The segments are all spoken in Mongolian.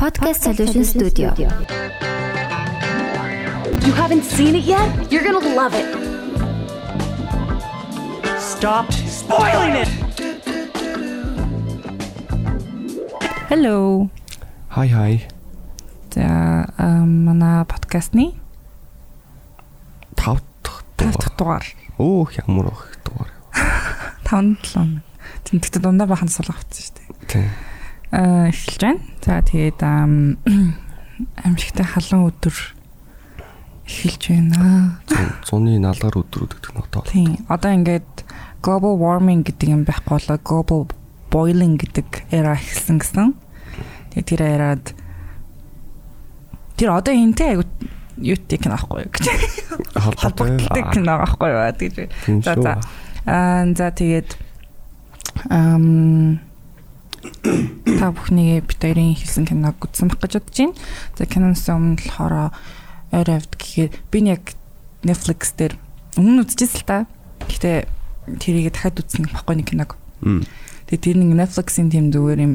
Podcast Solution Studio. You haven't seen it yet? You're gonna love it. Stop spoiling it! Hello. Хай хай. За манай подкастны 5 дахь 5 дахь дугаар. Өөх ямар их дугаар. 5 7. Тэмдэгтээ дундаа бахан сул авчихсан шүү дээ. Тий. Аа эхэлж байна. За тэгээд амжилттай халуун өдөр эхэлж байна. Зуны налгаар өдрүүд гэдэг нь одоо. Тийм. Одоо ингээд global warming гэдэг юм байхгүй болоо global boiling гэдэг эра эхэлсэн гэсэн. Тэгээд тэр эраад тэр одоо энтэй айгу юутик наахгүй гэж. Холбогдолтой кино байхгүй юу гэж. За за. Аа за тэгээд ам та бүхнийг бид хоёрын хэлсэн киног үзсэн байх гэж бодож байна. За киноноос өмнө болохоор ойр авд гэхээр би яг Netflix дээр өмнө үзчихсэн л та. Гэтэ тэрийг дахиад үзсэн байхгүй нэг киног. Тэгээ тэр нэг Netflix-ийн тийм зүгээр юм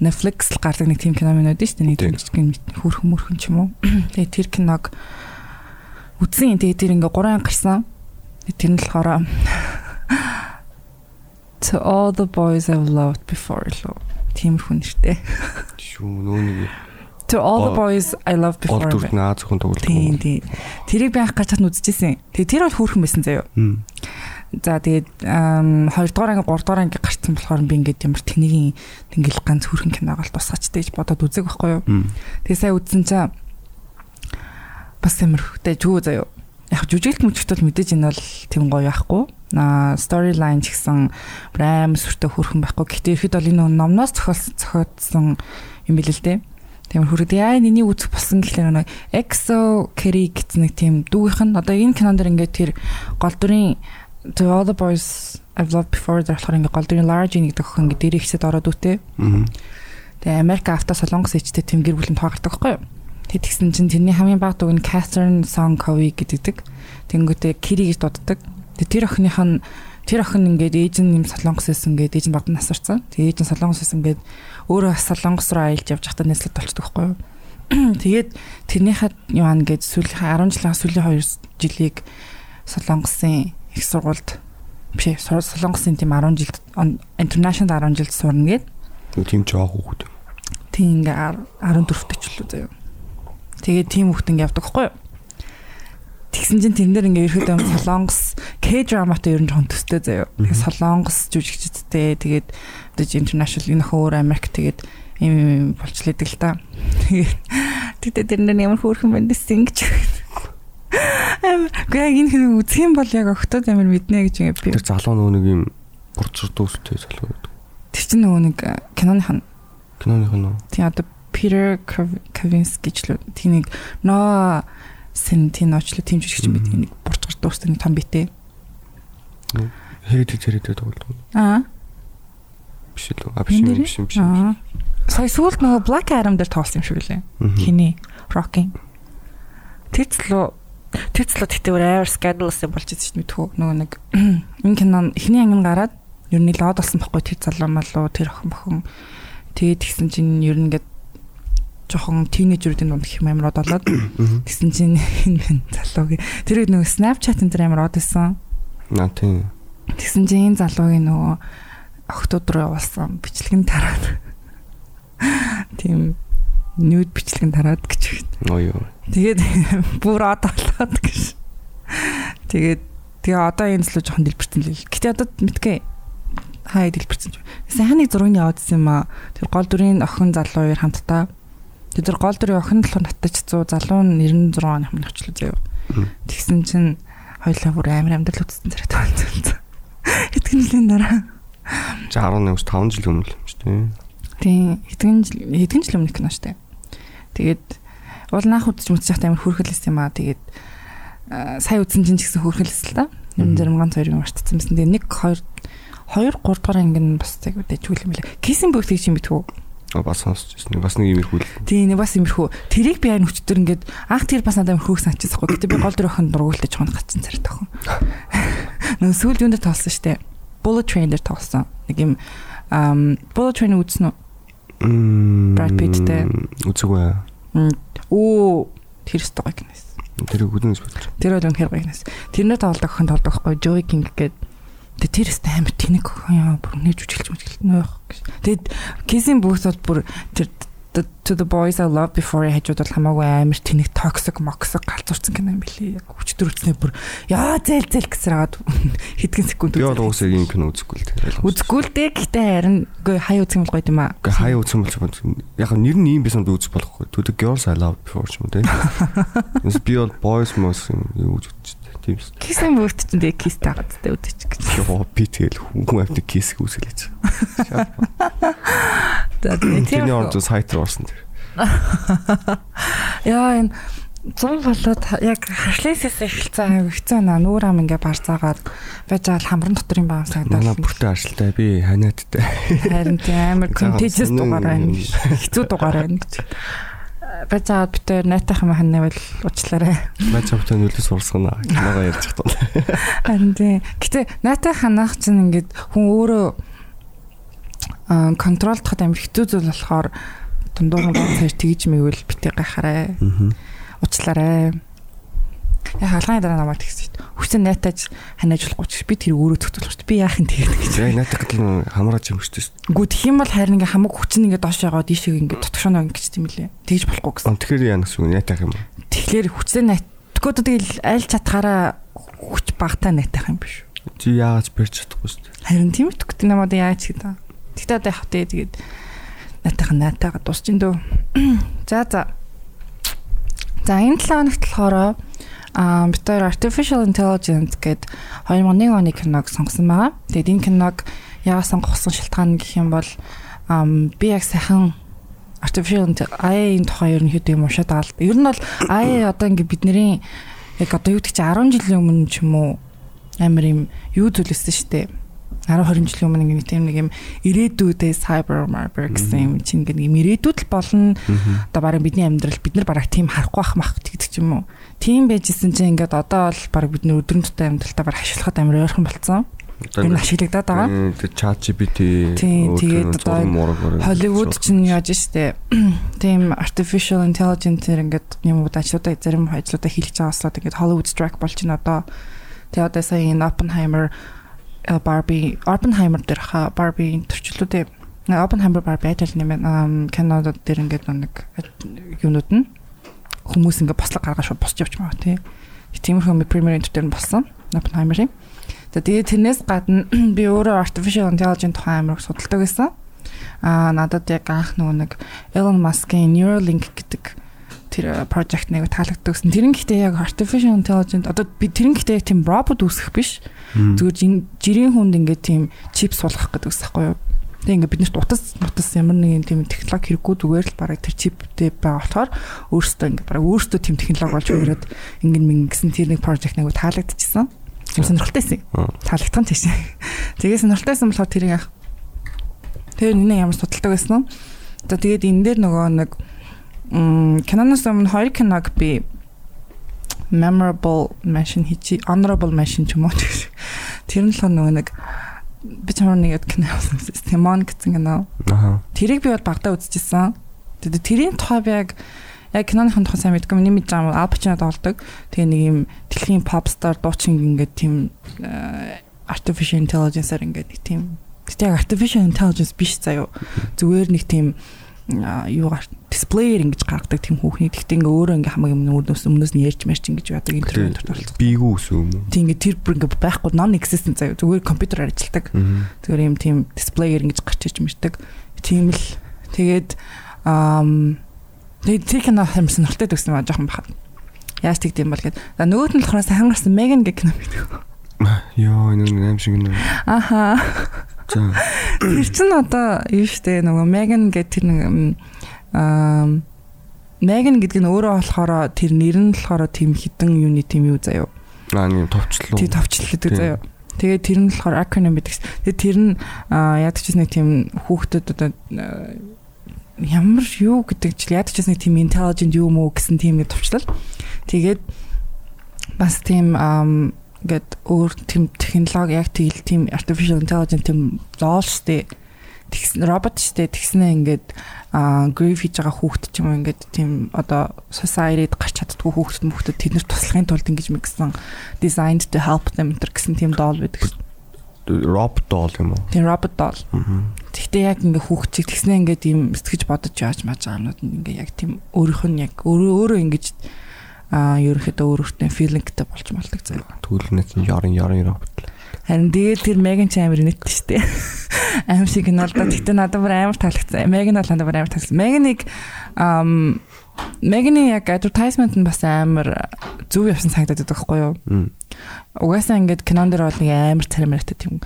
Netflix л гардаг нэг тийм кино минь байдаг шүү дээ. Нэг хөрхөн мөрхөн ч юм уу. Тэгээ тэр киног үзсэн. Тэгээ тэр ингээ 3 анги гарсан. Тэр нь болохоор To all the boys I've loved before лөө. Тиймэрхүү нэртэй. Шүү нөө нэг To all the boys I loved before. Ол дүрт наа зөвхөн тоглох. Тийм тийм. Тэрийг анх гарч чад үзчихсэн. Тэгээ тэр бол хөөрхөн байсан заяо. За тэгээд 2 дугаар анги 3 дугаар анги гарцсан болохоор би ингээд ямар тэнийгийн тэнгэл ганц хөрхөн киног л тусгачтай гэж бодоод үзег байхгүй юу. Тэгээ сая үзсэн чинь бас ямар хөхтэй жүү заяо. Яг жүжиглэлт мөчтөл мэдээж энэ бол тийм гоё яахгүй. Storyline ч гэсэн аим сүртэй хөрхөн байхгүй. Гэхдээ ихэд бол энэ номноос зохиолсон юм бил л дээ. Тиймэр хүрээд яа нэний үзэх болсон гэхлээр нэг Exo Carry гэсэн нэг тийм дүүгийнх нь одоо энэ кинон дэр ингээд тэр гол дүрийн To all the boys I've loved before дээр болохоор ингээд гол дүрийн Large гэдэг охин ингээд дээрээ ихсэд ороод үтэй. Тэгээ Америк авто солонгос ичтэй тэм гэр бүлийн тоогардаг байхгүй юу? Тэг тэгсэн чинь тэрний хамгийн баг дуу нь Catherine Song Covey гэдэг. Тэнгүүтээ Kiri гэж дууддаг. Тэр охиных нь тэр охин ингээд ээж нь юм солонгос байсан ингээд ээж нь богд насарсан. Тэг ээж нь солонгос байсан ингээд өөрөө солонгос руу аялж явж байхдаа нэслэл болчдөг байхгүй юу? Тэгээд тэрнийхээ юу ан гэж сүүлийн 10 жилийн сүүлийн 2 жилийг солонгосын их сургуульд биш солонгосын тийм 10 жилд international 10 жилд сурна гээд. Тийм жоох хүүхэд. Тийм ингээ 14 төч лөө заяа. Тэгээд тийм хүүхд ингээ явдаг байхгүй юу? Тэгсэн чинь тэрэн дээр ингээ ерөөдөө солонгос К-драматай ер нь жоон төстэй заяа. Солонгос жүжигчдтэй тэгээд одоо international энэ хөөр Америк тэгээд юм болчлээдэг л та. Тэгээд дээр ямар хөөрхөн бандсэн гэж. Гэхдээ энэ хэрэг үзэх юм бол яг октод амар мэднэ гэж ингээ би. Тэр залуу нөгөө нэг юм бурцар дүүстэй залуу байдаг. Тэр чинь нөгөө нэг киноных нь. Киноных нь. Тийм одоо Peter Kavinsky ч л тийм нэг ноо Сентиноч л тийм жижигч байдаг нэг бурцар дүүстэй нэг том битээ. Хэрэд хэрэд тоглодог. Аа. Биш л аа биш юм биш юм биш. Сая сүүлд нөгөө Black Adam дээр тоглосон юм шиг лээ. Хиний Rocking. Тэцлөө Тэцлөө тэгтээ амар scandalous юм болж ирсэн шүү дээ. Нөгөө нэг энэ кино эхний анги гараад ер нь лод болсон байхгүй тэр залуу малуу тэр охин бохин. Тэгээд тэгсэн чинь ер нь ингээд жохон тийнейжруудын дунд их амар од болоод тэгсэн чинь энэ залуугийн тэр нөгөө Snapchat энэ тэр амар од байсан. Наа тийм. Тэгсэн чинь энэ залуугийн нөгөө охтууд руу явуулсан бичлэг нь тараад. Тийм нүүд бичлэг нь тараад гэж. Оо ёо. Тэгээд бүр од болоод гэж. Тэгээд тэгээ одоо энэ зүйл жоохон дэлбэрсэн л. Гэтэ одоо мэдгүй хаа дэлбэрсэн. Сайн нэг зургийн явуулсан юм аа. Тэр гол дүрийн охин залуу хоёр хамтдаа. Тэр гол дүрийн охин болохоор татаж 100 залуу нь 96 оны өмнө очлоо заяа. Тэгсэн чинь хоёлаа бүр амар амьдрал үтсэн зэрэг таалцсан. Хэдхэн жилийн дараа. За 11-5 жил өмнө юм шүү дээ. Тийм, хэдхэн жил хэдхэн жил өмнө кино шүү дээ. Тэгээд уул наах үзэж мэдчих та амар хөөрхөлсэн юм аа. Тэгээд сая үзсэн чинь ч гэсэн хөөрхөлсэн л та. Юм зарим ганц хоёр юм мартцсан байсан. Тэгээд 1 2 2 3 дугаар анги нь бас яг дэжгүй юм лээ. Кисин бүгд гэж юм битгүү. Бас сонсч ирсэн. Бас нэг имерхүү л. Тийм нэг бас имерхүү. Тэрийг би айн хүчтөр ингээд анх тэр бас надад хөөс аччихсан байхгүй. Гэтэ би гол дөрөв охин дургуултаж чонд гацсан царай тохон. Нэг сүүл юунд тоглосон штэ. Bullet Train дээр тоглосон. Нэг юм Bullet Train үзсэн үү? Brad Pittтэй. Үзэггүй. Оо тэр өстой гоё кинос. Тэр үгнээс бодож. Тэр бол үнэхээр гоё кинос. Тэрнээ тоглох охин тоглох байхгүй Joey King гэдэг Тэгээ тэр өстой амар тэнэг яа бүр нэж үжиглэж мүжиглэж нөөх. Тэгээд Kissing Booth бол бүр тэр to the boys I love before хажууд бол хамаагүй амар тэнэг токсик моксик галзуурсан кино юм билий. Яг өчтөр үтснээ бүр яа зээл зээл гэсэр агаад хэдхэн секунд Би бол уусаа ийм кино үзэхгүй л дээ. Үзэхгүй л дээ гэхдээ харин үгүй хай үзэх юм гоё юм аа. Гэхдээ хай үзэх юм бол яг нэр нь ийм байсан би үзэх болохгүй. To the girls I love before ч юм уу те. Би бол boys mos юу үзэж тийм шүү. Кисэн бүгд ч тэгээ кис таагаад тэ үдчих гэж. Йоо би тэгэл хүн амт кис үүсгэлээч. За тийм. Тэрний орд сайт руу орсон тэр. Яа энэ зам болоод яг хашлээсээс эхэлсэн хэцүү наа нүүр ам ингээ барцаагаад байж байгаа хамран дотор юм байна санагдаад. Манай бүртээ аршилтай би ханиадтай. Харин тийм амар контежс дугаар байна. Хэцүү дугаар байна гэж. Байгаа битээр найтах юм ханаа бол уучлаарай. Байгаа битээр нүлээс урсгана. Киногоо ярьж байгаа. Харин тийм. Гэтэ найтах ханах чинь ингээд хүн өөрөө контролдоход амар хэцүү зүйл болохоор дундуур нь цаар тэгж мэйвэл битээ гахаарай. Уучлаарай. Яг хаалганы дараа намайг тэгсэн дээ. Хүсэн найтаж ханиаж болохгүй ч би тэр өөрөө шүү дээ. Би яах юм тэгээд гэж. Яг найтах гэдэг нь хамраач юм шүү дээ. Гү тэх юм бол харин ингээ хамаг хүчин ингээ доош яваад ийшээ ингээ тотгошоно ингээ тийм лээ. Тэгж болохгүй гэсэн. Тэгэхээр яа гэсэн үг найтах юм. Тэгэхээр хүчтэй найт. Тэгвэл тэгэл аль чадхаараа хүч багтаа найтах юм биш үү? Чи яаж барьж чадахгүй шүү дээ. Харин тийм үү? Тэгтээ намайг яаж гэдэг. Тэгтээ одоо явах тэгээ тэгээд найтах найтаага дуусчин дөө. За за. За энэ 7 хоногт болохоор аа бид хоёр artificial intelligence гээд 2001 оны киног сонгосон байгаа. Тэгээд энэ киног яагаад сонгосон шалтгаан гэх юм бол би яг сайхан artificial AI-ийн тухай ерөнхийдөө юм уншаад байгаа л. Ер нь бол AI одоо ингээ бидний яг одоо юу гэдэг чи 10 жилийн өмнө ч юм уу амар юм юу зүйлсэн шүү дээ 10 20 жилийн өмнө ингэ тийм нэг юм ирээдүйдээ cyber marber гэсэн юм чинь ингэ юм ирээдүйд л болно. Одоо барин бидний амьдрал бид нар бараг тийм харахгүй ах мах гэдэг ч юм уу. Тийм байжсэн чинь ингээд одоо бол бараг бид нар өдрөн тутмын амьдралтаа бараг ашиглахад амар ойрхон болцсон. Энэ ашиглагдаад байгаа. Чат GPT тэгээд одоо Холливуд чинь яаж штэ. Тийм artificial intelligence ингээд юмуд ажлуудаа зарим ажлуудаа хийлгэж байгааслаад ингээд Hollywood strike болж байна одоо. Тэгээд одоо сая энэ Oppenheimer Barbie Oppenheimer дээр ха Barbie төрчлүүдээ Oppenheimer Barbie ажил нэмэн кинодод дээр ингээд нэг юмнууд нь хүмүүс ингээд бослог гаргаж босч явж байгаа тий. Тиймэрхүү Premier Enter дээр нь болсон Oppenheimer-ийн. Тэгээд тэрнээс гадна би өөрөө artificial intelligence тухай амар судалдаг байсан. Аа надад яг анх нөгөө нэг Elon Musk-ийн Neuralink гэдэг тэр project нэг таалагддаг гэсэн. Тэр нь гэхдээ яг artificial intelligence одоо би тэр нь гэхдээ яг тийм робот үүсгэх биш. Зүгээр жирийн хүнд ингээд тийм чип суулгах гэдэг ус байхгүй юу? Тэг ингээд биднэрт утас утас ямар нэгэн тийм технологи хэрэггүй зүгээр л бараг тэр чиптэй байгаа болохоор өөрөөсөө ингээд бараг өөрөөсөө тийм технологи болж өгөөд ингээд мэн гэсэн тэр нэг project нэг таалагдчихсан. Тийм сонирхолтойсэн. Таалагдсан тийш. Тэгээ сонирхолтойсэн болохоор тэрийг яах. Тэр нэ ямар судалдаг байсан нь. За тэгээд энэ дээр нөгөө нэг киноноос өмнө хоёр киног би memorable mention хийчи honorable mention ч юм уу. Тэр нь л нөгөө нэг би чамаар нэг кино явуулсан. Timon гэсэн кино. Аа. Тэрийг би бол багтаа үзчихсэн. Тэгээд тэрийн тухай би яг яг киноныхын тухай сайн мэдгүй миний мэдж байгаа Ал Пачино тоглодог. Тэгээ нэг юм дэлхийн pop star дуучин ингээд тийм artificial intelligence-аар ингээд нэг тийм Тэгтээ artificial intelligence биш заяо. Зүгээр нэг тийм юугаар дисплеер ингэж гаргадаг тийм хүүхний тэгтээ ингээ өөрөө ингээ хамаг юм өмнөөс өмнөөс нь ярьж мэрч ингэж яадаг интернет оролцдог. Бийгүү үсв юм уу? Тийм ингээ тэр бүр ингээ байхгүй non existent заяа зүгээр компьютераар ажилладаг. Зүгээр юм тийм дисплеер ингэж гарч иж мэрдэг. Тийм л тэгээд тэгээд тэр кино хэм сонирхолтой төгсөн маа жоохон бахад. Яаж тэгдэм бол гээд. За нөгөөт нь болохоор сайн гарсан Megan гэх кино байдаг. Йоо энэ нэг аим шиг нэ. Аха. Тэр чин одоо юу штэ нөгөө Megan гэх тэр нэг аа Megan гэдэг нь өөрөө болохоор тэр нэр нь болохоор тийм хідэн юуны тийм юу заяа. Аа нэг товчлоо. Тийм товчлол гэдэг заяа. Тэгээд тэр нь болохоор acronym гэдэг. Тэгээд тэр нь яадаг ч нэг тийм хүүхдэд одоо ямар юу гэдэг чил яадаг ч нэг тийм intelligent юу мүү гэсэн тийм нэг товчлол. Тэгээд бас тийм ингээд өөр тийм технологи яг тэгэл тийм artificial intelligence тийм зоол штэ тэгсэн робот штэ тэгснэ ингээд grief хийж байгаа хүүхэд ч юм уу ингээд тийм одоо society-д гарч чаддгүй хүүхэд мөхдөд тэд нар туслахын тулд ингэж мэгсэн designed to help them гэсэн тийм доол байдаг. Rob doll юм уу? Тийм робот доол. Тэгтээ яг ингээ хүүхчийг тэгснэ ингээд ийм сэтгэж бодож яаж маж байгаа юмнууд нь ингээ яг тийм өөрийнх нь яг өөрөө өөрөө ингэж аа ерөнхийдөө өөрөөтэй филингтэй болж малдаг заяа. Түлнээ чинь ярын ярын робот л. Харин тэгээд тэр Меган ч амар нэт штэ. Аим шиг нь бол да тэгтээ надад бүр амар таалагдсан. Меган бол надад бүр амар таалагдсан. Меганыг ам Меганы яг advertisement нь бас амар зөв явсан санагдаад байдаг хгүй юу? Угаасаа ингээд кинон дээр бол нэг амар царимартай тийм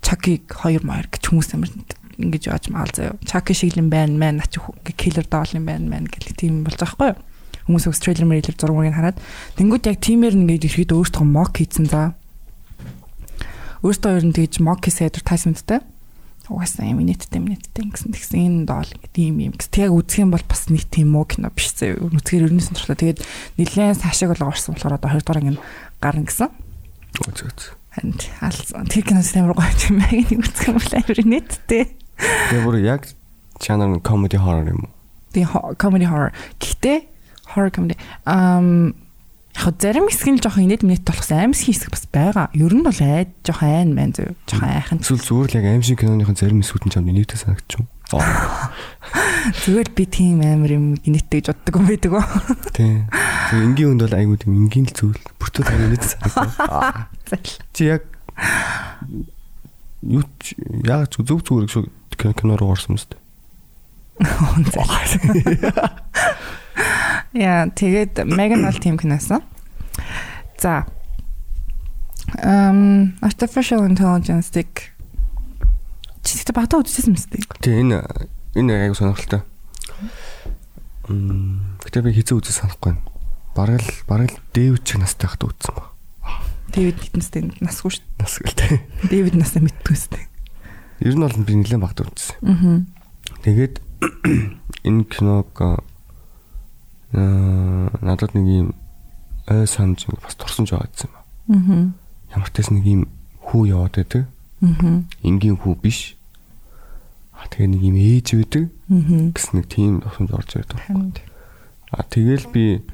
Чакиг 2 маяр гэж хүмүүс амар ингэж яаж маал заяа. Чаки шиг юм байна мэн нач киллер доол юм байна мэн гэх тийм болж байгаа хгүй юу? Хүмүүс ус трейлер мэйлэр зургийг хараад тэнгууд яг тиймэр ингээд ирэхэд өөртөө мок хийцэн за өөртөө ер нь тэгж мок хийсэн advertisementтэй угаасаа юм нийттэй нийттэй гэсэн тэгсэн энэ доол гэдэг юм юм гэсэн. Тэг үзэх юм бол бас нийт тийм муу кино биш зэ. Үзгээр өрнөсөн турлаа. Тэгээд нэлээд цаашааг бол орсон болохоор одоо 2 дугаар ингэ гарна гэсэн. Үз үз. Ханд алсан. Тэр кинос амар гоё юм яг нэг үзэх юм бол амар нийттэй. Тэгээ бүр яг channel comedy horror юм уу? Тэгээ comedy horror. Гэхдээ horror comedy. Um яг зарим хэсэг нь жоохон инээд минет болохсан аимсгийн хэсэг бас байгаа. Ер нь бол айд жоохон айн мэн зөв. Жоохон айхан. Эсвэл зүгээр л яг аимшиг киноныхон зарим хэсгүүд нь чамд инээдтэй санагдчих юм. Зүгээр би тийм амар юм инээдтэй гэж боддог юм байдаг уу? Тийм. Тэг энгийн хүнд бол айгуу тийм энгийн л зүйл. Бүртөө тань инээдтэй санагдав. Чи яг юу яг зөв зүгээр шүү кино руу орсон юм шүү дээ. Яа, тэгээд Megan бол team киносон. За. Um artificial intelligence-ийг чигт багтаа үзчихсэн мэт. Тий, энэ энэ аяг сонирхолтой. Мм, гэтээ би хизээ үзэж санахгүй байна. Бараг л бараг л Дэвид чиг настай хахад үзсэн ба. Дэвид хитэнстэй насгүй шүү. Нас гэлтэй. Дэвид настай мэдгүй шүү. Ер нь бол би нэлээд багтаа үзсэн. Аа. Тэгээд энэ киног надад нэг юм ой санаж бас турсан ч байгаа гэсэн юм. Аа. Ямар ч тэс нэг юм хүү яваад байдаг. Аа. Энгийн хүү биш. А тэгээ нэг юм ээж байдаг. Аа. Гэс нэг тийм тусамж орж. Хамд. А тэгэл би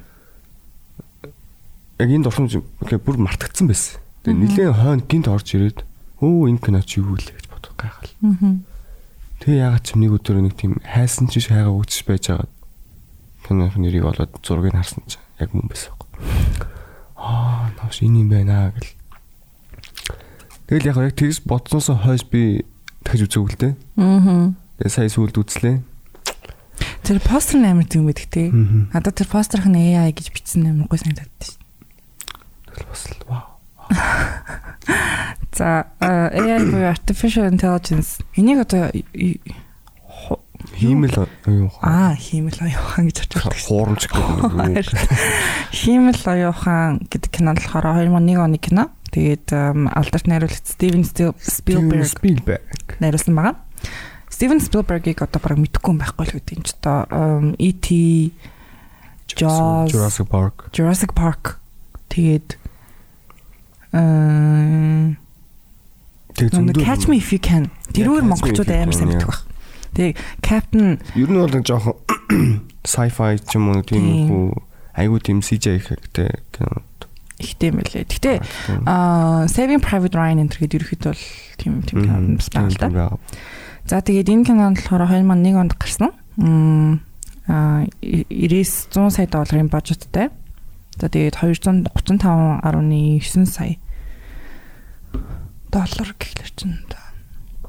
яг энэ дурсамж ингээ бүр мартагдсан байсан. Тэгээ нилээн хойно гинт орж ирээд өө энэ кино чи юу л гэж бодох гайхал. Аа. Тэгээ ягаад ч нэг өдөр нэг тийм хайсан чи шайгаа өгч байж байгаа. Киноны нэрийг олоод зургийг харсан чи яг мөн байсан юм. Аа, нааш энэ юм байна гэл. Тэгэл яг яг тэгс бодсноос хойш би дахиж үзээгүй л дээ. Аа. Тэгээ сая сүлд үзлээ. Тэр постэр нь амар зүг байдаг те. Надад тэр постерх нь AI гэж бичсэн амар гой санагдаад шүү. Тэгэл бас л вау. За э, AI буюу artificial intelligence энийг одоо Хиймэл юу аа хиймэл оюухан гэж очилдог шүү. хуурамч юм. Хиймэл оюухан гэдэг кино болохоор 2001 оны кино. Тэгээд алдарт найруулагч Spielberg Spielberg. найруулсан байгаа. Steven Spielberg-ийг одоо бараг мэдхгүй юм байхгүй л үүдэн ч одоо E.T. Jaws. Jurassic Park. Jurassic Park тэгээд ам Тэг Нэг Catch Me If You Can. Me монголчууд амар сайн мэддэг баг. Тэгээ Captain Ер нь бол нэг жоохон sci-fi ч юм уу тийм Тийм. хүү айгуу тийм CGI ихтэй кино. ихтэй юм лээ. Гэтэ аа Saving Private Ryan энэ төргээд ерөөхдөө бол тийм тийм кино бас байгаа л да. За тэгээд энэ кино нь болохоор 2001 онд гарсан. Аа 90 100 сая долларын бажеттай. За тэгээд 235.9 сая доллар гэхлээр чинь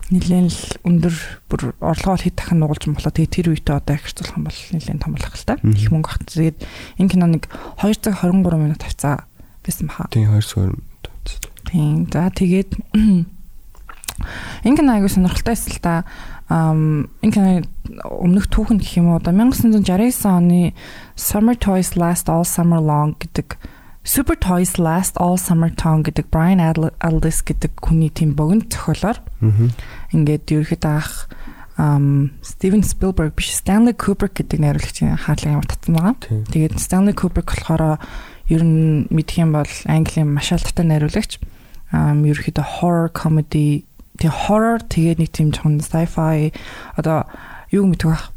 нэлээд л өндөр бүр орлогоо хэд дахин нугалж болоо тэгээд тэр үедээ одоо ахирцуулах юм бол нэлээд том болох л та. Их мөнгө багт. Тэгээд энэ кино нэг 2 цаг 23 минут тавцаа байсан баха. Тийм хоёр суурь. Тийм. За тэгээд энэ кино аягүй сонирхолтой байсан л да. Ам энэ кино өмнөх түүхэнд гэх юм уу одоо 1969 оны Summer Toys Last All Summer Long гэдэг Super Toys Last All Summer Long гэдэг Brian Aldiss гэдэг хүний тийм богино зохиолоор ингээд ерөөхдөө ах Steven Spielberg биш Stanley Kubrick гэдэг найруулагчийн хаалга ямар татсан байгаа. Тэгээд Stanley Kubrick болохоор ер нь мэдэх юм бол Английн маш алдартай найруулагч. Ерөөхдөө horror comedy тэг horror тэгээд нэг тийм жоохон sci-fi одоо юу мэдэх вэ?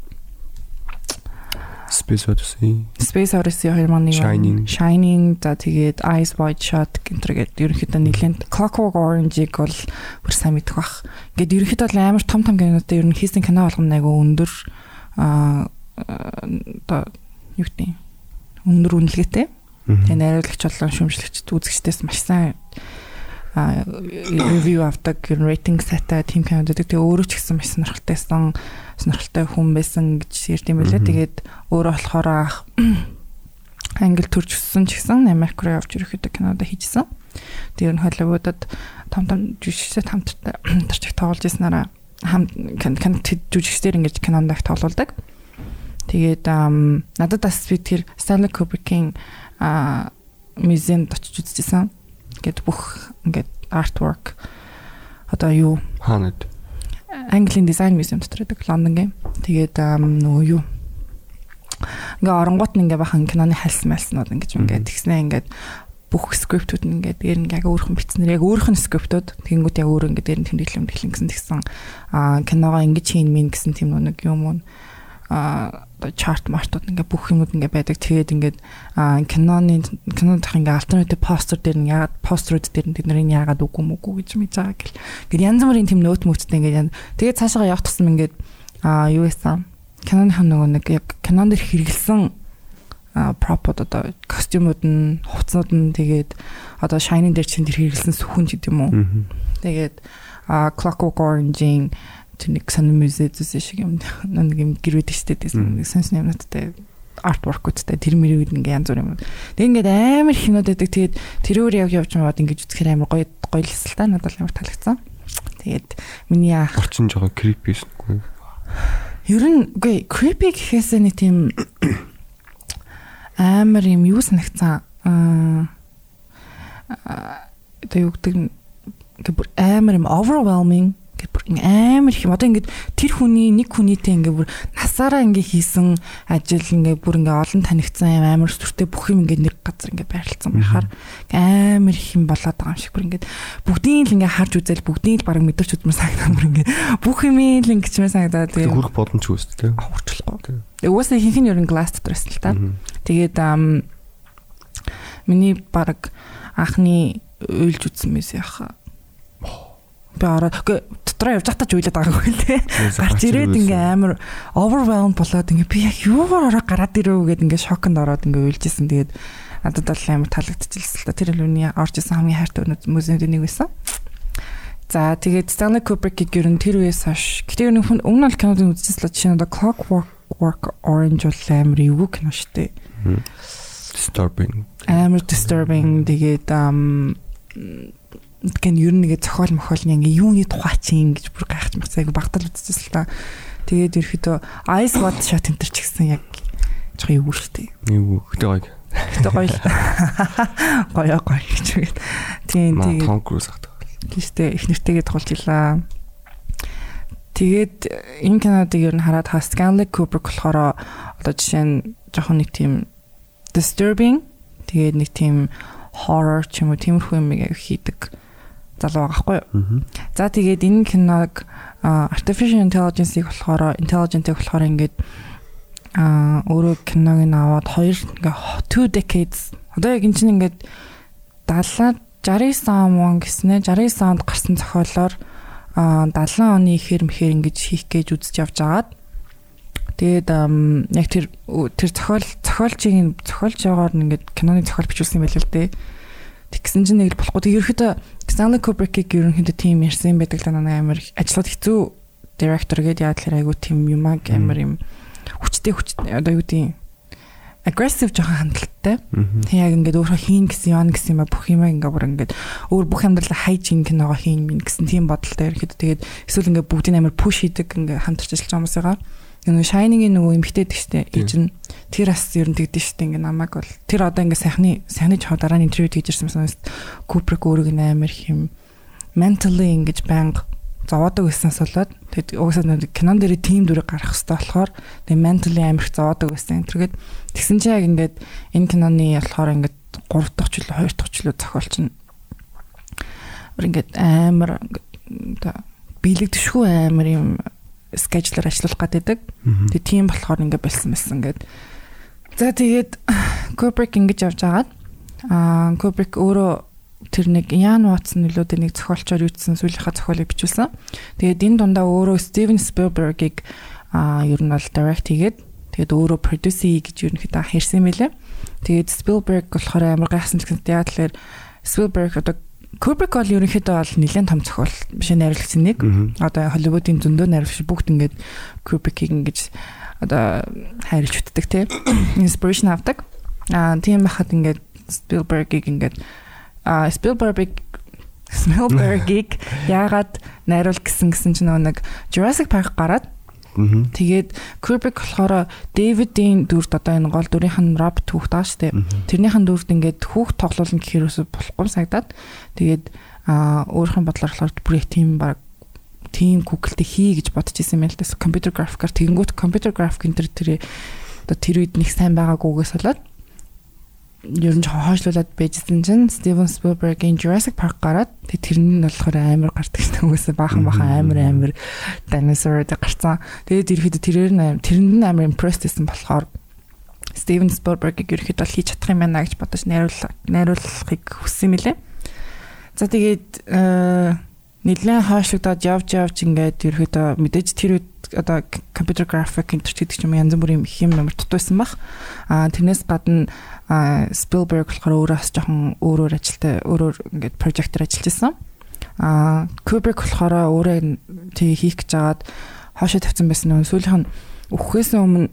Space Odyssey. Space Odyssey 2001 Shining. Shining за тэгээд Eyes Wide Shut гэнтэргээд ерөнхийдөө нэлээд Clockwork Orange-ыг бол бүр сайн мэдэх бах. Ингээд ерөнхийдөө бол амар том том кинонуудад ер нь хийсэн кино болгоно айгу өндөр аа одоо юу гэдэг өндөр үнэлгээтэй. Тэгээ найруулагч болон шүүмжлэгчд үзэгчдээс маш сайн ревю авдаг рейтинг сета тим кинод гэдэг. Тэгээ өөрөө ч гэсэн маш сонирхолтойсэн сонирхолтой хүн байсан гэж ярьд юм байлаа. Тэгээд өөрөө болохоор англи төрж өссөн ч гэсэн Америк руу явж ирэхэд кинодо хийжсэн. Тэр нь Холливуудад том том жүжигчтэй хамтарч тоглож ирсэнараа хам жүжигчдэр ингэж кинонд их тоглолдог. Тэгээд надад бас би тэр Stanley Kubrick-ийн музеймд очиж үзчихсэн. Ингээд бүх ингээд artwork одоо юу? Хаанад Английн дизайн музейм дотор байдаг Лондонгийн. Тэгээд нөгөө юу? Ингээ оронгууд нь ингээ бахан киноны хальсан мэлснүүд ингэж ингээ тэгснэ ингээд бүх скриптүүд нь ингээд дээр нь яг өөрхөн бичснээр яг өөрхөн скриптүүд тэгэнгүүт яг өөр ингээд дээр нь тэмдэглэм тэглэн гэсэн тэгсэн. Аа киногоо ингэж хийн мэн гэсэн тийм нэг юм уу а чарт мартууд ингээ бүх юмуд ингээ байдаг. Тэгээд ингээд киноны кинонд дах ингээ альтернатив постэр дээр нь яагаад постерүүд дээр нь тэдний яагаад үгүй мүгүй гэж мэдэж байгаа гэл. Ингээд янз бүрийн тэм нөт мөцтэй ингээ тэгээд цаашаа явах тусам ингээд а юу байсан? Киноныхаа нөгөө нэг яг кинонд дэр хэрэгэлсэн пропод одоо костюмууд нь хувцсууд нь тэгээд одоо shining дээр чинь тэр хэрэгэлсэн сүхэн ч гэдэг юм уу. Тэгээд Clockwork Orange-ийн тэр нэг сонир музейдс шиг юм нэг юм гэсэн нэг сонсон юмнуудтай артворкуудтай тэр мөрөд ингээ янз бүр юм. Тэг ингээд амар хинод байдаг. Тэгээд тэрөөр яг явж маад ингээд үзэхээр амар гоё гоё л та надад амар таалагдсан. Тэгээд миний ах орчин жоохон creepy шнэгүй. Ер нь үгүй creepy гэхээс нэг тийм амар юм юу санагцсан. Аа одоо юу гэдэг амар юм overwhelming гэд бүр амар их юм. Одоо ингээд тэр хүний нэг хүнийтэй ингээд бүр насаараа ингээд хийсэн ажил ингээд бүр ингээд олон танигдсан юм амар сүртэй бүх юм ингээд нэг газар ингээд байрлалцсан байхаар амар их юм болоод байгаа юм шиг бүр ингээд бүгдийн л ингээд харж үзэл бүгдийн л баг мэдэрч үзмээр санагдаад бүр ингээд бүх юм л ингээд чимээ санагдаад тэгээ хүрх боломж үст тэ. Хурцлахгүй. Угаасаа ихэнх нь ер нь гласс дотрос л та. Тэгээд миний баг анхны уйлж үзсэн мэс яхаа би ороод үгүй дотроо явж байхдаа ч уйлаад байгаа юм л те. Гарч ирээд ингээ амар overwhelmed болоод ингээ би яг юугаар ороо гараад ирв гэд ингээ шоконд ороод ингээ уйлжсэн. Тэгээд надад бол амар таалагдчихлээ л та. Тэр л үний орж исэн хамгийн хайртай музейд нэг байсан. За тэгээд Stanley Kubrick-ийг ер нь тэр үеэс хойш гэтээ ер нь өмнө нь кинод үзчихсэн л жишээ нь Clockwork Orange бол амар эвгүй кино шүү дээ. Disturbing. Амар disturbing тэгээд гэн ер нь нэгэ зохиол мохиолны ингээ юуны тухай чинь гэж бүр гайхаж магсайг багтал үзчихсэн л та. Тэгээд ерөөхдөө ice water shot энэ төр ч гэсэн яг жоо юу дээ. Юу хөтэ гоё. Хөтэ гоё. Гоё гоё гэж үгээд. Тийм тэгээд Том Круз ахдаг. Гэхдээ их нэртэйгээ тулж илаа. Тэгээд энэ кинодыг ер нь хараад хаа Stanley Kubrick болохоор одоо жишээ нь жоохон нэг тийм disturbing тэгээд нэг тийм horror ч юм уу тиймэрхүү юм хийдэг залуу байгаа хгүй. За тэгээд энэ киног artificial intelligence-ийг болохоор intelligent-ийг болохоор ингээд а өөрөө киног нь аваад хоёр ингээ two decades одоо яг энэ чинь ингээд 70 69 он гэснэ 69 онд гарсан зохиолоор а 70 оны ихэр мэхэр ингэж хийх гэж үзэж явж агаад тэгээд яг тэр тэр зохиол зохиолчийн зохиолж байгаагаар ингээд киноны зохиол бичүүлсэн юм байл л дээ Тэгсэн чинь нэг л болохгүй. Тэг ерөөхдөө Stanley Kubrick-ийг ерөнхийдөө тийм ярьсан байдаг л нэг амар ажиллаад хэцүү директор гэдээ яа тэгэхээр айгу тийм юмаг амар юм. Хүчтэй хүчтэй одоо юу гэдэг aggressive жоохон хандлагатай. Тэг яг ингээд өөрөө хийн гэсэн яа гэсэн юм а бүх юм ингээд бүр ингээд өөр бүх амьдралаа хайж ин киногоо хийн мин гэсэн тийм бодолтой ерөөхдөө. Тэгээд эсвэл ингээд бүгдийн амар push хийдэг ингээд хамтарч ажиллаж байгаа хүмүүсээгаа нөгөө Shining-ийн нөгөө эмгтээд гэжтэй ээж нь тэр бас ер нь тэгдэж штэ ингээ намайг бол. Тэр одоо ингээ сайхны сайхны жоо дараа нь интервью хийж ирсэн юмсан Куприк өөрийг амар хэм mentally ингэж банг зовоодаг байснаас болоод тэгэд угсаа нэг кинон дээр тим дүрэг гарах хэрэгтэй болохоор тэг mentally амар их зовоодаг байсан. Тэргээд тэгсэн чинь яг ингээд энэ киноны болохоор ингээд 3 дахь үлээ 2 дахь үлээ зохиолч нь ингээд амар биелэгдэшгүй амар юм скежлэр ажиллах гэдэг. Тэгээ тийм болохоор ингээ болсон байсан гэд. За тэгээд Kubrick ингэж явж агаад аа Kubrick өөрөө тэр нэг Ян Ватсон нөлөөд нэг зохиолчоор юутсан сүүлийнхаа зохиолыг бичүүлсэн. Тэгээд энэ дундаа өөрөө Стивен Спилбергийг аа ер нь бол direct хийгээд тэгээд өөрөө produce хий гэж ерөнхийдөө хэрсэн мэлээ. Тэгээд Spielberg болохоор амар гайхсан гэсэн. Яг тэгэхээр Spielberg одоо Kubrick бол ерөнхийдөө бол нэлээд том зохиол биш найруулагчсан нэг. Одоо Холливуудын зөндөө найруулагч бүгд ингээд Kubrick-ийг ингэж одоо хайрлж утдаг тий. Inspiration авдаг. Аа тийм байхад ингээд Spielberg-ийг ингээд а Spielberg Spielberg-ийг яагаад найруул гэсэн гэсэн чинь нэг Jurassic Park гараад Тэгээд Kubrick болохоор David-ийн дүрд одоо энэ гол дүрийнх нь Robert хүүхд байгаа шүү дээ. Тэрнийх нь дүрд ингээд хүүхд тоглоулна гэхээр өсө болохгүй сагдаад тэгээд а өөрийнх нь бодлоор болохоор бүр тийм баг тийм Google-тэй хий гэж бодож исэн юм л да. Computer graphic-аар тэгэнгүүт computer graphic энэ тэр одоо тэр үед нэг сайн байгаагүйгээс болоод ер нь хойшлуулад байжсэн чинь Steven Spielberg-ийн Jurassic Park гараад тэр нь болохоор амар гардаг шүү дээ. Баахан баахан амар амар dinosaur дээр гарцсан. Тэгээд ерөөхдөө тэрээр нь тэрэнд нь амар impressed байсан болохоор Steven Spielberg-ийг ерөөхдөө хийж чадах юм байна гэж бодож найруулах найруулахыг хүссэн юм лээ. За тэгээд нэлээд хойшлогдоод явж явж ингээд ерөөхдөө мэдээж тэр үед одоо график энэ төр гэдэг юм янз бүрийн их юм амар тутайсан бах. Аа тэрнээс гадна Spielberg болохоор өөрөө бас жоохон өөрөөр ажилтай өөрөөр ингээд прожектор ажиллаж байсан. Аа Kubrick болохоор өөрөө тий хийх гэж жагаад хоошоо тавьсан байсан нөө сүүлийнх нь өгөхөөс өмнө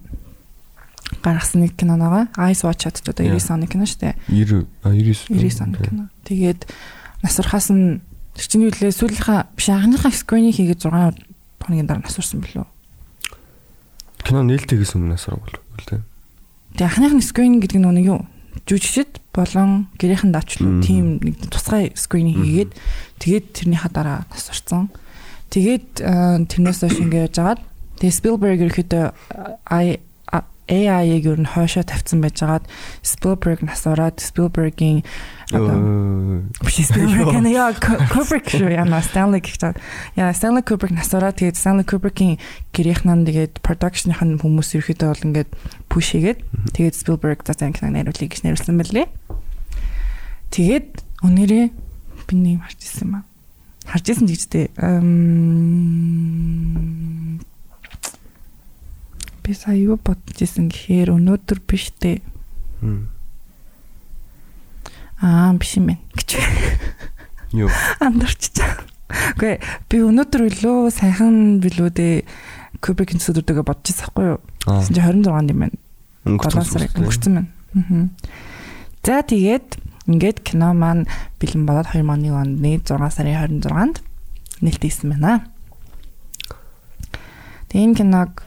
гаргасан нэг кино байгаа. Eyes Watch Out одоо 90 оны кино шүү дээ. 90 99 90 оны кино. Тэгээд насурхаас нь тэр чинь юу лээ сүүлийнхаа биш анхныхаа скрининг хийгээд 6 хоногийн дараа насурсан билүү. Кино нээлттэйгээс өмнө насраг болов те. Тэгээ анхных нь скрининг гэдэг нь юу? Жүжигчд болон гэрийнхэн давчлуу тийм нэг тусгай скрининг хийгээд тэгээд тэрнийхаа дараа насурсан. Тэгээд тэрнээс хойш ингэж жагаад тэгээ Spielberg ерөөхдөө AI-ыг ер нь хойшоо тавьсан байжгаад Spielberg насураад Spielberg-ийн биш Spielberg яа Kubrick шүү яна Stanley гэж яа Stanley Kubrick насураад тэгээд Stanley Kubrick-ийн гэрийнхэн тэгээд production-ийнх нь хүмүүс ерөөхдөө бол ингээд push хийгээд тэгээд Spielberg за зан кино найруулъя гэж найруулсан байлээ. Тэгээд өнөөрээ би нэг харж ирсэн юм аа. Харж ирсэн гэж дээ. Би сая юу бодож исэн гэхээр өнөөдөр биш дээ. Аа биш юм байна гэж. Юу? Андарч чаа. Окей би өнөөдөр үлөө сайхан билүү дээ. Кубикийн сүдүүдээ бодож ирсэн байхгүй юу? Тэгсэн чи 26-нд юм байна. 7 сар өнгөрцөн байна. Аа. За тэгээд ингээд кино маань бэлэн болоод 2001 оны 6 сарын 26-нд нээлттэйсэн байна. Тэгээ энэ киног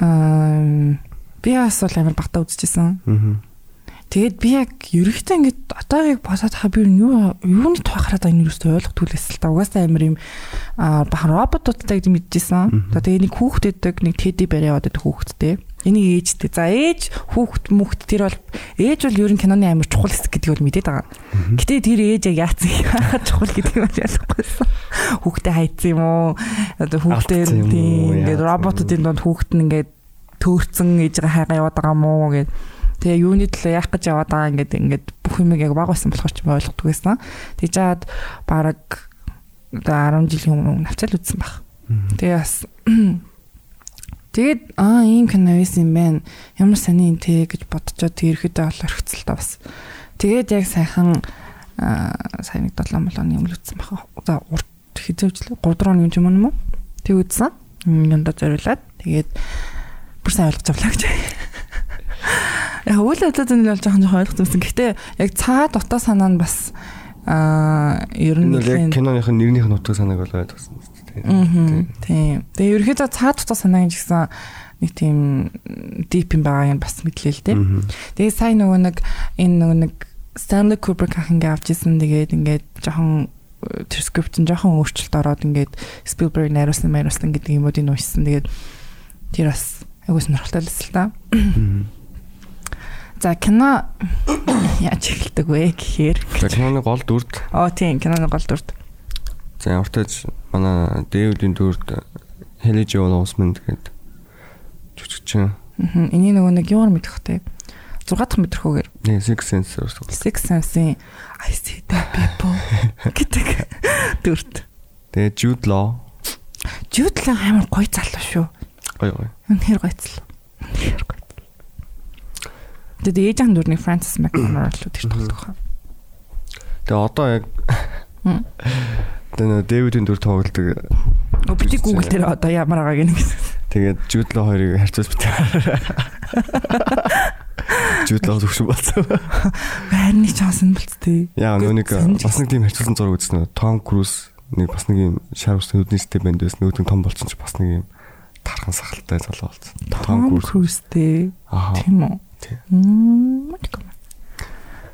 Аа би бас бол амар багтаа үзчихсэн. Аа. Тэгээд би яг ерөөхдөө ингээд одоогийг босоод хаа би юу юуны тухай хараад энэ юустой ойлгохгүй л та угаасаа амар юм аа бахан роботуудтай гэж мэдчихсэн. Тэгээд нэг хүүхдэд нэг теди барь яваад байдаг хүүхдтэй. Энийг ээжтэй. За ээж хүүхд мүхд тэр бол ээж бол ер нь киноны амар чухал хэсэг гэдгийг бол мэдээд байгаа. Гэтэ тэр ээж яг яац яахад чухал гэдгийг бол ялахгүйсэн. Хүүхдээ хайцсан юм уу? Одоо хүүхдээ ингээд роботуудын донд хүүхд нь ингээд төөрцөн ээжгээ хайгаа яваад байгаа уу гэдэг Тэгээ юуны төлөө яах гэж яваад байгаа ингээд ингээд бүх юм яг баг байсан болохоор ч ойлгохгүй байсан. Тэгж жаад баг одоо 10 жилийн өмнө навчаал үзсэн баг. Тэгээ бас Тэгээд аа ийм кино байсан юм байна. Ямар сони юм те гэж бодцоо тэрхэдээ бол орхицол та бас. Тэгээд яг сайхан нэг 7 молооны өмнө үзсэн баха. За урд хизээвчлээ 3 4 оны юм юм уу? Тэг үзсэн. Юунда зориулаад тэгээд бүр сайн ойлгож авлаа гэж. Яг үйл явдлууд нь бол жоохон жоохон ойлгосон. Гэхдээ яг цаа дотоо санаа нь бас аа ер нь яг киноных нь нэрнийх нь утга санааг бол ойлгосон. Тийм. Тэгээ ерөөхдөө цаа дотоо санаа гэж гисэн нэг тийм deep юм байгаа юм бас мэдлээ л дээ. Тэгээ сая нөгөө нэг энэ нөгөө нэг Stanley Kubrick ах ингээ авч исэн тэгээд ингээд жоохон тэр скрипт нь жоохон өөрчлөлт ороод ингээд Spielberg найруулсан найруулсан гэдэг юмудыг уншсан. Тэгээд тэр бас айгуу сонирхолтой л л та. За кино яаж эхэлдэг вэ гэхээр киноны гол дүрд. Оо тийм киноны гол дүрд. За ямар ч таж манай Дэвидийн дүрд Хели Жоул Осмонд гэдэг жүжигчин. Мгм. Эний нөгөө нэг юугаар мэдэх вэ? 6 дахь мэдрэхүүгээр Nee, Six Sense шүү. Six Sense-ийн I see the people гэдэг дүрт. Тэгээ Jude Law Jude Law амар гоё залуу шүү. гоё гоё. Үнэхээр гоё залуу. Үнэхээр гоё. Тэгээд ээжийн дүрний Francis McDormand л тэр тоглох. Тэгээ одоо яг Дэвидийн дүр тоглодог. Өбити Google дээр одоо ямар байгааг нэг Тэгээд Jude Law хоёрыг харьцуулж битээ. Law зөвшөөр болсон. байрны чансан болцтой. Яа Санаж бас нэг тийм харьцуулсан зураг үзсэн нөгөө Том Круз нэг бас нэг юм шарвс нүдний сте банд байсан нь том болсон ч бас нэг юм тархан сахалтай залуу болсон. Том Крузтэй. Тийм үү? Тийм. Мм.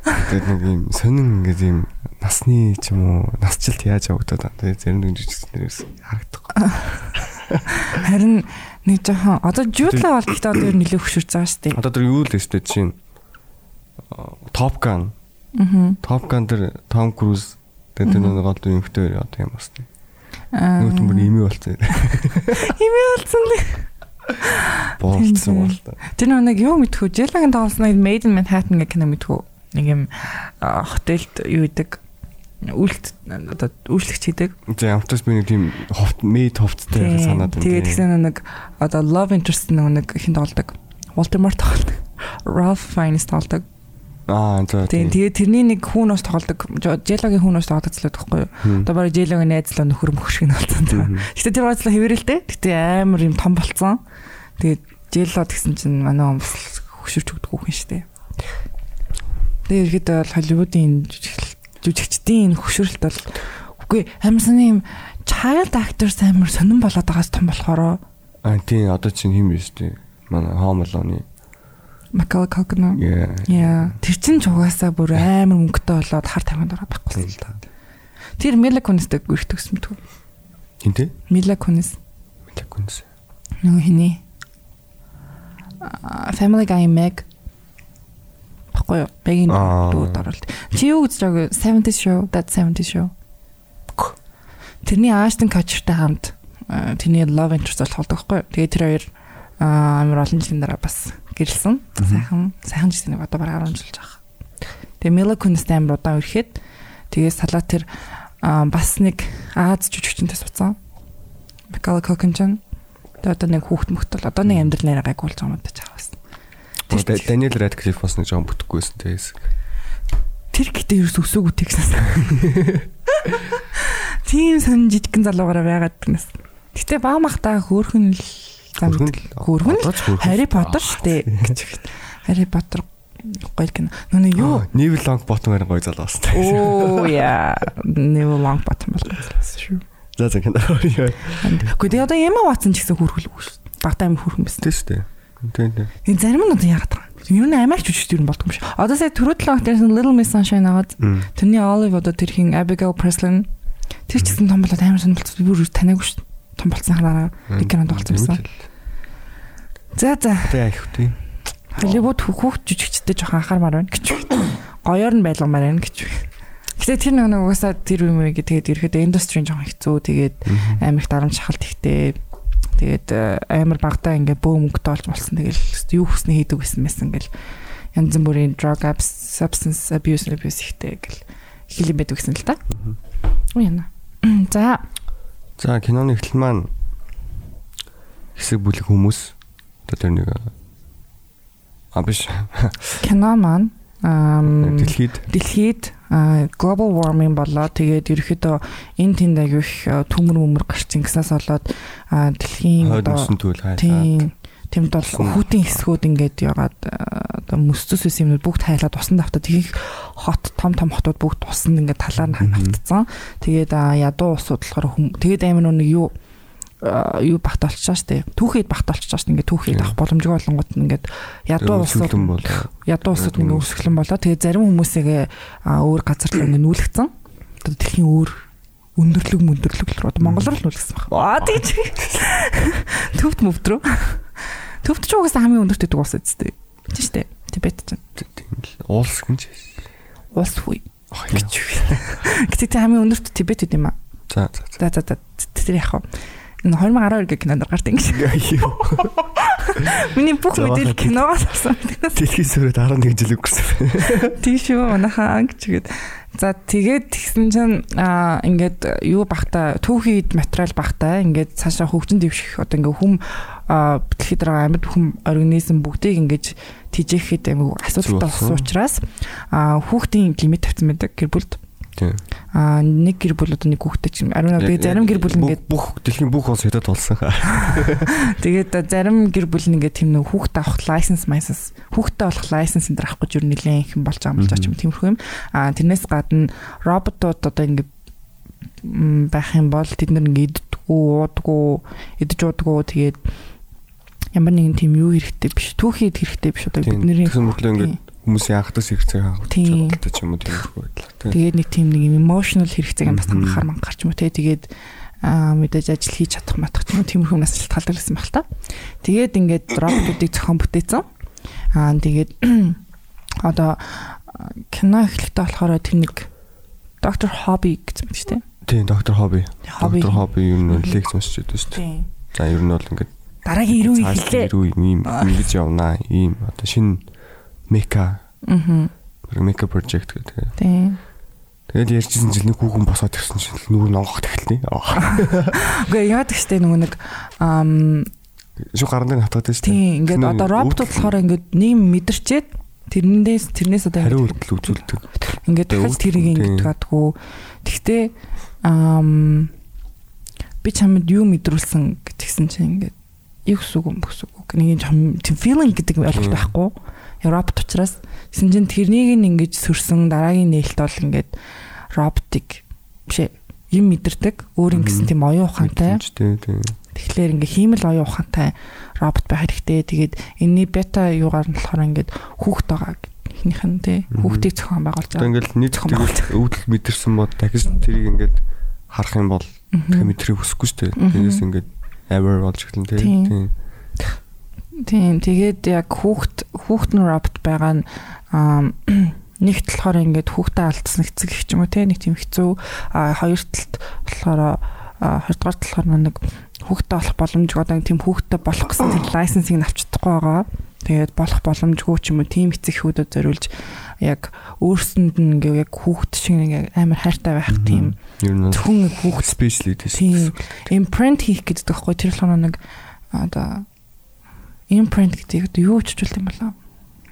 Тэгээд нэг юм сонин ингээд юм насны ч юм уу насжилт яаж явагдаад байна. Тэгээд зарим нэг жижигчнэрээс харагдахгүй. Харин нэг жоохон одоо Jude-ла бол гэхдээ одоо ер нь нэлээд хөшөрч байгаа шүү дээ. Одоо тэр юу л өстэй чинь Top Gun. Аа. Top Gun дээр Том Круз тэгээд тэр нэг гол юмхтэй одоо юм бас. Аа. Нүүтэн бүр имий болсон. Химээ болсон лээ. Боолцсон бол та. Тэр нэг юу мэдхүү? Jellag-ын тоглосныг Made in Manhattan гэх кино мэдхүү? Нэг юм а, хотелд юу идэг үйлт одоо үйлчлэгч хийдэг. За амтас би нэг тийм ховт мэд ховттой санаад байна. Тэгээд тэгсэн нэг одоо love interest нэг хин тоглодог. Voldemort тоглодог. Ralph Fiennes тоглодог. Аа за тэгээд тэрний нэг хүүн ус тоглодог. Jellag-ийн хүүн ус тоглодог зүйл байхгүй юу? Одоо барыг Jellag-ийн найзлаа нөхөр мөх шиг нь болсон тийм. Гэтэ тэр байцлаа хэвэрэлтэй. Гэтэ амар юм том болцсон. Тэгээд Jello гэсэн чинь манай хүмүүс хөшөрч өгдөг хүн шүү дээ. Тэгээд ихэд бол Холливуудын жүжигч- жүжигчдийн хөшөрлөлт бол үгүй амар сони юм child actors амар сонирн болоод байгаас том болохоор Аа тийм одоо чинь юм биш үү? Манай Alone-ы Macaulay Culkin яа. тэр чин ч угаасаа бүр амар мөнгөтэй болоод хар тамхинд ороод байхгүй л та. Тэр Mila Kunis-тэй гүрх төгсөн мэт. Хинтээ? Mila Kunis Мэлэкүнс. нөгөө хиний А, Family Guy Meg Баггүй юу? Бэгийн Аа. дүүд оролт. Чи юу гэж байгаа 70 show, that 70 show. Тэрний Ashton Kutcher-тай хамт а, тэрний love interest бол тоглодог байхгүй юу? Тэгээ тэр хоёр амар олон жилийн дараа бас гэрэлсэн. Сайхан, сайхан жишээ нэг одоо бараг 10 жил жаах. Тэгээ Mila Kunis-тай амар удаан үрэхэд тэгээ салаа тэр бас нэг Аз жүжигчтэй суцсан. Macaulay Culkin ч тэгээ одоо нэг хүүхд мөхт бол одоо нэг амьдрал нэрээ гайгуулж байгаа юм даа чаавас. Тэр Даниэл Радклиф бас нэг жоон бүтэхгүйсэн тэгээс. тэр гэдэг ерөөс өсөөгүй тэгснээс. Тийм сонин жижигхэн залуугаараа байгаад гэнэс. Гэтэ баа махтаа хөөхөн л зам Хөөрхөн мэддэг. л- хөөхөн. Harry Potter штэ гэж. Harry Potter гоё кино. Нүг юу? Лонг ботом харин гоё залуу бас. Оо яа. Never long bottom бол шүү. За за кино. Гэхдээ одоо Emma Watson ч гэсэн хөөрхөлгүй шүү. Багтаа юм хөөрхөн байсан. Тийм шүү дээ. Тийм тийм. Энэ зарим нь одоо яагаад байгаа юм? Юу нэ амарч жүжигч юм болдгоо юм шиг. Одоо сая түрүүдлэн актер Little Miss Sunshine агаад Мм. тэрний Olive одоо тэр хин Abigail Breslin тэр ч гэсэн том болоод амар сонир болчихсон. Бүр танаагүй шүү. Том болсон хараа нэг кинонд тоглосон байсан. За за. Тэгээ их үү. Холливуд хүүхд жүжигчтэй жоохон анхаармаар байна гэж. Гоёор нь байлгамаар байна гэж. Гэтэ тэр нэг нэг угаасаа тэр юм уу тэгээд ирэхэд индустрийн жоохон хэцүү тэгээд амар их дарамт шахалт ихтэй тэгээд э, амар багтаа ингээ бөө мөнгөтэй болж болсон. Тэгэл юу хүснэ хийдэг гэсэн мэсэн ингээл янз бүрийн drug abs substance abuse abuse ихтэй гэл хилэн байдаг гэсэн л та. Уу яна. За. За киноны эхлэл маань хэсэг бүлэг хүмүүс. Одоо тэр нэг а биш. Кино маань дэлхийд. дэлхийд global warming болоо тэгээд ерөөхдөө энэ тэнд аяг их а, төмөр өмөр гарч ингэснээс болоод дэлхийн одоо тийм тэмд бол хүүтийн хэсгүүд ингээд ягаад одоо мөсцөс ус юмнууд бүгд хайлаад усан давтаад их хот том том хотууд бүгд усан ингээд талаар нь хавтцсан. Тэгээд ядуу усууд болохоор тэгээд амар нэг юу юу багт олчаа штэ. Түүхэд багт олчаа штэ ингээд түүхэд авах боломжгүй болонгууд нь ингээд ядуу бол ядуу Ядуу ингээ өсгөлэн болоо. Тэгээ зарим хүмүүсээ өөр газар руу ингээ нүүлгцэн. Одоо дэлхийн өөр өндөрлөг мөндөрлөг рүү одоо Монгол руу нүүлгсэн баг. Аа тийч. Төвд мөвд рүү. Төвд ч угаасаа хамгийн өндөрт идэг ус. Тийм шүү дээ. Тибет ч уулс гинж. улс хүй. Ах яа. Гэтэ тэ хамгийн өндөрт Тибет идэм юм аа. За за за. За тэр хаа энэ 2012 гэх кинонд гардаг юм. Миний бүх мэдээлэл киногоос авсан. Дэлхийн сүрээд 11 жил өнгөрсөн. Тийш үү манайхаа гэчихэд. За тэгээд тэгсэн чинь аа ингээд юу бахта түүхийд материал бахта ингээд цаашаа хөгжин дэвших одоо ингээд хүм дэлхийд байгаа амьд хүм организм бүгдийг ингээд тижээхэд аймаг асуудалтай болсон учраас аа хүүхдийн лимит тавьсан байдаг гэр бүлд. Аа нэг гэр бүл одоо нэг хүүхдээ чинь ариун Яг- тэгээд зарим гэр бүл ингээд бүх дэлхийн бүх улс хэдэд болсон. Тэгээд зарим гэр бүл ингээд тийм нэг хүүхдээ авах лайсенс майсенс хүүхдээ болох лайсенс энэ авах гэж юу нэлээд их юм болж байгаа юм болж юм тиймэрхүү юм. Аа тэрнээс гадна роботууд одоо ингээд байх юм бол тэд нар ингээд иддгүү, уудгүү, идэж уудгүү тэгээд ямар нэгэн тийм юу хэрэгтэй биш. Түүхийд хэрэгтэй биш одоо бидний Тэгсэн мэтлээ ингээд хүмүүсийн анхдас хэрэгцээг Тийм. чадaltaй ч юм уу тиймэрхүү байлаа. Тийм. тэгээд нэг тийм нэг emotional хэрэгцээг бас Мгм. хангахаар мангахар ч юм уу те тэгээд аа мэдээж ажил хийж чадах матах ч юм уу тиймэрхүү нас шалтгаалдаг гэсэн баг та. Тэгээд ингээд роботуудыг зохион бүтээсэн. Аа тэгээд одоо кино эхлэхдээ болохоор тэр нэг доктор хобби гэсэн шүү дээ. Тийм, доктор Хобби. Доктор Хобби юу лекц уншиж байдаг шүү дээ. Тийм. За ер нь бол ингээд Дараагийн ирүү цааш хэллээ. ирүү юм ингэж явнаа. Ийм одоо шинэ мека Аа. мека project гэдэг. Тийм. Тэгээд ярьжсэн чинь нэг хүүхэн босоод ирсэн чинь нүр нонгох тахилтны. Үгүй яагаад гэжтэй нөгөө нэг Шуу гаран дээр хатгаад шүү дээ. тийм ингээд одоо өвдөл- болохоор ингээд нэм мэдэрчээд тэрнээс тэрнээс одоо хариу үйлдэл үзүүлдэг. ингээд дахиж өвдөл тэрийг ингээд гадгүй. Тэгтээ ам би чамд юу мэдрүүлсэн гэтгсэн чинь ингээд юу гэсэн үг юм гэсэн үг. Нэг юм тийм feeling гэдэг ойлголт байхгүй. Европт учраас гэсэн чинь тэрнийг нь ингэж сөрсөн дараагийн нээлт бол ингээд роботик биш ээ, юм мэдэрдэг. Өөр ингэсэн тийм оюун ухаантай. Тэгэхээр ингээ хиймэл оюун ухаантай робот байх хэрэгтэй. Тэгээд энэний бета юугаар нь болохоор ингээд хүүхд байгаа ихнийх нь тий хүүхдийг зохион байгуулж Одоо ингээл нийт өвдөл мэдэрсэн бод дахиж тэрийг ингээд харах юм бол дахин мэдрэх хүсэхгүй шүү дээ. Мгм. Тэрээс ингээд aware болж эхэлнэ Тийм. тийм. Тийм тэгээд яг хүүхд хүүхд нь робот байгаа нь аа нэгт болохоор ингээд хүүхдээ алдсан эцэг ч юм уу те нэг тийм хэцүү хоёр талд болохоор а хоёрдугаар талаар нэг хүүхдээ болох боломжгүй одоо нэг тийм хүүхдээ болох гэсэн тэр лайсенсыг нь авч чадахгүй байгаа. Тэгээд болох боломжгүй ч юм уу тийм эцэг хүүдүүд зориулж яг өөрсөнд нь ингээ яг хүүхд шиг нэг амар хайртай байх тийм зөвхөн хүүхд speech leadership. тийм импринт хийх гэдэг байхгүй тэр болохоор нэг одоо импринт гэдэг юу ч хэлж юм болоо.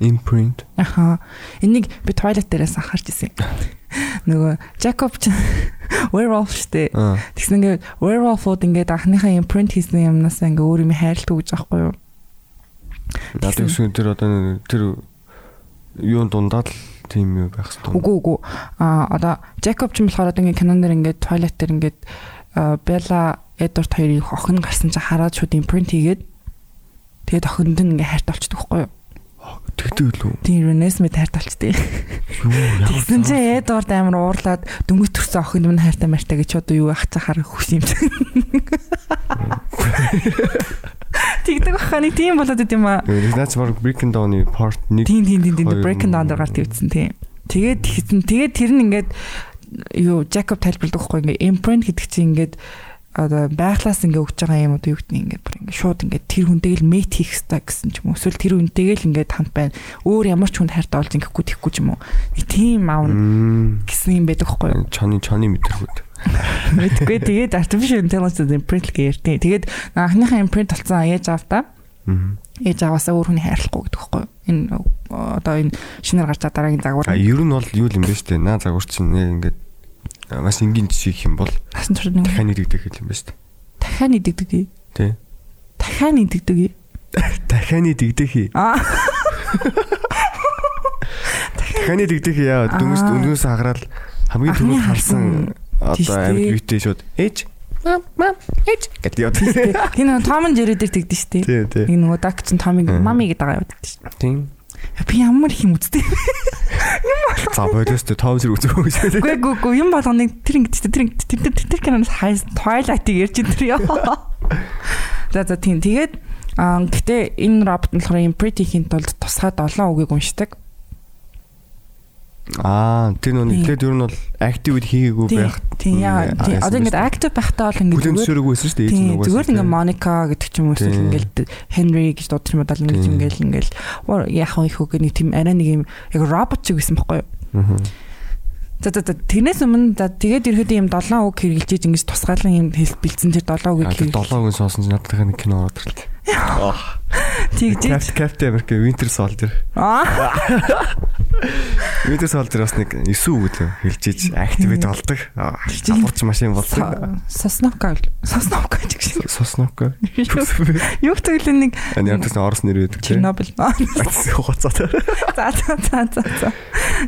imprint. Аха. Энийг би toilet дээрээс анхаарч ирсэн. Нөгөө Jacob ч werewolf штэ. Тэгсэн ингээд werewolf-ууд ингээд анхныхаа imprint хийсэн юмнаас ингээд өөр юм хайрладаг гэж аахгүй юу? Надад гэсэн тэр одоо тэр юун дундаад л тийм юу байх хэвээр. Үгүй үгүй. Аа одоо Jacob ч юм болохоор одоо ингээд кинон дээр ингээд toilet дээр ингээд аа, Bella Edward хоёрын охин гарсан чинь хараад шууд imprint хийгээд тэгээд охинд нь ингээд хайртай болчихдог байхгүй юу? Тэгдэг лүү. Тийм Renesmee. Юу ямар Тэгсэн чинь Эдвард амар уурлаад дөнгөж төрсөн охин минь хайртай мартай гэж одоо юу ах цахаар хүс юм. Тэгдэг баха нэг тийм болоод идэм аа. Наач баг Breaking Down-ы part 1 Тийм тийм тийм тийм breaking мөн. дээр гарт ивдсэн тийм. Тэгээд хийсэн. Тэгээд тэр нь ингээд юу Jacob тайлбарладаг байхгүй ингээд imprint гэдэг чинь ингээд одоо байглаас ингээ өгч байгаа юм одоо юу нь ингээ бүр ингээ шууд ингээ тэр хүнтэйг л мейт хийх хэрэгтэй гэсэн ч юм уу эсвэл тэр хүнтэйг л ингээ хамт байна өөр ямар ч хүнд хайртай болж ингэхгүй тэхгүй ч юм уу тийм аав Мм. гэсэн юм байдаг байхгүй юу Чоны чоны мэдэрхүүд. Мэдгүй тэгээд artificial intelligence imprint л гэртээ тэгээд анхныхаа imprint болсон ээж аавтаа Мм. ээж аваасаа өөр хүний хайрлахгүй гэдэг юу энэ одоо энэ шинээр гарч байгаа дараагийн загвар ер нь бол юу юм бэ штэ. Наа загвар чинь яг ингээд маш энгийн жишээ юм бол насан турш нэг дахиад нэгдэх юм байна штэ. дахиад нэгдэгдэг Тэ. дахиад нэгдэгдэг Дахиад нэгдэх. аа Дахиад нэгдэх яа дүнс өнгөөс хагараад хамгийн Анхны түрүү харсан одоо амьд биетэй шууд ээж мам мам ээж гэдэг яа. тийм нэг Том Jerry дээр тэгдэж штэ Тий, тий. нэг нөгөө даг чин Томиг мами гэдэг байгаа яваад штэ Тийм. би ямар их юм үзтээ За бодоос тэ тоом зэрэг үзэх үү. Гүй гүй гүй юм болгоныг тэр ингэж тэр ингэж тэр тэр тэр киноноос хайс Twilight-ийг ярьж ин тэр ёо. За за тийм тэгээд гэтээ энэ робот нь болохоор imprint хийхэд тулд тусгай 7 үгийг уншдаг. Аа тэр нөө тэгээд ер нь бол active хийгээгүй байх. Тийм яа. Одоо ингээд active байхдаа бол бүлээн зүгээр байсан шүү дээ. Тийм зүгээр ингээ Моника гэдэг ч юм уу эсвэл ингээл Henry гэж дуудчих юм бол ингээл ингээл оо яах вэ хөө нэг тийм арай нэг юм яг робот шиг байсан байхгүй юу. За за тэрнээс өмнө за тэгээд ерөөдөө юм 7 үг хэрэгжилж ингэж тусгаалan юм хэл бэлдсэн тэр 7 үг тэр долоогийн соосон чинь надад нэг кино ороод ирлээ. Тэгжиж Captain America Winter Soldier. аа Winter Soldier бас нэг 9 үг л хэлжиж activate болдог. Залгуурч машин болдог. Сосновка Сосновка гэж шиг Сосновка. юу гэвэл нэг Ани янтас орос нэр өгдөг тийм. Чернобыль Хоцоо. За за за за за.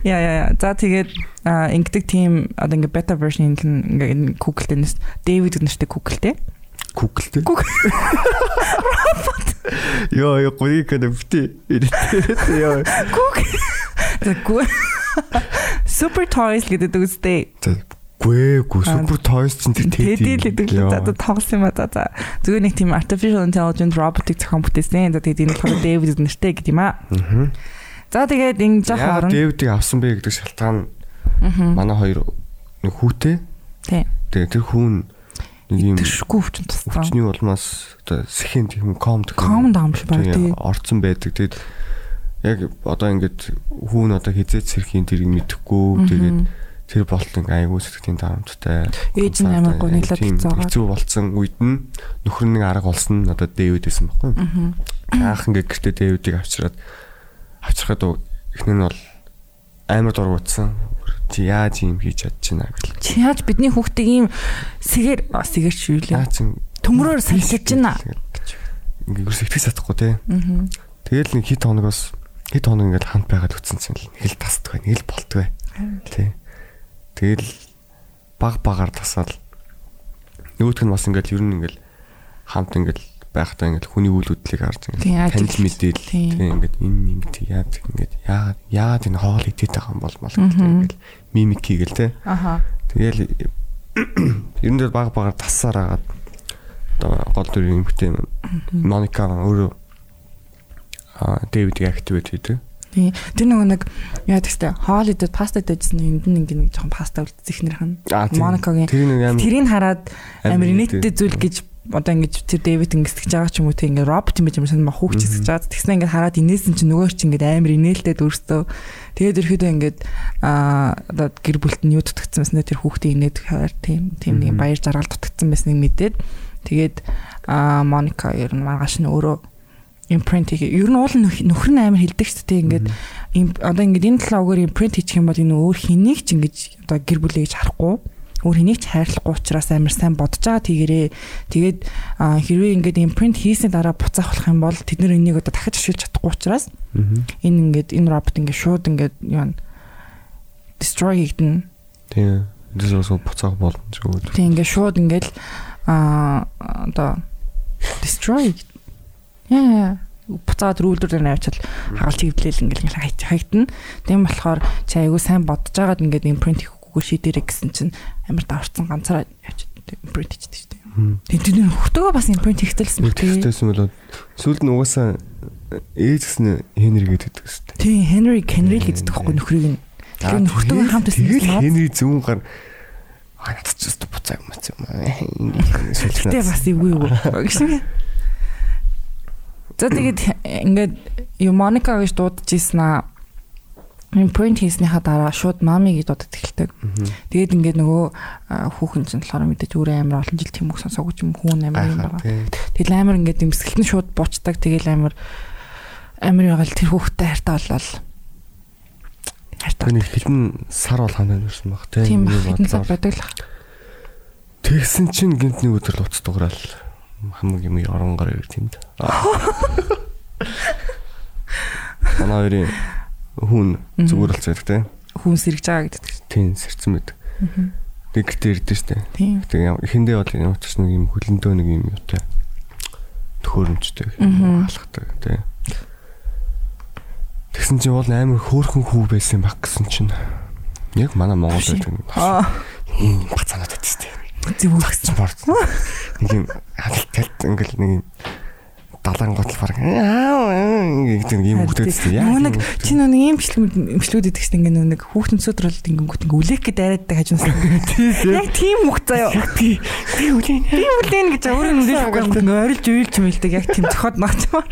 Яа яа яа. За тэгээд ингэдэг тийм одоо ингээ бета version ингээ Google дэнэс Дэвид нэртэй Google те. Google тийм. Google. Йоо ёо гуйг кэнэ бити. Йоо. Google. За Google. Super Toys гэдэг үстэй. Гүй гүй супер toys чинь тэр Тэдэл гэдэг л за тоглосон юм а за за. Зүгээр нэг тийм artificial intelligence robotic зохион бүтээсэн. За тэгээд энэ болохоор Дэвид нэртэй гэдэг юм. Аа. За тэгээд энэ жоох Яа орон. Дэвидийг авсан бэ гэдэг шалтгаан Аа. манай хоёр нэг хүүтэй. Тий. Тэгээ тэр хүн нэг юм Тэршгүй өвчин туссан. хүчний улмаас одоо сэхэнд юм комд down биш баг тий. орцсон байдаг. Тэгэд яг одоо ингээд хүүн одоо хизээч сэрхийн тэрийг мэдэхгүй тэгээд тэр болтон айгүй сэтгэлийн дарамттай. Ээж нь амар гуниглаад Тийм, хэцүүгээ. Хэцүү болсон үед нь нөхөр нэг арга болсон нь одоо Дэвид байсан байхгүй юу? Анх ингээд гэртээ Дэвидийг авчираад авчирхад эхнэр нь бол амар дургуутсан. Чи яаж юм хийж чадчихна гэл. Чи яаж бидний хүүхдийг ийм сэгээр а, сэгээр шивлээ. Наа чин Төмрөөр салхиж байна. Ингээд юу сэтгэж чадахгүй те. Тэгэл нэг хит хоногоос хит хоног ингээд хамт байгаад үтсэн чинь л нэг л тасдаг бай, нэг л болтго бай. Тий. Тэгэл баг багаар тасаал. Нөгөөх нь бас ингээд ер нь ингээд хамт ингээд байхдаа ингээд хүний үйл хөдлөлийг харж Тийм, ингээд идэв. мэдээл Тийм. тий ингээд энэ ингээд яаж ингээд яагаад яагаад энэ хоол идээд байгаа юм бол мал ингээд мимик хийгээл тий. Аха. Тэгэл ер нь л баг багаар тассаар агаад одоо гол дүр юмхтэй Моника өөрөө Дэвидийг активэт хийдэг. Тий. Тэр нөгөө нэг яа гэхтэй хоол идээд паста идээжсэн энд нь ингээ нэг жоохон паста үлдсэн тийм. Тэр нэг амар тэрийг хараад нэттэй. нэттэй зүйл гэж одоо ингэж тэр Дэвид ингэсгэж байгаа ч юм уу те ингээ робот юм байж юм сайн хүүхч хэсгэж байгаа. Тэгснэ ингээ хараад инээсэн чинь нөгөө чи ингээ амар инээлтэй дүрстөө. Тэгээд ерөөдөө ингээ аа одоо гэр бүлт нь юу дутагдсан байснаа тэр хүүхдээ инээд хавар тийм тийм нэг баяр жаргал дутагдсан байсныг мэдээд тэгээд аа Моника ер нь маргааш нь өөрөө импринт хийх. Ер нь уул нөх- нөхөр нь амар хилдэг ч тийм ингээд одоо ингээд энэ талаа өгөр импринт хийчих юм бол энэ өөр хэнийг ч ингэж одоо гэр бүлээ гэж харахгүй өөр хэнийг ч хайрлахгүй учраас амар сайн бодож байгаа тэгэрээ тэгээд хэрвээ ингээд импринт хийсний дараа буцаах болох юм бол тэд нар энийг одоо дахиж ашиглаж чадахгүй учраас энэ ингээд энэ робот ингээд шууд ингээд юу destroy хийгдэн Тийм. Дэс бас буцаах болно ч үгүй. тийм ингээд шууд ингээд а одоо destroy яа буцаад рүүлдэр дээр навчаад хагалт хөвлөөл ингээл ингээл хайт хайгтана. Тийм болохоор чи айгуу сайн бодож байгаад ингээд импринт хийхгүй шийдэрэй гэсэн чинь амар даварцсан ганцаараа явчихад импринт хийдэг шүү дээ. Тэр нэр хөхтөгөө бас импринт хийхтэлсэн Нэг баг тийм. тэгтэйсэн болоо сүүлд нь угаасаа ээж гэсэн Хенри гэдэг хэвчээ. Тийм Henry Henry л гэдэг байхгүй нөхрийг нь. Тэгэхээр нөхтөгөө хамт байсан Тэгэл. Хенри зүүн гар надад ч өстө буцаа юм аа юм. Гэтэ бас эвгүй юу. Гэсэн. За тэгээд ингээд юу Моника гэж дуудаж ийсэн аа импринт хийснийхаа дараа шууд мами гэж дуудаад эхэлдэг. Тэгээд ингээд нөгөө хүүхэн чинь болохоор мэдээж өөрөө амар олон жил тийм үг сонсоогүй юм хүүн амар юм байгаа. Тэгэл амар ингээд имсгэлт нь шууд буучдаг. Тэгэл амар амар ягаал тэр хүүхдтэй хайртай болол. Хайртай. Тэний хитэн сар бол хандаад ирсэн баг тийм. Хитэн бодлоор. байдаг л. Тэгсэн чинь гинт нэг өдөр л уц дуграал хамаг юм оронгоор ир тиймд. Манай хоёрын хүн зүгээр л зэрэг тийм. Хүн сэргэж байгаа гэдэг. Тийм сэрцэн байдаг. Тэг гэртээ ирдэ штэ. Тийм. Тэг эхэндээ бол ямар ч нэг юм хөлөндөө нэг юм юутай төхөөрөмжтэй Мгм. алхдаг тий. Тэгсэн чинь бол амар хөөрхөн хүү байсан баг гэсэн чинь яг манай Монгол байдаг. Аа бацаанаад байдаг штэ. зүгс. Спорт. Нэг юм хадталт ингээл нэг юм далайн готл баг аа гэдэг юм хөвгдөөдсөн яа. Нэг чи нөгөө ийм бичлэг бичлүүд идэх чинь ингээ нэг хүүхдэн цөдрөл ингэнгүүт ингээ үлээх гээд арайддаг хажуунаас. Яг тийм мөх заяа. би үлээн. Би үлээн гэж өөрөө нүдэлгүй ингээ орилж уйлж мэлдэг яг тийм цохоод ногчмаар.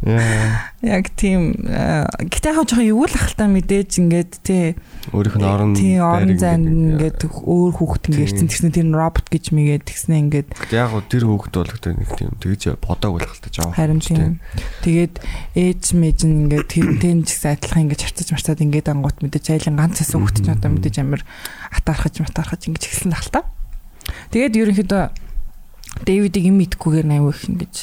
Яа. Яг тийм гэтээ хаа жоохон юу л ахaltaа мэдээж ингээд тий Өөрийнх нь орон тий орон зайд ингээд өөр хүүхэд ингээ ирсэн тэгснэ тэр робот гэж мэгээд тэгснэ ингээд Яг гоо тэр хөөгд бол гэдэг нэг тийм тэгж бодог байх л та жаа. харин тийм тэгээд ээж мэж нь ингээд тэрнтэй ч гэсэн адилхан ингээд харцаж марцаад ингээд ангуут мэдээж айлын ганц хэсэг хүүхэд ч одоо мэдээж амар атаархаж матаархаж ингэж эхэлсэн л та. Тэгээд ерөнхийдөө Дэвидийг юм идэхгүйгээр навь их ингэж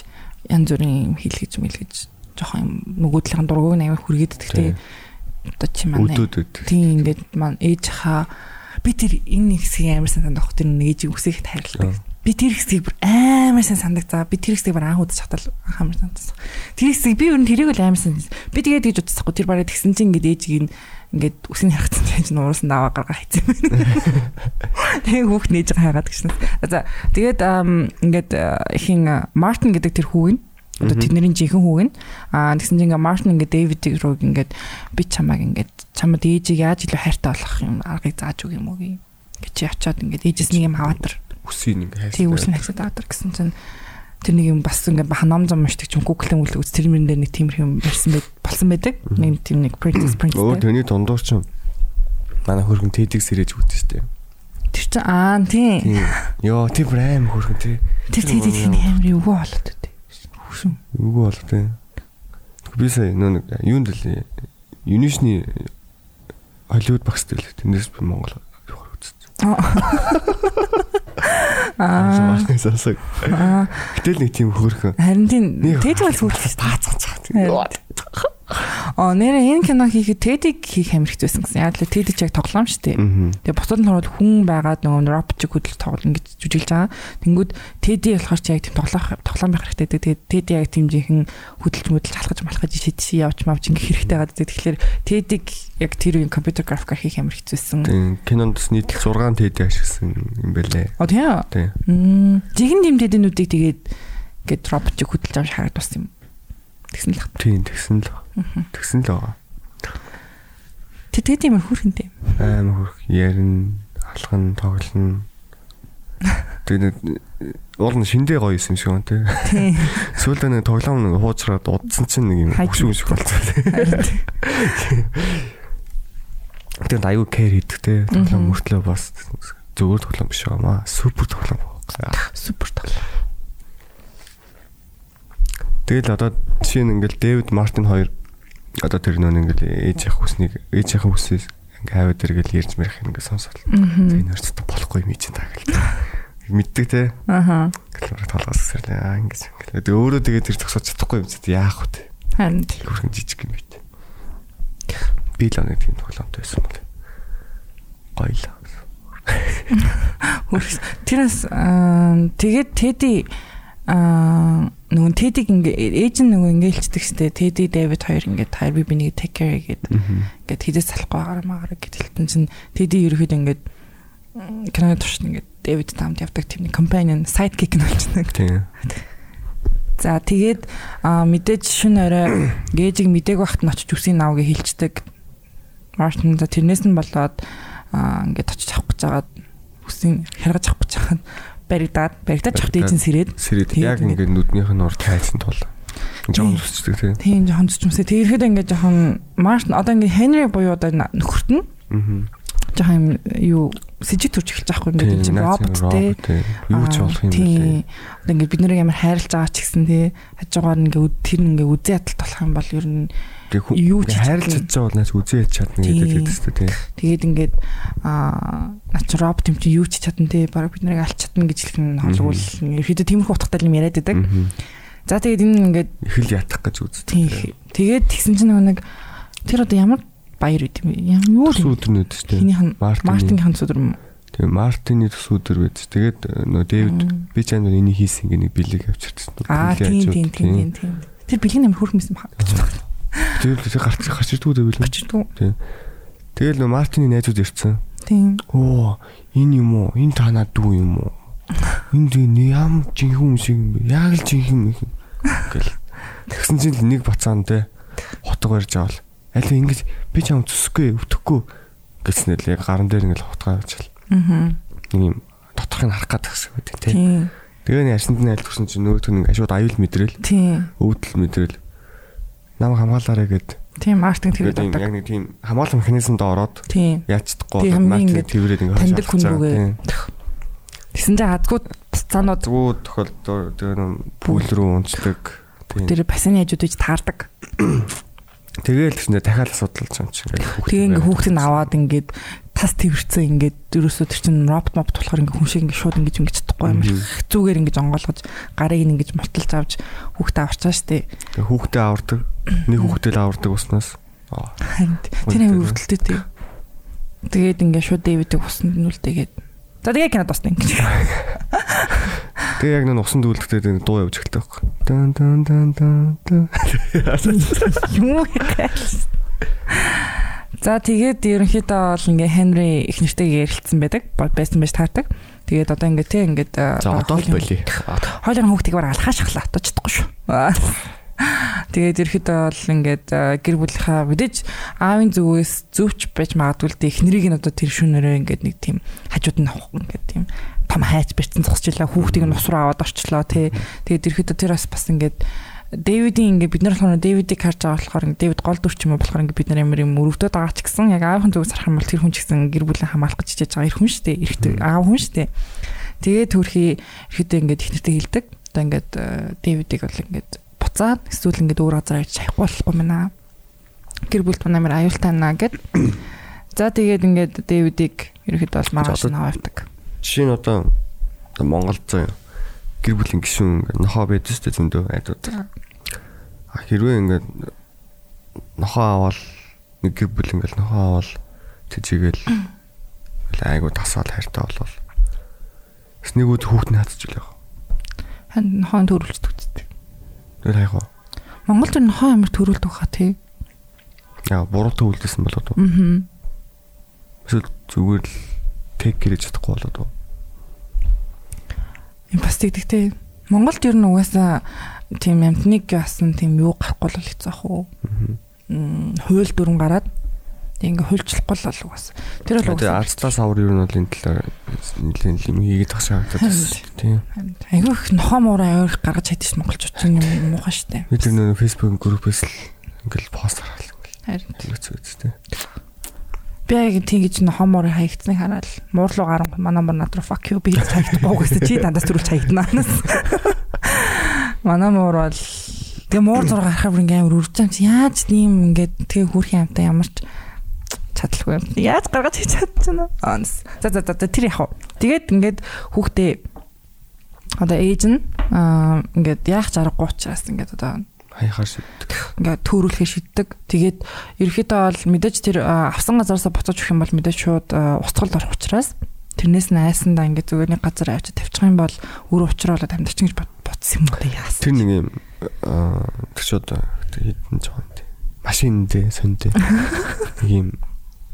янз бүрийн юм хийлгэж мэлгэж жоохон юм нөгөөдлөгийн дургуг навь хүргээд гэхдээ одоо чи манай тийм ингээд маань ээж хаа би тэр энэ хэсгийг амар сайн сандах тэр нэг ээжийг үсэхэд хайрладаг. Би тэр хэсгийг бүр амар сайн сандаг. За би тэр хэсгийг бүр анх удаж хатал амар сандсан. Тэр хэсгийг би өөр нь тэрийг л амар сайн. Би тэгээд гэж утсахгүй тэр бараа тэгсэн чинь ингээд ээжийг нь ингээд үсгийн харагцсан чинь нуурсан даваа гаргаа хийцэн байна. Тэгээ хүүхд нээж байгаа хайгаад гисэн. За тэгээд ингээд а, Мартин гэдэг тэр хүү нь одоо тэдний жинхэнэ хүүг нь аа тэгсэн чинь ингээ Мартин ингээ Дэвидийг руу ингээд би чамааг ингээд чамд ээжийг яаж илүү хайртай болох юм аргыг зааж өг юм уу гэж чи очиод ингээд ээжээс нэг юм аваад тар Үсийг ингээ хайсан. тий үсэн хайсаад аваад тар гэсэн чинь тэр нэг юм бас ингээ ханом зам мушдаг чинь Google-ын үйл үз тэр мөрөн дээр нэг тиймэрхүү юм барьсан байд болсон байдаг нэг тийм нэг Princess Prince Өөр төний дундуур ч манай хөргөн тэдэг сэрэж үтсэн штэ. тэр чинь аа тий Тийм. Йоо бүр аим хөргөн тий. тэр тий тий тий амар юу болоод дээ хөшөө Үгүй бол тий. Би сая нөө нэг юунд л Юнишны Холливуд багс дээр л тэндээс би Монгол. Аа. Гэтэл нэг тийм хөрхөн. харин тийм Нэг тэд бол Аа нэрээ энэ кино хийхэд Тэдийг хийх амир хэцүүсэн гэсэн. Яг л Тэд ч яг тоглоом шүү дээ. Тэгээ бусад нь бол хүн байгаад нөгөө рап чиг хөдөл тоглол ингэж жүжиглэж байгаа. Тэнгүүд Тэди болохоор чи яг тийм тоглох тоглоом байх хэрэгтэй. Тэгээд Тэди яг тийм жинхэнэ хөдөлж мөдөлж халахж малахж шидши явж мавж ингэ хэрэгтэй байгаа. Тэгэхээр Тэдийг яг тэр үеийн компьютер графикаар хийх амир хэцүүсэн. Кинонд бас нийтлэл 6 тэд ашигласан юм байлээ. Оо тийм? Тийм. Жигэн тийм тэднүүдийг тэгээд гээд рап чиг хөдөлж авч хараад бас юм. Тэгсэн л. Тийм тэгсэн л. Тэгсэн л байгаа. Тэ тэгээд юм хүрхэнтэй. Аим хөрх ярин алхан тоглоно. Тэгээд уул нь шиндээ гоё юм шиг байна тий. Тийм. Сүүлдээ нэг тоглоом нэг хуучраад удсан чинь нэг юм хөшөө хөшөө болцоо. Тэгээд аюу кэр хийдэг тий. Тоглоом мөртлөө бас зүгээр тоглоом биш байгаамаа. Супер тоглоом. Супер тоглоо. Тэгэл одоо жишээ нь ингээл Дэвид Мартин хоёр одоо тэр нөө ингээл ээж явах хүснийг ээж явах хүсээс ингээ хаваад иргээл ярьж мэрх ингээ сонсоод. Тэгээ нэрчтэй болохгүй юм чинь таа гэл. Мэддэг те. Аха. Гэлмэр толгоос гэсэрлээ. Аа ингэж ингээ. Тэгээ өөрөө тэгээ тэр зогсож чадахгүй юм чи яах вэ? Харин Хөрхэн жижиг юм байт. Би л нэг тийм тоглоомтой байсан бол. Гоё л. Хөрс. Тэрээс аа, тэгээд Теди аа нөгөө Тедиг ингээ ээж нь нөгөө ингээ хэлцдэг штэ Теди Дэвид хоёр ингээ хоёр би бинийг take care гэдэг ингээд хідээс салахгүй агаар магаар гэд хэлтэн чинь Теди ерөөхдөө ингээд киноны турш ингээд Дэвид таамд явдаг нэг companion sidekick нь болчихсон. Тийм. За тэгээд мэдээж шүн орой гээжиг мэдээг багт нь очиж үсгийн навыг хилчдэг. Мартин за тэрнээс нь болоод ингээд очиж авах гэж байгаад үсгийн хэргэж авах гэж байгаад баригдаад баригдаад чахт ээжин сэрээд Сэрэд Тэгээд яг ингээ нүднийх нь урд хайсан тул. Жоон зүсчдэг тийм. тийм жоохон зүчмсээ тэгэхэд ингээд жоохон Мартин одоо ингээд Хенри буюу одоо нөхөрт нь Аа. жоохон юм юу сэжиг төрж эхэлж байгаа ингээд энэ чинь робот те Юу ч болох юм тий. Одоо ингээд бид нэрийг ямар хайрлаж байгаа ч гэсэн тий хажуугаар ингээ үд- тэр ингээ үзээ ядалт болох юм бол ер нь Юу ч байгаа бол наач үзээ яж чадна Тийм. гэдэг хэвчээ тийм. тэгээд ингээд аа робот юм чи юу ч чадна тий бараг бид нарыг алж чадна гэж хэлэх нь холгуул ерөөдөө тиймэрхүү утгатай юм яриад байдаг. За тэгээд энэ ингээд Их л ятах гэж үздэг. тэгээд тэгсэн чинь нэг тэр одоо ямар баяр үт юм юу өдрнүүд шүү дээ. Хинийх нь Мартин. Мартингийн өдөр юм. Тэгээ Мартины төс өдөр байд. Тэгээд нөө Дэвид би ч амар энийг хийсэн гэх нэг бэлэг авчирсан. Аа тийм тийм тийм тийм тийм. Тэр бэлгийн амар хөөрхмэсэн баг гэж байна. Тэр л гарч гарч ирдгүү дэвэл. Очирдгүй. Тэгэл нөө Мартины найзууд ирсэн. Тийм. Оо энэ юм уу? Энэ танаа дүү юм уу? Энд энэ ямар жинхэнэ юм шиг юм бэ? Яг л жинхэнэ юм. Гэл. Тэгсэн чинь нэг бацаан те хутга барьж авал. Аль ингэж би ч юм зүсэхгүй өвдөхгүй гэсэн л яг гаран дээр ингээл хутгаа авчаал. Аа. Юм доторхыг харах гэдэг хэсэг байдаг те. Тийм. Тэгээ нэг арсанд нь айлтгсан чинь нөгөөдг нь ингээд шууд аюул мэдрэл, Тийм. өвдөл мэдрэл. Нам хамгаалаарэ гэд. Тийм Мартин Тэгээд тэгээд яг нэг тийм хамгаалал механизмд ороод яачдахгүй Тийм, хамгийн ингээд тэрвэрэд ингээд таньдаг хүн хойш рүүгээ. Тийм. Тэсэн чинь хадгууд буцаанууд Зүгөө тохиолдол тэр пүүл рүү унцдаг. Тэр бассейн хажууд үж таардаг. Тэгээл тэгснэ дахиад асуудал ч юм чи ингээд хүүхд. Тэгээ ингээ хүүхдийг аваад ингээд тас тэрвэрсэн ингээд ерөөсөө тэр чинь робот моб болохоор ингээ хүн шиг ингээ шууд ингээ ингэж чадахгүй юм Мгм. зүгээр ингэж онгоолгож гарыг ингэж муталж авч хүүхдээ аварчаа штэ. Хүүхдээ авардаг. Нэг хүүхдээ л авардаг уснаас. Тэр амар өвдөлттэй тий. Тэгээд ингээ шууд Дэвидийг усанд нүлдээгээд. За тэгээ кино дуусна ингэж. Тэгээ яг нэг усан дүүлдэхтэй дуу явж эхэлдэг байхгүй. Дан дан дан дан. Юу яагаад. За тэгээд ерөнхийдөө бол ингээ Хенри их нэртэйгээ ярилцсан байдаг. Байсан байж таардаг. Тэгээд одоо ингээ тий ингээд За одоо л болий. Хойлын хүүхдийг бар алхааш ахлаа одоо чадахгүй шүү. Тэгээд ерөөхдөө бол ингээд гэр бүлийнхаа мэдээж аавын зүгээс зөвч байж магадгүй л дээ эхнэрийг нь одоо тэр шүнээрээ ингээд нэг тийм хажууд нь авах ингээд тийм том хайч барьцсан зогсчлаа хүүхдийг нь ус руу аваад орчлоо тий. Тэгээд ерөөхдөө тэр бас бас ингээд Дэвидийн ингээд бид нар болохоор Дэвидийг харж байгаа болохоор Дэвид гол дүрч юм болохоор ингээд бид нар ямар юм өрөвдөд байгаа ч гэсэн яг аавын зүгээс харах юм бол тэр хүн ч гэсэн гэр бүлээ хамгаалах гэж хичээж байгаа эр хүн шүү дээ. Эрэхтэй аав хүн шүү дээ. Тэгээд төрхий ирэхдээ ингээд ихнэртэй хилдэг. Одоо ингээд э, Дэвидийг бол ингээд буцаад эсвэл ингээд өөр газар авч шахахгүй болохгүй мэнэ. Гэр бүлд манай амар аюултай наа гэд. За тэгээд ингээд Дэвидийг ерөөхдөө бол маргааш нь авдаг. Жишээ нь одоо Монголд заяа гэр бүлийн гишүүн нохоо байдаг шүү дээ зөндөө айдууд. А хэрвээ ингээд нохоо аваад нэг гэр бүл ингээд нохоо аваад тэжээгээл айгу тасаал хайртай болвол нэг үд хүүхд нь хатж үлээ. Хан хон төрүүлдэг үстэй. Тэр хайгаа. Монгол тэр хон амар төрүүлдэг хаа тий. Яа буруутай үлдээсэн болоод. Аа. Эсвэл зүгээр л тек гэж чадахгүй болоод. Им бас тэгдэгтэй. Монголд ер нь угаасаа тийм амтныг яасан тийм юу гарахгүй л хэцүү ах уу. Хууль дүрэн гараад ингээ хуульчлахгүй л бол угаасаа. Тэр бол угаасаа арцлаас авар ер нь бол энэ талаар нэлээд юм хийгээд тах шаардлагатай байсан. Тийм. айгүй их нохоо муурай их гаргаж чадчих монголчууд чинь юм муухай штэ. Би тэр нэг фэйсбүүк группээс л ингээл пост хараал ингээл Харин тэгэж үзтээ. Би яг тэгж нохоо муурай хаягдсныг хараад муурлуу гарan манай нар над руу fuck you би хаягдахгүй гэсэн чи дандаас төрүүлж хаягдана. Манай муур бол тэгээ муур зураг гарахаар бүр ингээм амар үржим чи яаж тийм ингээд тэгээ хүүрхийн амтаа ямар ч чадлаггүй юм. Яаж гаргаж хийж чадчихна. Аанс. За за за тэр яах вэ? Тэгээд ингээд хүүхдээ одоо ээж нь аа ингээд яах заргагүй учраас ингээд одоо Хаяхаар шийддэг. Ингээд төөрүүлэхээ шийддэг. Тэгээд ерөөхдөө бол мэдээж тэр авсан газараасаа буцаж өгөх юм бол мэдээж шууд а, устгалд орох учраас тэрнээс нь айсандаа ингээд зүгээр нэг газар авчиж тавьчих юм бол өөр учраа болоод амьдчин гэж бод- бодсон юм та яасан. Тэр нэг юм тэр шууд хитэн жоон тий. Машин дээ сонтэй. Нэг юм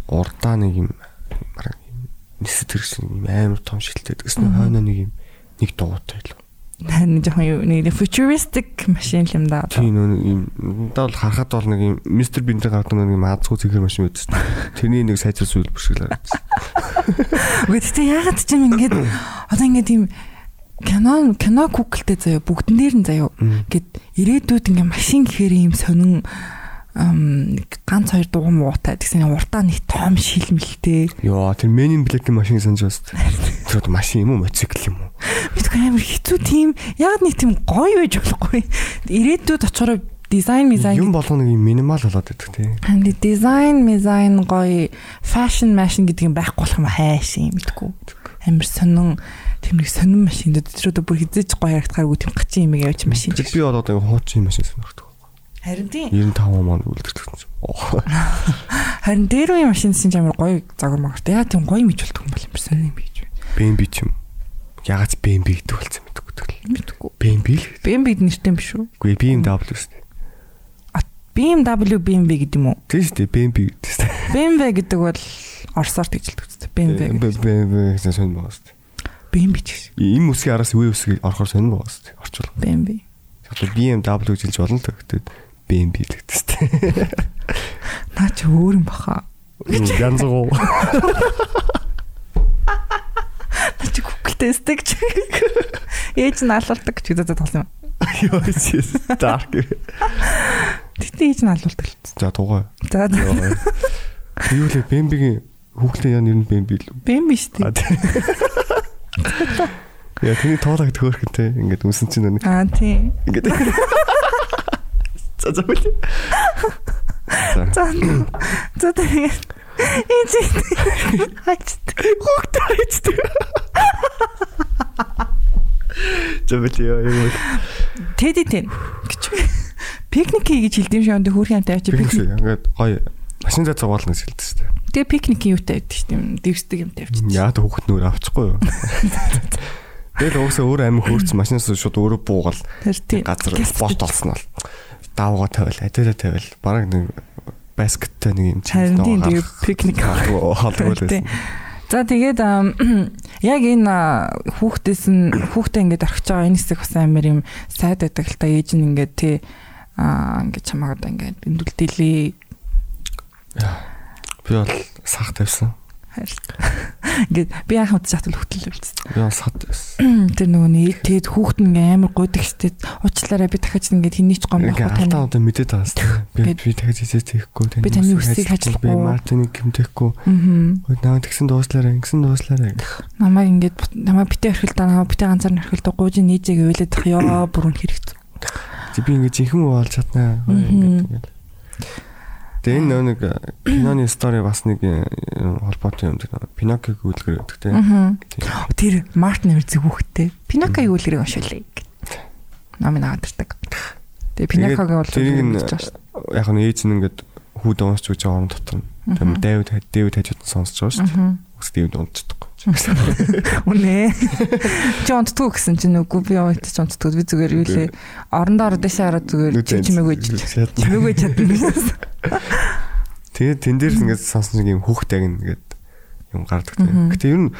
урдаа нэг юм нисэт тэрсэн юм амар том шилтэй гэсэн хойно нэг юм нэг дуутай л. Нэг жоохон юу нэг futuristic машин юм да. Тийм нэг юм надад бол харахад бол нэг юм мистер бинтэ гардаг нэг юм азгүй цэгэр машин байдаг шүү дээ. Тэрний нэг сайжрал зүйл бишгэлээ. Гэхдээ яагаад ч юм ингээд одоо ингээд тийм кино кино куклтэй заяа бүгдэн дээр нь заяа гэд ирээдүйд ингээ машин гэхээр юм сонин ганц хоёр дугуй муутай гэсэн уртаа нэг том шилмэлтэй Йоо тэр Men in Black-ийн машин санаж байна. Тэр машин юм уу мотоцикл юм уу? мэдгүй амар хэцүү тийм яг нэг тийм гоё байж болохгүй ирээдүйд очихоор дизайн мизайн Юм болгоно нэг минимал болоод байдаг тий. ханд дизайн мизайн гоё фэшн машин гэдэг юм байхгүй болох юм хайш юм мэдгүй амар сонин тийм нэг сонин машин дээр тэр одоо бүр хизээч гоё харагдахааргүй тийм гачин юм явж машин Би болоод хуучин машин сонирхдаг. Харин тийм 95 маань үлдэрдэг. харин дээр үе машин ч амар гоё загвар магартай яа тийм гоё мэж болдог юм бол амар сонин юм гэж BMW ч юм. Ягаад BMW гэдэг болсон мэдгүй тэгэл. мэдгүй BMW л. BMW нэртэй юм биш үү Үгүй BMW шүү дээ. BMW BMW гэдэг юм уу Тийм шүү дээ BMW гэдэг шүү. BMW гэдэг бол орсоор тэгжилдэг үстэй гэдэг. BMW гэсэн сонь байгаа шүү. BMW ч гэсэн Ийм үсгийн араас үе үсгийг орохоор сонь байгаа шүү. Орчуулга. BMW Одоо BMW гэж хэлж болно л гэхдээ BMW л гэдэгтэй. Наа чи өөр юм баха. Янз гоо. Наа чи Google тесттэй гэж. Ээж нь алуулдаг гэж үзээд тоглосон юм. Йоо чи dark. Тэгтээ ээж нь алуулдаг л. За тугай. За Юу лээ BMW-гийн хүүхдээ яа нэр нь BMW л. бэм биш А, тий. тий. Яа тэний тоолог төөрхөнтэй ингээд үнсэн чинь нэг Аа тий. ингээд За за үгүй. За За тэгээд ээж хайчт. хүүхдээ хайчдаг. За бэлээ яа юм. Тэди тэн гэж. Пикник хий гэж хэлдэм шиг өндөр хүүхэн амтай очи Пикник пикник. ингээд гоё машин заа зугаална гэж хэлдэг шүү дээ. Тэгээ пикникийн юутай байдаг шүү дээ. Дэвсдэг юм тавьчих. Яа та хүүхэд нөр авчихгүй юу? Тэгэл уусаа өөр амин хөөрч машинаас шууд өөрөө буугал Тэр тий. газар спорт олсон бол давгаа тавил, адилаа тавил. Бараг нэг баскеттай нэг юм тийм тэгээ пикник Тий. лсэн. За тэгээд яг энэ хүүхдээс нь хүүхдээ ингээд орхиж байгаа энэ хэсэг бас амар юм сайд байдаг л та ээж нь ингээд тий аа ингээд чамаагаа одоо ингээд бэндүлдэлээ Би бол сах тавьсан. Ингээд би анх удаа чатал хөтлөл үлдсэн. Би сад тавьсан. Тэр нөгөө нэг тэгэд нь ингээд амар гойдаг штэ уучлаарай би дахиж ингээд хэний ч гом байхгүй тань. удаа мэдээд байгаа. Би би дахиж хийсээ хийхгүй тань. Би таны үсийг Би ажиллахгүй. Мартиныг гэмтэхгүй. Аа. Наа тэгсэн дууслаарай, ингэсэн дууслаарай. Намайг ингээд намайг битээ орхил даа намайг битээ ганцаар орхил даа гууж нээжээ гэвэлээд тах ёо бүрэн хэрэгцүү. Чи би ингээ жинхэнэ уу олж чаднаа. Мгм. Ингээд. Тэгээ энэ нэг э, киноны стори бас нэг э, холбоотой юм дээр Пиноккиг үлгэр. Аа. Тийм. Тэр Мартин Эверзэг хүүхдтэй. Пиноккогийн үлгэрийг уншуулъя гэд. Намын аваад ирдэг. Тэгээ Пиноккогийн бол үлгэрийг уншиж яг нь ээж нь ингээд хүүд уншиж байгаа орон дотор нь. Мгм. Дэвид Дэвид хажууд сонсож байгаа шүү байгаа. Бас Дэвид унцдаггүй. Үнэ. Чи унтдгүй гэсэн чинь үгүй би унтж унтдгүй би зүгээр юу лээ. Орондоо ороод дэшээ хараад зүгээр чи чимээгүй ч чимээгүй чадна. Тэгээд тэн дээр ингээд сонсон нэг юм хүүхдтэй гин ингээд юм гардаг. Мгм. Гэтэ ер нь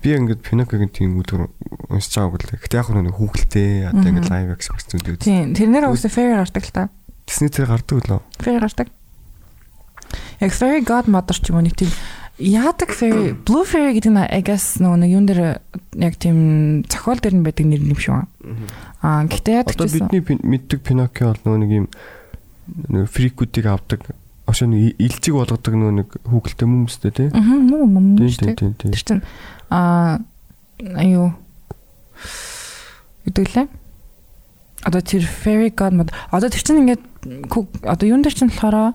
би ингээд Пиноккигийн тийм үлгэр уншиж байгаагүй л. Гэтэ яг нэг хүүхэлтэй одоо ингээд лайв акшн гэсэн үү. Тийм, тэрнэр уусаа fair гардаг л та. Тэсний тэр гардаг үлээ. Fair гардаг. Яг fairy godmother ч юм уу нэг тийм яадаг fairy blue fairy гэдэг нь I guess нөгөө нэг юун дээр яг тийм зохиол дээр нь байдаг нэр юм шиг байна. Аа гэхдээ яадаг ч гэсэн бидний мэддэг Пиноккио бол нөгөө нэг юм нэг фрикүүдийг авдаг. Ошоо нэг илжиг болгодог нөгөө нэг хүүхэлтэй хүмүүстэй тий. Аа шүү дээ. тийм тийм. Тэр чинь аа аюу гэдэг лээ. Одоо тэр fairy godmother одоо тэр чинь ингээд одоо юун дээр чинь болохоор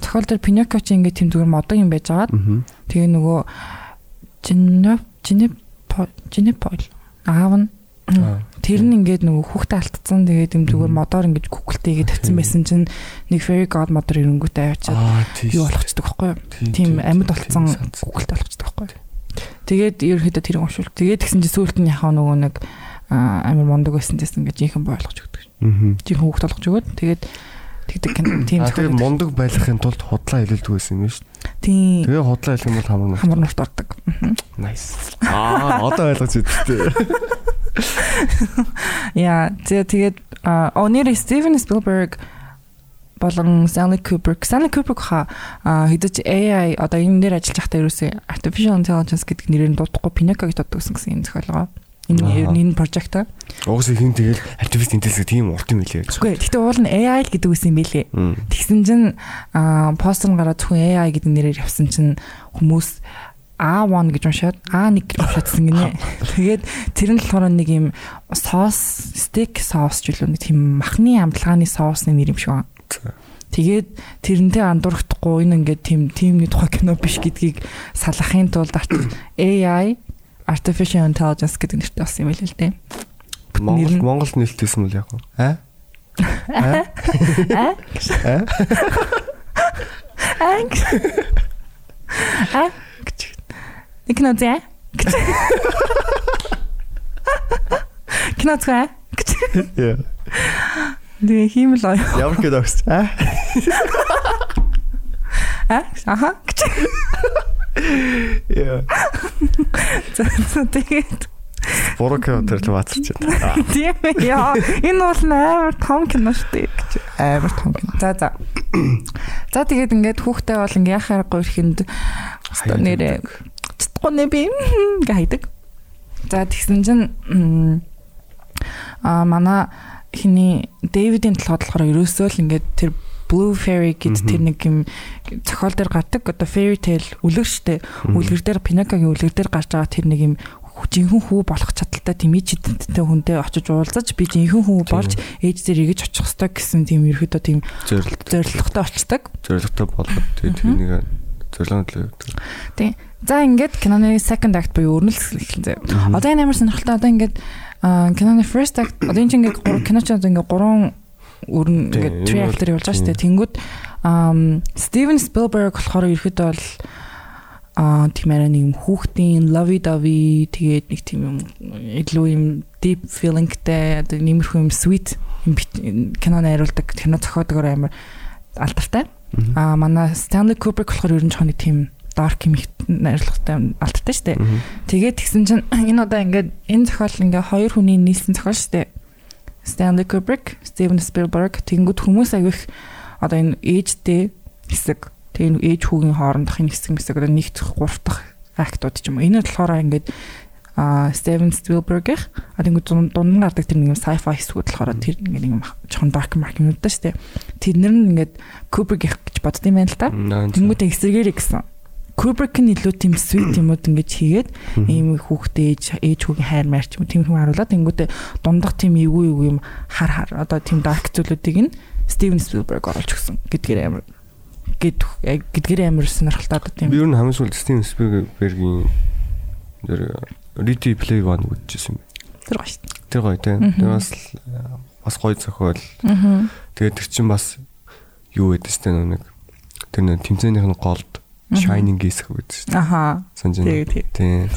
зохиол дээр Pinocchio чинь ингээд тийм зүгээр модон юм байж байгаа. Аа. Тэгээ нөгөө Жинеп Жинеп Жинеп аав нь тэр нь ингээд нөгөө хүүхдээ алдсан тэгээд юм зүгээр модоор ингээд гүгэлтэй игээд тавьсан байсан чинь нэг fairy godmother ирэнгүүтээ аваачаад Аа тийм. юу болгочдөг байхгүй юу? тийм амьд болцсон гүгэлтэй болгочдөг байхгүй юу? Тэгээд ерөөхдөө тэр уншуул. Тэгээд тэгсэн чинь сүүлд нь яхаа нөгөө нэг аа, амар мондог байсан гэсэн ингээд жинхэнэ бой болгож өгдөг. Жинхэнэ хүүхд болгож өгөөд тэгээд тэгдэг кин- тийм зохиол. мундаг байхын тулд худлаа хэлэлдэг байсан юм шүү. Тийм Тэгээ худлаа хэлэх юм бол хамар хамар нарт ордог. Nice. Аа одоо ойлгож үзтээ. Яа, тэгээ тэгээд Онери Стивен Спилберг болон Stanley Kubrick. Stanley Kubrick ха хэдэж AI одоо энэ дээр ажиллаж байхдаа ерөөсөө artificial intelligence гэдэг нэрээр дуудахгүй Pinocchio гэж дууддаг гэсэн энэ зохиолгоо. Аа. Энэ project аа. Угсаа хин тэгэл artificial intelligence тийм урт юм хэлээ. Үгүй гэхдээ уул нь AI л гэдэг үсэн юм билээ. Тэгсэн чинь постэр гараад зөвхөн AI гэдэг нэрээр явсан чинь хүмүүс A1 гэж уншаад A1 гэж уншаадсан гинэ. Тэгээд тэр нь болохоор нэг юм соус, стейк соус ч үлээ нэг тийм махны амтлагааны соусны нэр юм шиг байна. Тэгээд тэрнтэй андуурхдахгүй энэ ингээд тийм тиймний тухай кино биш гэдгийг салахын тулд AI artificial intelligence гэдэг нэртэй болсон юм байл л дээ. Монгол Монгол нэлтсэн үл яг. Аа? Аа? Аа? Аа? Аа? Аа? Нэг кино зэ? Кино зэ? Яа. Тэгээ хиймэл ой. Ямар гээд огс. Аа? Аа? Аха. Яа. За, Тэгээд Буруу кино тэр л баацарч байна. Тийм ээ. Яа, энэ бол амар том кино шүү дээ гэж. Амар том кино. За за. За тэгээд ингээд хүүхдээ бол ингээ яхаарахгүй ихэнд нэрээ чадахгүй нэ би ингээ хайдаг. За тэгсэн чинь а манай хиний Дэвидийн толгойд болохоор ерөөсөө л ингээд тэр Blue Fairy гэд тэр нэг юм зохиол дээр гардаг одоо fairy tale үлгэр штэ. Үлгэр дээр Pinocchio-гийн үлгэр дээр гарч байгаа тэр нэг юм жинхэнэ хүү болох чадaltaй тийм ичидэнтэй хүнтэй очиж уулзаж би жинхэнэ хүү болж ээж дээр игэж очих хэвээр гэсэн тийм ерөөдөө тийм зорилготой очдаг. Зорилготой болгоод тэр нэг зорилготой явдаг. Тийм. За ингээд киноны second act буюу өрнөлт эхэлсэн заяа. Одоо энэ амар сонирхолтой одоо ингээд киноны first act одоо энэ чинь ингээд гурван кино ч одоо ингээд гурван өрн ингээд three act явуулж байгаа шүү дээ. Тэнгүүд Steven Spielberg болохоор ерөөдөө бол аа тийм арай нэг юм хүүхдийн lovey dovey тэгээд нэг тийм юм илүү юм deep feelingтэй нэмэрхүү юм sweet кино найруулдаг кино зохиодог амар алдартай. Аа манай Stanley Kubrick болохоор ер нь жоохон тийм dark юм найруулгатай алдартай шүү дээ. Тэгээд тэгсэн чинь энэ одоо ингээд энэ зохиол ингээ хоёр хүний нийлсэн зохиол шүү дээ. Stanley Kubrick, Steven Spielberg тэгэнгүүт хүмүүс агих одоо энэ ээжтэй хэсэг Тэгээ ээж хүүгийн хоорондох энэ хэсэг мэсэг одоо нэгт гурав дахь актууд ч юм уу. Энэ болохоор ингээд а Steven Spielberg-ийн а тэгвэл дунд нь гардаг тэр нэг sci-fi хэсгүүд болохоор тэр ингээд нэг жоохон dark mark юм даа штэ. Тэднэр нь ингээд Kubrick гэж бодд юм байна л да. Тэнгүүтээ эсрэгээрээ гэсэн. Kubrick нь илүү тийм sweet юмуд ингэж хийгээд ийм хүүхдээ ээж ээж хүүгийн хайр марч юм тийм хүн харуулаад тэнгүүтээ дундах тийм эвгүй эвгүй юм хар хар одоо тийм dark зүйлүүдийг нь Steven Spielberg оруулж өгсөн гэдгээр амар гэд гэдгээр амар сонирхолтой одоо тийм. Би ер нь хамгийн сүүлд Steven Spielberg-ийн тэр Ready Play One үзчихсэн юм. Тэр гоё шүү дээ. Тэр гоё тийм. Тэр бас бас гоё зохиол. Тэгээд тэр чинь бас юу гэдэг чинь нэг тэр нэг тэмцээнийх нь голд Shining гэсэх байдаг шүү дээ. Аха. Санжин. Тийм.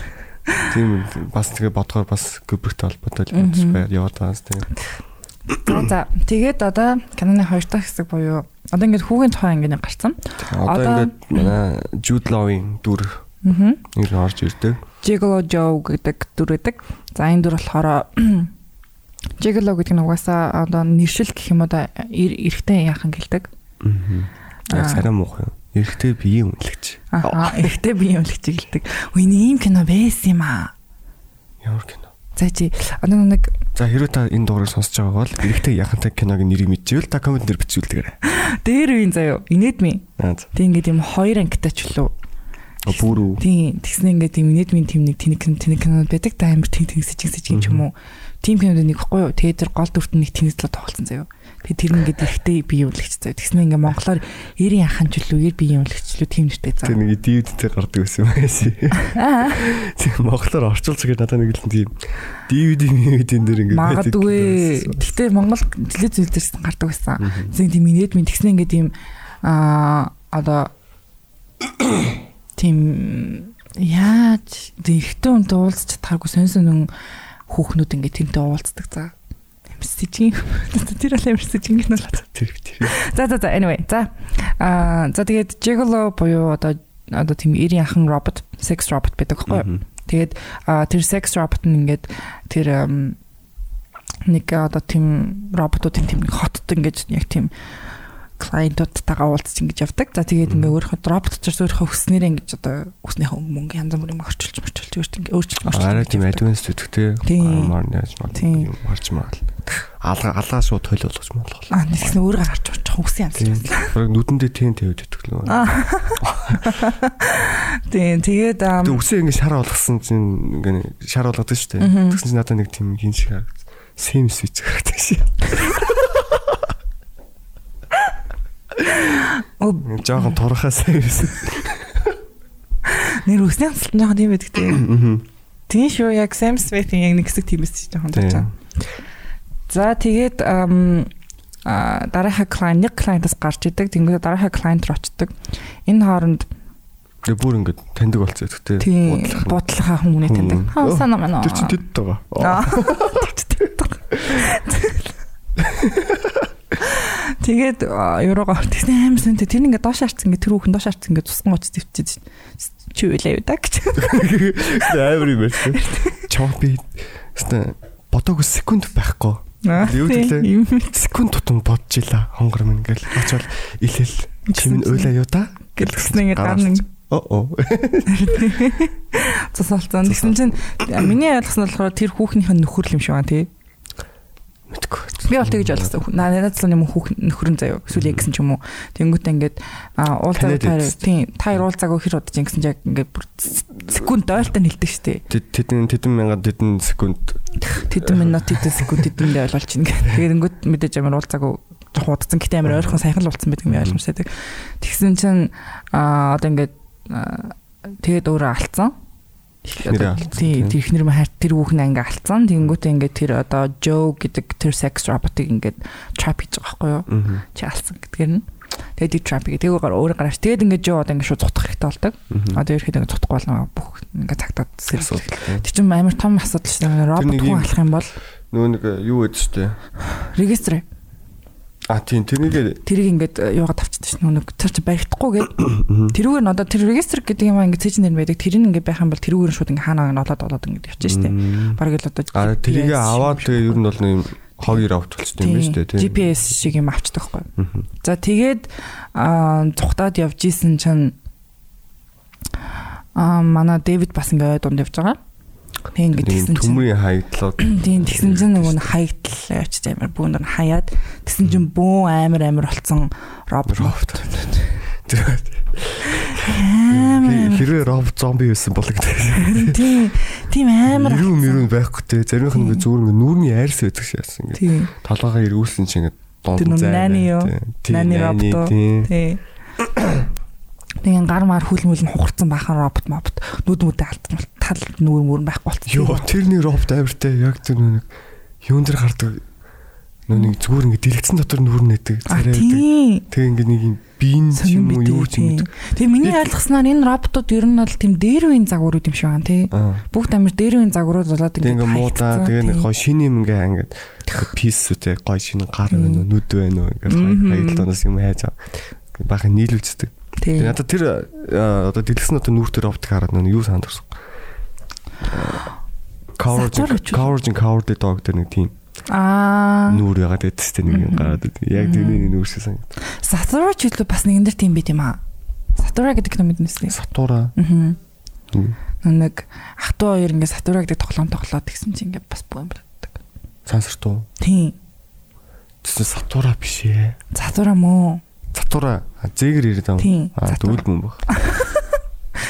Тийм бас тэгээ бодгоор бас Kubrick-тэй холбоотой л бодож байгаад яваад байгаас тийм. За тэгээд одоо киноны хоёр дахь хэсэг буюу одоо ингээд хүүгийн тухай ингээд гарцсан. Одоо ингээд манай Jude Law-ийн дүр нэр орж ирдэг. Gigolo Joe гэдэг дүр гэдэг. За энэ дүр болохоор Gigolo гэдэг нь угаасаа одоо нэршил гэх юм одоо эрэгтэй яахан гэлдэг. Аа. Яг сарай муухай. Эрэгтэй биеийн үнэлэгч. Аа, эрэгтэй биеийн үнэлэгч гэлдэг. Үгүй ийм кино байсан юм аа. Ямар кино? За чи одоо нэг За хэрвээ та энэ дугаарыг сонсож байгаа бол эрэгтэй яхантай киногийн нэрийг мэдчихвэл та комент дээр бичүүлдэгээрэй. Дээр үн заяо. Инэдми. Тэг ингээд юм хоёр ангитай ч лөө. Бүр үү. Тийм. Тэгснэ ингээд юм инэдмийн тим нэг тэнэг тэнэг кинод байдаг та амар тэнэг тэнэг сэжиг сэжиг юм уу. Тим кинод нэг ихгүй юу. Тэгээд тэр гол дүрт нэг тэнэгслээ тоглолцсон заяо. Тэгээд тэр ингээд эрэхтэй бие үлэгч заяо. Тэгснэ ингээд монголоор 90 яхан ч лүү 90 бие үлэгчлүү тийм нэртэй заа. Тэр нэг DVD-тэй гардаг байсан байсан. Аа. Тийм монголоор орчуулж байгаа надад нэг л тийм DVD DVD-ийн дээр ингээд магадгүй. Гэхдээ монгол телевиз зүйлдээс гардаг байсан. Зин тийм инээд минь тэгснэ ингээд тийм аа одоо тийм яаж үнтэй уулзч чадхааргүй сонь сонь хүүхнүүд ингээд тэрнтэй уулздаг за сэжин тэр л амар сэжин гэнэ л тэр тэр. За за за anyway за аа за тэгээд Gigolo буюу одоо одоо тийм 90 яхан робот sex robot байдаг байхгүй юу? Тэгээд тэр sex robot нь ингээд тэр нэг одоо тийм роботуудын тийм нэг хотод ингээд яг тийм клиентуудтайгаа уулзч ингэж явдаг. За тэгээд ингээ өөрийнхөө робот ч өөрийнхөө хүснээр ингэж одоо хүснийхээ мөнгө янз бүрийн орчилж морчилж өөрт ингээ өөрчилж морчилж. Арай тийм advanced үтгтэй. Амар яаж маа харж маа. Алга алгаа шууд тойл болгож болгоо. Аа нэгс өөрөө гарч очих хүсэн янз. Бараг нүдэндээ тийм тавьж өгдөг лөө. Тийм тэгээд Тэг үсээ ингээ шар болгосон чинь ингээ шар болгодог шүү дээ. Тэгсэн чинь надад нэг тийм хин шиг харагдсан. Сэм свич харагдсан шээ. Жохон турхаас байсан. Нэр үснэ хансалт жоохон тийм байдаг тийм. Тийм шүү яг Sam Smith-ийн яг нэг хэсэг тийм байсан жоохон таачаа. За тэгээд а дарааха клиент нэг клиентаас гарч идэг. Тэнгүүд дарааха клиент руу очдог. Энэ хооронд Тэгээ бүр ингэ таньдаг болцоо гэдэг. Бодлохоо хүмүүний таньдаг. Хаа санаа маа. Тэр чинь тэд байгаа. Тэгээд еврогоо тэгсэн аим сүнтэй тэр ингээ доош харцсан ингээ тэр хүүхэн доош харцсан ингээ цусган гоц твчиж чи үлээ юу да гэж. Амар юм байна. Чам би өстө бодоог секунд байхгүй. Юу гэлээ? Секунд тутам бодж ила хонгор минь ингээл очоод илэл чимэн уйлаа юу да гэлсэн ингээ гар нэг оо цусалцсан. Тэгсэн чинь миний ойлгосноор болохоор тэр хүүхнийхэн нөхөр л юм шиг байна тий. Мэдгүй. Би бол тэгж ойлгосон. Надад л юм хүүхэн нөхөрн заяа. Эсвэл яг гэсэн ч юм уу. Тэнгүүтээ ингээд уулзаа таар тийм таар уулзаагүй хэр удаж ингэсэн яг ингээд бүр секунд дойлтой нэлдэг штэ. Тэдэн тэдэн мянган тэдэн секунд тэдэн минут тэдэн секунд тэдэндээ ойлголч ингээ. Тэгээд ингээд мэдээж амар уулзаагүй жоо удацсан гэтээ амар ойрхон сайхан л уулцсан байдаг юм ойлгомжтой. Тэгсэн чинь одоо ингээд тэгээд өөрөө алдсан тий тэрхнэр маа тэр хүүхэн ингээ алдсан. Тэгэнгүүтээ ингээ тэр одоо Joe гэдэг тэр sex robot-ыг ингээ trap хийж байгаа байхгүй юу? Чи алдсан гэдгээр нь. Тэгээд тэр trap гэдэг тэгээд өөрөө гараач тэгээд ингээ Joe одоо ингээ шууд цутгах хэрэгтэй болдог. Одоо ерөөхдөө ингээ цутгах болно бүх ингээ цагтаад сэрсэл тэр чинь амар том асуудал шүү дээ. Робот хүн алах юм бол. нөгөө нэг юу гэдэг чинь регистр А тийм тэрнийг тэрийг ингээд юугаад тавьчихсан шин нүг тэр чи баригдахгүй гээд тэрүүгээр нь одоо тэр регистр гэдэг юм ингээд цэжин нэр байдаг тэрийг ингээд байх юм бол тэрүүгээр нь шууд ингээд хаанаа нолоод олоод ингээд явчих штеп. Бараг л одоо А тэрийг аваад тэгээ ер нь бол нэг хогёр авч болчихсон юм байна дээ тийм. GPS шиг юм авчдаг байхгүй. За тэгээд зүхтаад явж исэн чинь а манай Дэвид бас ингээд дунд явж байгаа. Тэг ингээд тэгсэн чинь төмрийн хаягдлууд. Тийм тэгсэн чинь нөгөө хаягдл очиж амар бүүнээр хаяад тэгсэн чинь бүүн амар амар болцсон робот. Хэрвээ робот зомби байсан бол гэдэг. Тийм тийм амар. Юу мөрөө байхгүй те. Заримх нь зүгээр ингээ нүүрний айрс байдаг шаасан ингээ. Толгоогоо ирүүлсэн чинь ингээ дунд зай. Юу? Нани робот. Тийм. Тэгин гар мар хүл мүл нь хугарцсан бахан робот мобот. Нүд мүдэ алдсан тал нүүр мөр байхгүй болчихсон. Йоо тэр нэг робот авиртай яг тэр нэг юун дээр гардаг. Нэг зүгээр ингээ дэлгэцэн дотор нүүр нээдэг. Царай байдаг. Тэг ингээ нэг юм биен юм уу юу ч юм. Тэг миний ойлгосноор энэ роботууд ер нь бол тийм дээр үеийн загварууд юм шиг байна тий. Бүгд амар дээр үеийн загварууд болоод ингээ ингээ муудаа тэгээ нэг гоо шиний юм ингээ ингээд писүүтэй гоо шиний гар байна уу нүд байна уу ингээ хаягдлаас юм хайж бахан нийлүүлцдэг. Тэгээ надад тэр одоо дэлгэсэн одоо нүүртэр оптик хараад нэг юу санд орсон. Coverage coverage coward dog гэдэг нэг тийм Аа. Нүүр ягаад гэдэг тест нэг гараад идэв. Яг тэрний нүүр шиг санагд. Сатура ч илүү бас нэгэн дээр тийм байт юм аа. Сатура гэдэг юм мэднэс нэг. Сатура. Аа. Нэг ах トゥ хоёр ингээ сатура гэдэг тоглоом тоглоод тэгсэн чинь ингээ бас бүх юм болдог. Сансарт уу? Тийм. Тэсээ сатура биш ээ. Сатура мó. Сатура зээгэр ирээд. Аа дүүл мөн баг.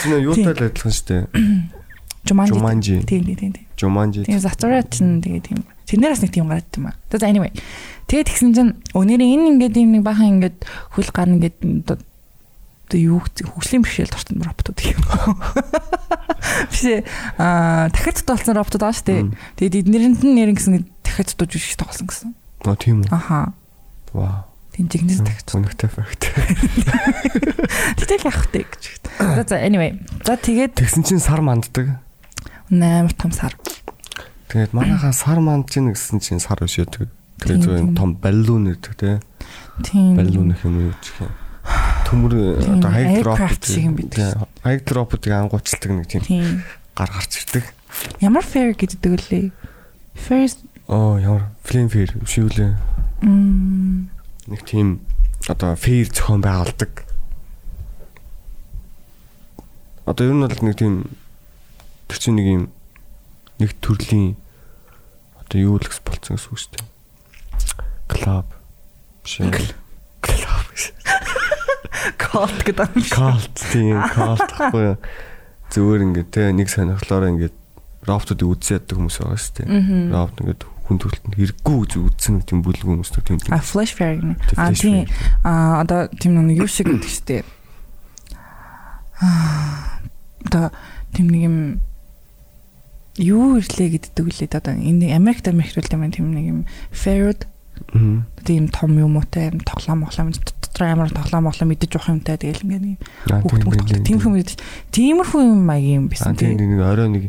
Чиний юутай л адилхан шүү дээ. Жуманжи. Тийм тийм тийм. Жуманжи. Тийм сатура чинь тэгээ тийм Тэрнээс нэг тийм гараад юм аа. За anyway. Тэгээд тэгсэн чинь өнөөдөр энэ ингээд юм нэг бахан ингээд хөл гарна ингээд одоо юу хөгжлийн бэрхшээл дортон роботууд юм. Биш аа дахиад тулсан роботууд байгаа шүү дээ. Тэгээд эднэрэнт нь нэрэн гэсэн дахиад дууж биш тоглосон гэсэн. Аа тийм үү. Аха. Вау. Тийм жигнэс дахиад. Үнэхтэй факт. Тэтэл явах дээ гэж. За anyway. За тэгээд тэгсэн чинь сар манддаг. 8 том сар. Тэгээд манайхаа сар манд чинь гэсэн чинь сар биш үү. Тэгээд зөв том баллон гэдэг тий. Тийм. Баллон гэх юм уу гэх юм. Төмөр одоо хайг робот шиг юм бид. Хайг роботыг ангуучилдаг нэг тийм гар гарч ирдэг. Ямар fair гэдэг үлээ. First оо ямар flame fair биш үү лээ. Мм нэг тийм одоо fair зохион байгуулдаг. Одоо ер нь бол нэг тийм тэр чинь нэг юм нэг төрлийн одоо юу л гэсэн болцсон гэсэн үг шүү дээ. Клуб. Биш. Клуб. Cult гэдэг юм. Cult тийм cult гэхгүй юу. Зүгээр ингээд те нэг сонирхлоор ингээд роботыг үзээд яддаг хүмүүс байгаа шүү дээ. Робот ингээд хүн төрөлтөнд хэрэггүй үз үзсэн тийм бүлэг хүмүүстэй тийм. А flash fair гэнэ. А тийм а одоо тийм нэг юу шиг гэдэг дээ. Аа одоо тийм нэг юм юу ирлээ гэдэг үлээд одоо энэ Америкт Америкт юм тийм нэг юм fair тийм том юм уутай юм тоглоом моглоом дотор амар тоглоом моглоо мэдэж уух юмтай тэгэл ингээд Аа, хүүхд тийм, мөрт тийм, юм мэдэж тиймэрхүү юм маягийн юм байсан тийм тийм. нэг орой нэг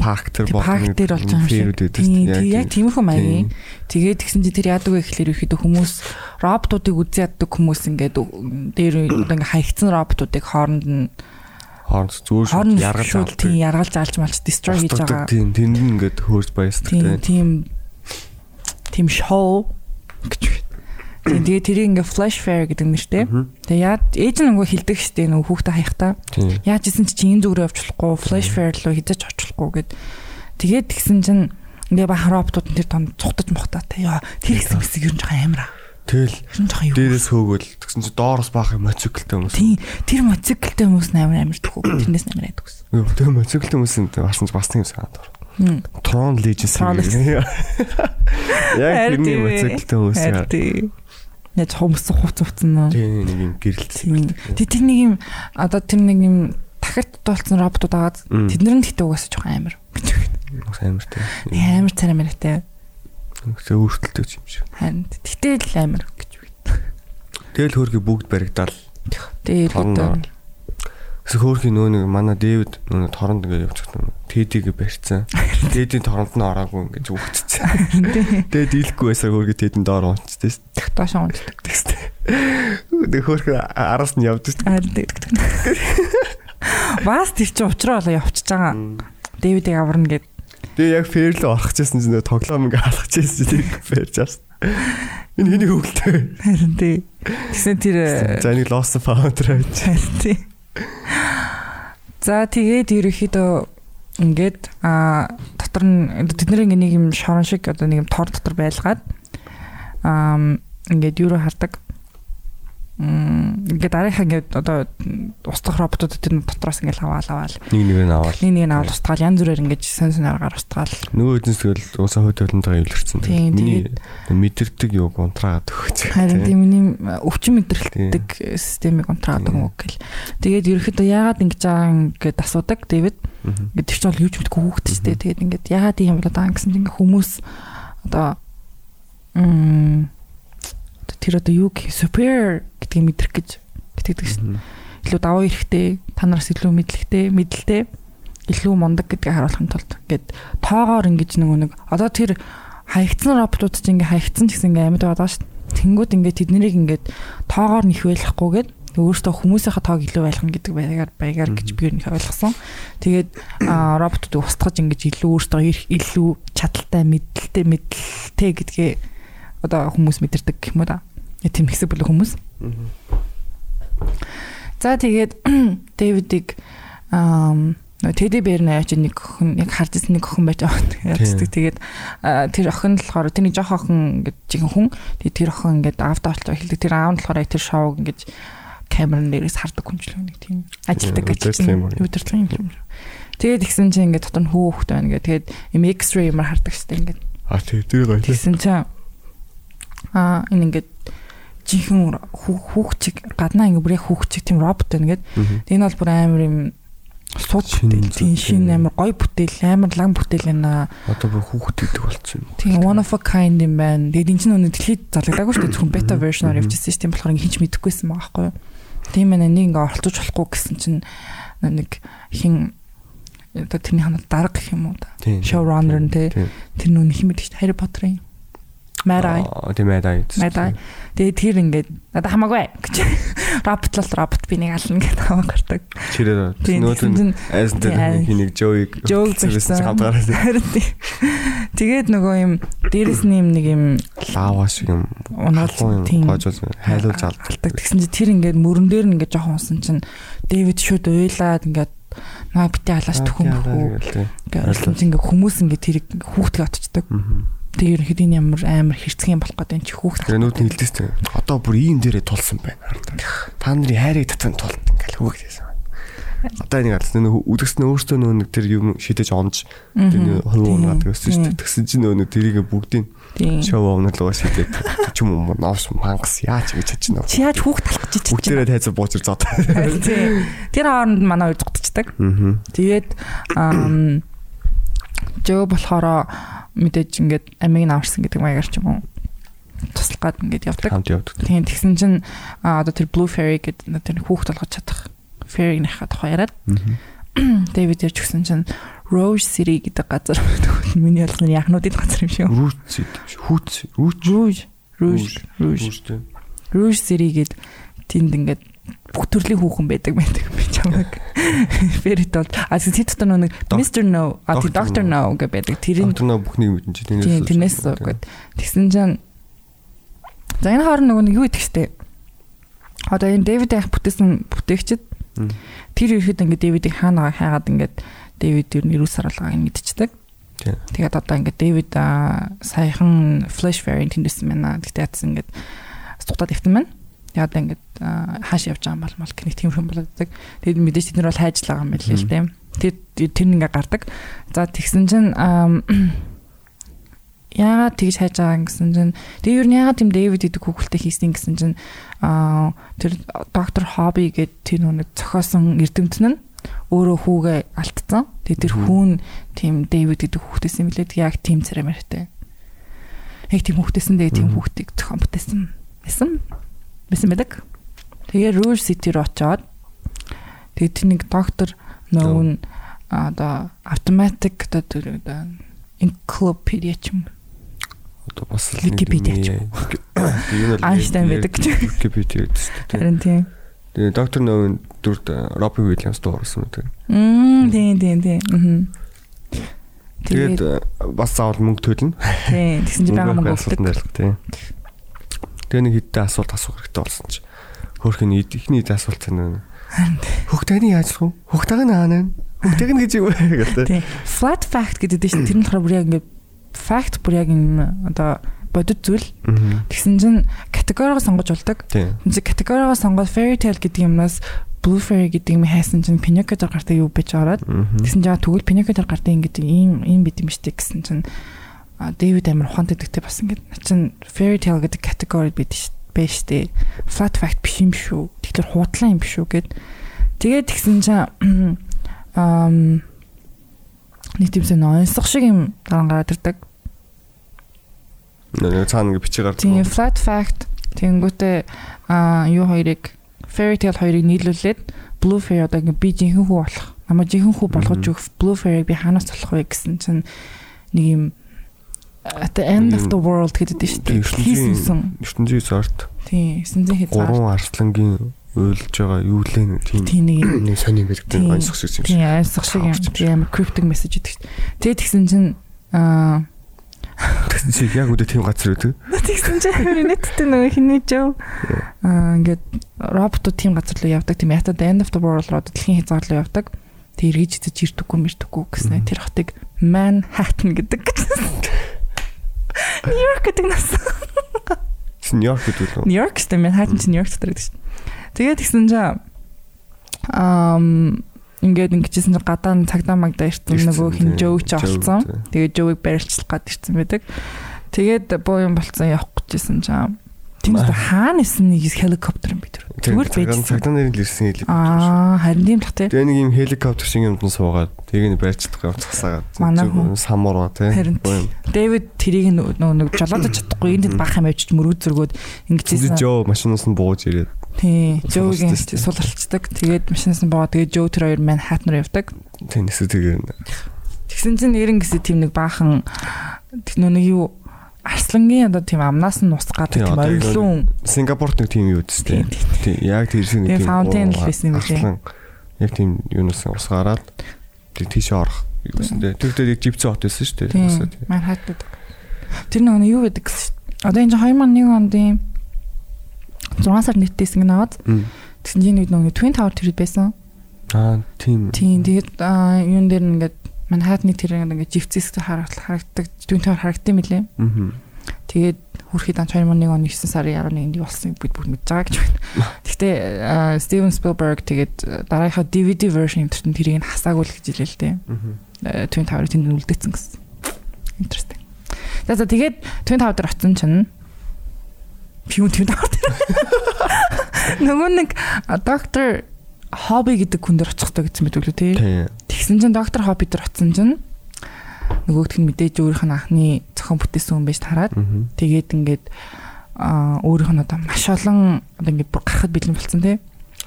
парк тэр Тэг болдог парк дээр болж байгаа юм шиг. Тийм, яг тиймэрхүү маягийн. Тэгээд тэгсэн чи тэр яадаг вэ гэхэлэр ихэд хүмүүс роботуудыг үзий яддаг хүмүүс ингээд дээр ингээд хаягдсан роботуудыг хооронд нь хооронд яргаж шууд авдаг. тийм яргалж алж малч destroy хийж байгаа. Тийм тэнд нь ингээд хөөрж баясдаг Тийм тийм. тийм тийм шоу гэж. Тийм тэгээ тэрийг ингээ flash fair гэдэг дээ. Тэгээ яа ээж нь нөгөө хилдэг штэ нөгөө хүүхдээ хаяхтаа. Яаж исэн чи энэ зүгрээ авчлахгүй flash fair руу хизэж очихгүй гэд. Тэгээд тэгсэн чинь ингээ бахан роботууд тэр том цухтаж мохтаатай. Яа тэр хэсэг хэсэг ер нь жоохон амар аа. Тэгэл дээрээс хөөгөл тэгсэн чи доороос баах юм моциклтэй хүмүүс. Тийм тэр мотоциклтэй хүмүүс амар амар төхөө. Тэрнээс амар айдаг гэсэн. Тэгээ моциклтэй хүмүүс нь барсан ч бас тийм санаад. Хм. Tron Legends. Яг тэрний моциклтэй хүмүүс Тийм. Яж хүмүүс хувц хувцсан нөө. Тийм нэг юм гэрэлцсэн. Тэг тэр нэг юм одоо тэр нэг юм дахирт дутуулсан роботууд агаад тэднэр нь гэтээ угаасаа жоохон амар. Бас амартай. Нэг амар царай мэрэгтэй. Тэг өөртөлтэй юм шиг. Харин тэгтэл амар гэж үг. Тэгэл хөөрхий бүгд баригдаал. Хорон одоо Гэсэн хөөрхий нөө нэг манай Дэвид нөө торонд ингээд байгаа. Тэдийг барьцсан. Тэдийн торонд нь ороогүй ингээд үгтцсэн. Тэгээд дийлэхгүй байсаар хөөрхий тэдэн доор унцдаг шүү дээ. доош унцдаг. Тэгстэй. Тэг хөөрхий араас нь явж шүү дээ. Бас тэр чинь уучраа болоо явчихж байгаа. Дэвидийг аварна гэд. Тэгээ яг фэр л орох гэсэн чинь тоглоом ингээ алхаж байсан тийм фэрж авсан. Энэ хэний хөвгөлтэй. Харин тэг. Тэгсэн тэр За нэг lost founder байж. тэг. За тэгээд ерөөхдөө ингээд а дотор нь тэдний ингээ нэг юм шорон шиг одоо нэг юм тор дотор байлгаад аа ингээд юу хардаг. Ингээд дараахан ингээд одоо устгах роботууд тэр дотроос ингээд аваал аваал. Нэг нэг нь аваад. Нэг нэг нь аваад устгаал янз бүрээр ингээд сэн сэн аргаар устгаал. Нөгөө эднэс тэгэл уусаа хөт төлөнтэйгээ эвлэрсэн. Тийм, Миний мэдэрдэг юу контраад өгч. Харин тийм миний өвчин мэдрэлтдэг системийг байгаа юм гэл. Тэгээд ерөөхдөө яагаад ингэж байгаа ингээд асуудаг Дэвид. Ингээд тэр чинь бол юу ч мэдгүй дээ. Тэгээд ингээд яагаад юм болоод байгаа гэсэн чинь хүмүүс одоо м тэр одоо юу гэх супер гэдгийг мэдрэх гэж итгэдэг шин. Илүү даваа эрэхтэй, та нараас илүү мэдлэгтэй, мэдлэлтэй, илүү мундаг гэдгийг харуулахын тулд ингээд тоогоор ингэж нөгөө нэг одоо тэр хаягдсан роботууд чинь ингээ хаягдсан ч гэсэн ингээ амьд байгаа дээ. Тэнгүүд ингээ тэднийг ингээд тоогоор нэх байлахгүйгээд өөртөө хүмүүсийнхээ тоог илүү байлгах гэдэг байгаар байгаар гэж би нэг ойлгосон. Тэгээд аа, роботуудыг устгаж ингэж илүү өөртөө илүү чадaltaй, мэдлэлтэй, мэдлэлтэй гэдгээ одоо хүмүүс мэдэрдэг гэх юм уу да. Тийм хэсэг бүлэг хүмүүс. За тэгээд Дэвидийг аа Тэди Бернэ яаж нэг охин яг харж ирсэн нэг охин байж байгаа яцдаг. Тэгээд тэр охин болохоор тэрний жоох охин гэж жигэн хүн. Тэгээд тэр охин ингээд аавдаа олцоо хэлдэг. Тэр аав нь болохоор яг тэр шоуг ингээд камерын дээрээс хардаг хүнчлэг нэг тийм Удирдлага юм уу? удирдлага юм. Тэгээд ихсэн чинь ингээд дотор нь хүү хөхтэй байна гэх. Тэгээд юм X-ray юмар хардаг штэ ингээд. А тэр гоё. Тэгсэн чинь аа энэ ингээд жинхэнэ хүүхчиг гаднаа ингээ бүр яг хүүхчиг тийм робот байна гэд. Энэ бол бүр амар юм бүтээл тийм шин тийм. амар гоё бүтээл амар лам бүтээл байна. Одоо бүр хүүхэд идэг болчихсон юм. Тийм one of a kind юм байна. Тэгээд энэ чинь өнөө дэлхийд залгадаагүй шүү дээ. Зөвхөн beta version-аар явчихсан шүү дээ. Тэгэхээр ингээ хинч мэдэхгүйсэн байгаа байхгүй юу. Тийм ээ нэг ингээ оролцож болохгүй гэсэн чинь нэг хин одоо тэрний ханаа дарга гэх юм уу. Тийм. Showrunner нь те. Тийм. Тэр нүн хин мэдэг шүү дээ. Harry Potter-ын Аа тийм ээ. Мэдээ. Тэгээ тэр ингээд надад хамаагүй гэж. Робот л робот би нэг ална гэдэг хамаа гардаг. Чирээ Тийм, нөөд тэгсэн чинь- айсан дээр Тийм, хэнийг Жоиг хамтаараа Харин тийм. Тэгээд нөгөө юм дээрэс нь юм нэг юм лава шиг юм унаал тийм хайлуулж алдаг. Тэгсэн чинь тэр ингээд мөрөн дээр нь ингээд жоохон унсан чинь Дэвид шууд уйлаад ингээд наа битээ халааш төхөн хөө. Ингээд ингээд хүмүүс ингээд тэрийг хүүхдгээ отчдаг. Тэгээ ерөнхийдөө энэ ямар амар хэрцгий болох гэдэг чи хүүхд. Тэгээ хэлдэж тийм. Одоо бүр ийм дээрээ тулсан байна. Та нарын хайрыг татсан тулт ингээл хөөгдөөсөн. Одоо нэг алс нөө үдгснээ өөртөө нөө нэг тэр юм шидэж онж тэр хувь унаад өссөн шүү дээ. Тэгсэн чинь нөө нэг тэрийг бүгдийг шоу уналгаа шидээд ч юм уу новш мангас яаж гэж чадчихна. Чи яаж хүүхд талах гэж чи. Бүгдээрээ тайзан буучир зод. Тэр хооронд манай хоёр зугтчихдаг. Аа. Тэгээд Жоо болохоор мэдээж ингээд амиг нь аварсан гэдэг маягаар ч юм уу. туслах гад ингээд явдаг. Хамт явдаг. Тийм тэгсэн чинь одоо тэр Blue Fairy гэдэг тэр хүүхд болгож чадах Fairy-ийнхаа тухай яриад Дэвид ярьж өгсөн чинь Rose City гэдэг газар миний ялсан яхнуудын газар юм шиг. Рүүч хүүц рүүч Rouge Rouge Rouge рүүчтэй. Rouge City гэд тэнд ингээд бүх төрлийн хүүхэн байдаг байдаг би чамайг Fairy Tale а тэд дотор нэг Mr. No а тэр Dr. Dr. No гэдэг байдаг. Тэр нөө бүхнийг мэдэн чи Тийм тэрнээс тэрнээс гээд тэгсэн чинь за энэ хооронд нөгөө нэг юу идэх штэ. Одоо энэ Дэвид ах бүтээсэн бүтээгчд тэр ихэд ингээд Дэвидийг хаанаа хайгаад ингээд Дэвид юу нэрүү сарлаагаа мэдчихдэг. Тийм. Тэгээд одоо ингээд Дэвид саяхан Flash Fairy тэндсэн байна. Тэгтээ ятсан ингээд стугтаад ивтэн байна. Тэгээд одоо ингээд хааш явж байгаа юм бол нэг тийм юм болоод. Тэгээд мэдээж тэд нар бол хайжлаа юм байл л дээ. Тэр тэр ингээд гардаг. За тэгсэн чинь аа, яагаад тэгж хайж байгаа гэсэн чинь тэг юу яагаад тийм Дэвид гэдэг хүүхэлтэй хийсэн гэсэн чинь аа тэр доктор Хобби гэдэг тэр нэг цохоосон эрдэмтэн нь өөрөө хүүгээ алдсан. Тэгээ тэр хүүн тийм Дэвид гэдэг хүүхдээс юм лээ. Яг тийм царамартай. Яг тийм хүүхдээс нь тийм хүүхдийг зохион бүтээсэн. Байсан. Байсан байдаг. Тэгээ Rouge City руу очоод тэгээ тэр нэг доктор нөгөө нь одоо автоматик одоо тэр одоо encyclopedia ч юм Одоо бас Википедиа ч юм. Einstein байдаг ч. Википедиа гэдэг. харин тийм. Тэгээ доктор Нөвын дүрд Робби Уильямс дуурсан мэт. Мм тийм тийм тийм. Тэгээд э, бас заавал мөнгө төлнө. тийм тэгсэн чинь байгаа мөнгө өгдөг. тийм. Тэгээ нэг хэдэн асуулт асуух хэрэгтэй болсон чи. Хөөхний ихний асуулт цана. Хөхтэйний яаж вэ? Хөхтэйг нь аана. Хөхтэйг нь гэж юу гэдэг. Flat fact гэдэг чинь тэр нь болохоор бүр яг ингээд fact бүр яг юм одоо бодит зүйл. Аа. Тэгсэн чинь категоригоо сонгож болдог. Тэгсэн чинь категоригоо сонгоод fairy tale гэдэг юмнаас blue fairy гэдэг юм хайсан чинь Pinocchio гартай юу байж ороод Аа. Тэгсэн чинь тэгвэл Pinocchio гартай ингэдэг ийм ийм бид юм штэ гэсэн чинь Дэвид амар ухаантай гэдэгтэй бас ингэ чин fairy tale гэдэг категори бид байж штэ flat fact биш юм шүү. Тэгэхээр хуудлаа юм биш үү гэд тэгээд тэгсэн чинь ам нэг тиймсэн онцлог шиг юм дараа гараад ирдэг. Нэг цаана ингэ бичиг гардаг. Тийм flat fact тэнгүүтээ а юу хоёрыг fairy tale хоёрыг нийлүүлээд blue fairy одоо ингэ би жинхэнэ хүү болох. Намайг жинхэнэ хүү болгож өгөх blue fairy би ханаас болох вэ гэсэн чинь нэг юм at the end of the world гэдэг дээ шүү дээ. Хийсэн. ертөнцийн зорт Тийм, сэнзэн хязгаар. гурван арслангийн уйлж байгаа юу лээ тийм Тийм нэг сони тийм онцлог шиг юм шиг. Тийм, айсах шиг юм. Тийм амар cryptic message гэдэг шүү дээ. Тэгээд тэгсэн чинь аа Тэгсэн чи яг үдэ тийм газар үүдэг. Тэгсэн чинь амар нэттэй нөгөө хиний жив. Аа ингээд роботууд тийм газар руу явдаг. Тийм ята the end of the world руу дэлхийн хязгаар руу явдаг. Тэг эргэж идэж ирдэггүй мэрдэггүй гэсэн. Тэр хотыг Manhattan гэдэг. Нью-Йорк гэдэг нас. Нью-Йорк гэдэг үү? Нью-Йорк шүү дээ. Manhattan чи Нью-Йорк дотор гэдэг шүү. Тэгээд тэгсэн чинь ам ингээд ингэжсэн чинь гадаа нь цагдаа магдаа ирсэн нөгөө хин тийм. Жоуг ч Joe, олцсон. Тэгээд Жоуг барилчлах гад ирсэн байдаг. Тэгээд боо юм болцсон явах гэжсэн чинь үү хаана исэн нэг хеликоптер юм би тэр. Зүгээр байжсэн. цагаан нэрийн л ирсэн хэлээ. Аа харин тийм л тий. Тэгээ нэг юм хеликоптер шиг юмд нь суугаад тийг нь барьцдаг юм цасаагаад хүн. самураа тий. Дэвид тэрийг нөгөө нэг жолоодож чадахгүй энд бах юм авчиж мөрөд зөргөөд ингэжсэн. жоо машинаас нь бууж ирээд Тий, Жоугийн Сулалцдаг. сул алцдаг. Тэгээд машинаас нь боо тэгээд Жоо тэр хоёр Манхаттен руу явдаг. тэнэсээ тэгээ Тэгсэн чинь нэрэн гэсэн тийм нэг баахан тэр нэг юу арслангийн одоо тийм амнаас нь ус гадаг Тийм, тийм ориглон Сингапурт нэг тийм юу үстэй. Тийм, тийм, Тийм яг тэрсэн нэг Тийм, fountain л байсан юм арслан Яг тийм юунаас ус гараад тийшээ орох юу гэсэн дээ. Тэгтээ яг живцэн хот байсан шүү дээ. тийм тийм. Манхаттен. Тэр нэг юу гэдэг гэсэн. Одоо энэ 2001 онд юм 6 сар нийтдээсэн гэнэ аваад Мм. тэгсэн чинь нэг нэг Twin Tower тэр байсан. Аа тийм. Тийм тэгээд юун дээр нь ингээд Манхаттны тэр ингээд живцээс харагддаг Tower харагдсан мөлий. Мгм. Тэгээд хүрхэд ан 2001 оны 9 сарын 11-нд болсон бид бүр мэдж байгаа гэж байна. Гэхдээ аа, Steven Spielberg тэгээд дараагийнхаа DVD version юмтэрт тэрийг нь хасаагүй л гэж хэлээ л дээ. Twin Tower-ыг тэнд үлдээсэн гэсэн. Interesting. За за тэгээд Twin Tower дээр очсон чинь юу Twin Tower дээр нөгөө нэг доктор Хобби гэдэг хүн дээр очихтой гэсэн мэт үгүй тий. Тэгсэн чинь доктор Хобби дээр очсон чинь нөгөөгт нь мэдээж өөрийнх нь анхны зохион бүтээсэн хүн байж тараад. Тэгээд ингээд өөрийнх нь одоо маш олон одоо ингээд бүр гарахад бэлэн болсон тий.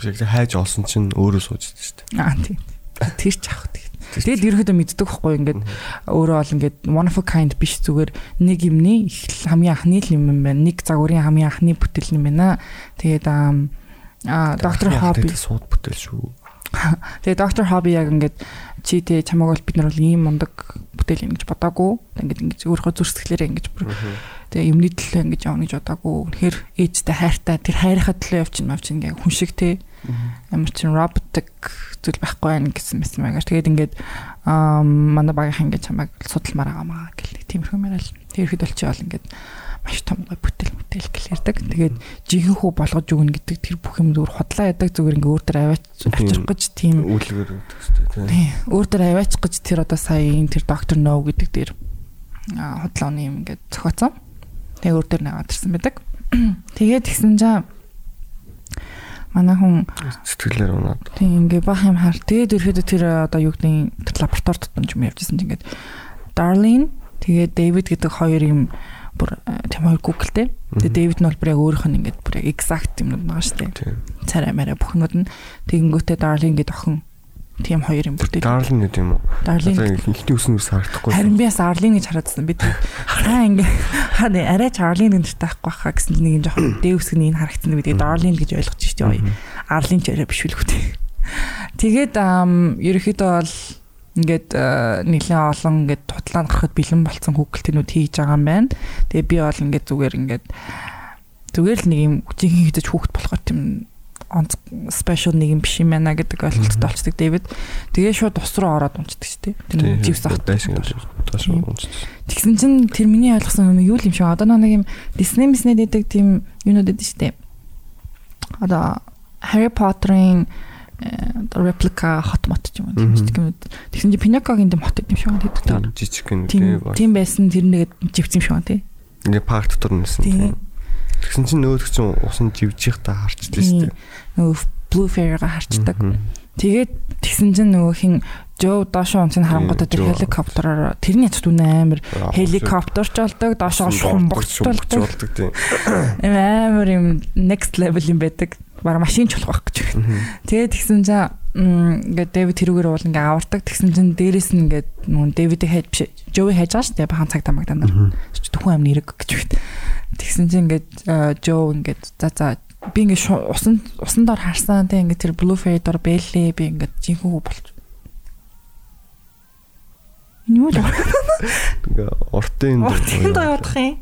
шиг хайж олсон чинь өөрөө сууж дээ шүү дээ. Аа тий. Тэр ч авах тий. Тэгэд ерөөдөө мэддэг байхгүй ингээд өөрөө бол ингээд one of a kind биш зүгээр нэг юмний хамгийн анхны юм байна. Нэг загварын хамгийн анхны бүтээл юм байна. Тэгээд аа доктор хобби сууд бүтээл шүү. Тэгээ доктор хобби яг ингээд чи тэ чамаг бол бид нар бол ийм мундаг бүтээл юм гэж бодоагүй. Ингээд ингээд өөрийнхөө зүрсгэлээрээ ингээд бүр тэгээ юмны төлөө ингэж явна гэж бодоагүй. Үнэхээр ээжтэй хайртай тэр хайрхаа төлөө явчихна мав чинь ингээ хүн шиг те ямар чин роботик зүйл байхгүй байх гэсэн мэт маягаар. Тэгээд ингээд аа манай багийнхан ингээ чамайг судалмаар байгаамаа гэл нэг тиймэрхүү мэрэл. Тэрхэд бол чи бол ингээд маш том гой бүтэл бүтэл гэл ярьдаг. Тэгээд жинхэнэ хүү болгож өгнө гэдэг тэр бүх юм зүгээр худлаа ядаг зүгээр ингээ өөр дээр аваач авчрах гэж тийм Үйлгээр өгдөг шүү дээ. өөр дээр аваач гэж тэр одоо сая энэ тэр доктор нөө гэдэг аа худлааны юм ингээд зохиоцсон. Тэгээ өөр дээр наваад ирсэн байдаг. Тэгээд тэгсэн чинь манай хүн Сэтгэлээр унаад. тийм ингээ бах юм хар. Тэгээд ерөөдөө тэр одоо юу гэдэг тэр лаборатори дотор юм явжсэн чинь ингээд Darlene тэгээд David гэдэг хоёр юм бүр э, тийм хоёр Google-тэй. Тэгээд David нь бол бүр яг өөрийнх нь ингээд бүр яг exact юмнууд байгаа шүү дээ. Царай мараа бүхнүүд нь тэгэнгүүтээ Darlene гэдэг охин тийм хоёр юм бүтээл. Дарлин гэдэг юм уу? Одоо ихний үснээс харагдахгүй. Харин би бас Arlene гэж хараадсан. Би хаа ингээ хаа арай ч Arlene гэж таахгүй хаа гэсэн нэг юм жоохон дээвсг нэг харагдсан. Тэгээд Darlene гэж ойлгож штий ой. Arlene ч арай биш үлгүй дээ. Тэгээд ерөөхдөө бол ингээд э, нэлээд олон ингээд тутлаа гарахад бэлэн болсон хүүхэлтэнүүд хийж байгаа юм байна. Тэгээ би бол ингээд зүгээр ингээд зүгээр л нэг юм жинхэнэ хизэж хүүхд болохоор тийм онц спешиал нэг юм биш юм байна гэдэг ойлголттой болцдог Дэвид. Тэгээ шууд ус руу ороод унцдаг шүү дээ. Тэр живс авах байсан юм унцдаг. Тэгсэн чинь тэр миний ойлгосон нэг юу юм шиг одоо нэг юм Disney Disney гэдэг тийм юунууд байдаг шүү дээ. Одоо Harry Potter-ын реплика хот мот ч юм уу тийм ч юм. Тэгсэн чинь Pinocchio-гийн тийм хот юм шиг байдаг Тийм. Жижиг гэн Тийм тийм. тийм байсан тэр нэгэд живц юм шиг байна тий. Ингээ парк дотор нэсэн Тийм. тийм. Тэгсэн чинь нөөдг чинь усан живжих та харчдаг шүү дээ. Нөгөө Blue Fairy-га харчдаг. Тэгээд тэгсэн чинь нөгөө хин Joe доошоо унцыг харангуудаа тэр хеликоптероор тэрний яцд үнэ амар Аа, хеликоптерч болдог доошоо шумбагч болдог. тийм. Ийм амар юм next level юм байдаг. Бара машин ч болох байх гэж байна. Тэгээд тэгсэн чинь ингээд Дэвид тэрүүгээр уул ингээ авардаг. Тэгсэн чинь дээрэс нь ингээд нүүн Дэвидийг хайж биш. Жои хайж байгаа шүү дээ. Бахан цаг тамагтаа нар. Түүхэн амны хэрэг гэж байна. Тэгсэн чинь ингээд э, Жо ингээд за за би ингээд шу- усан усан дор харсан тэг ингээд тэр Blue Fairy дор бэлээ би ингээд жинхэнэ болч. Юу л Ингээ уртын уртын доо явах юм.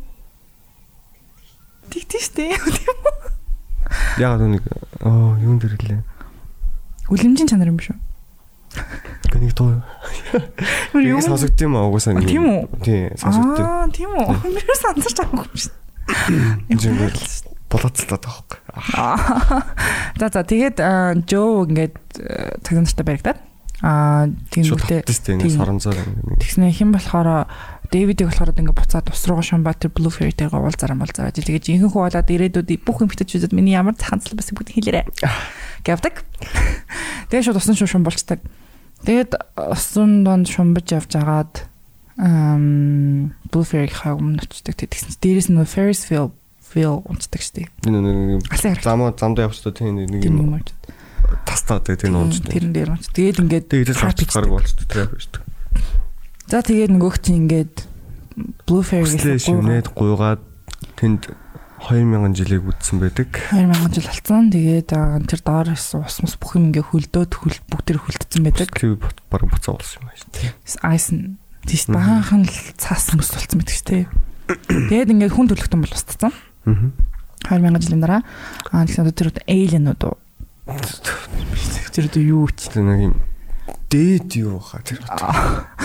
Тэгтээ штэ. Яг нэг оо юун дээр лээ. Үлэмжийн чанар юм биш үү? Нэг дуу. Юу сонсогд юм аа угсаа А, тийм үү? Тийм сонсогд. Аа, тийм үү. Би сонсож байгаагүй юм шүү. Ингээ болоцлоод байгаа хөөе. За за тэгээд Жо ингээд э, цагаан нартай баригдаад аа тийм ингээ. тэгснэ хэн болохоор Дэвидийг болохоор ингээд буцаад ус руугаа Шамбатер Blue Fairy-тэйгээ уулзараа молзараа тэгээд жинхэнэ хуу болоод ирээдүйд бүх үзээд миний ямар цаханцал бас бүгд хэлээрэ. Гэвдэг. Тэгээд шууд усан шуушун болцдог. Тэгээд усан донд шумбаж явж агаад ам Blue Fairy-ийнхаа өмнө очдог. Тэгсэн чинь дээрэс нь Ferris wheel wheel унцдаг штеп. Замаа замдаа явчихсан тийм нэг Тийм юм юм. тастаа тэгээд энэ унцдаг. Тэрэн дээр унц. Тэгээд ингээд Тэгээд хатж гараг болчихдог трафик шүү дээ. За тэгээд нөгөөх чинь ингээд Blue Fairy шивнээд гуйгаад тэнд 2000 жилийг үтсэн байдаг. 2000 жил болсон. Тэгээд тэр доороос ус мус бүх юм ингээ хөлдөөд хөл бүгд тэр хөлдсөн байдаг. Клип баг буцаа болсон юм байна шүү дээ. Айс нь тийш баахан л цаас мөс болсон байдаг шүү дээ. Тэгээд ингээд хүн төлөвтөн бол устцсан. Аа. 2000 жилийн дараа аа тэгсэн одоо тэр alien-ууд уу. Тэр одоо юу ч Тэр нэг юм дээд юу хаа тэр.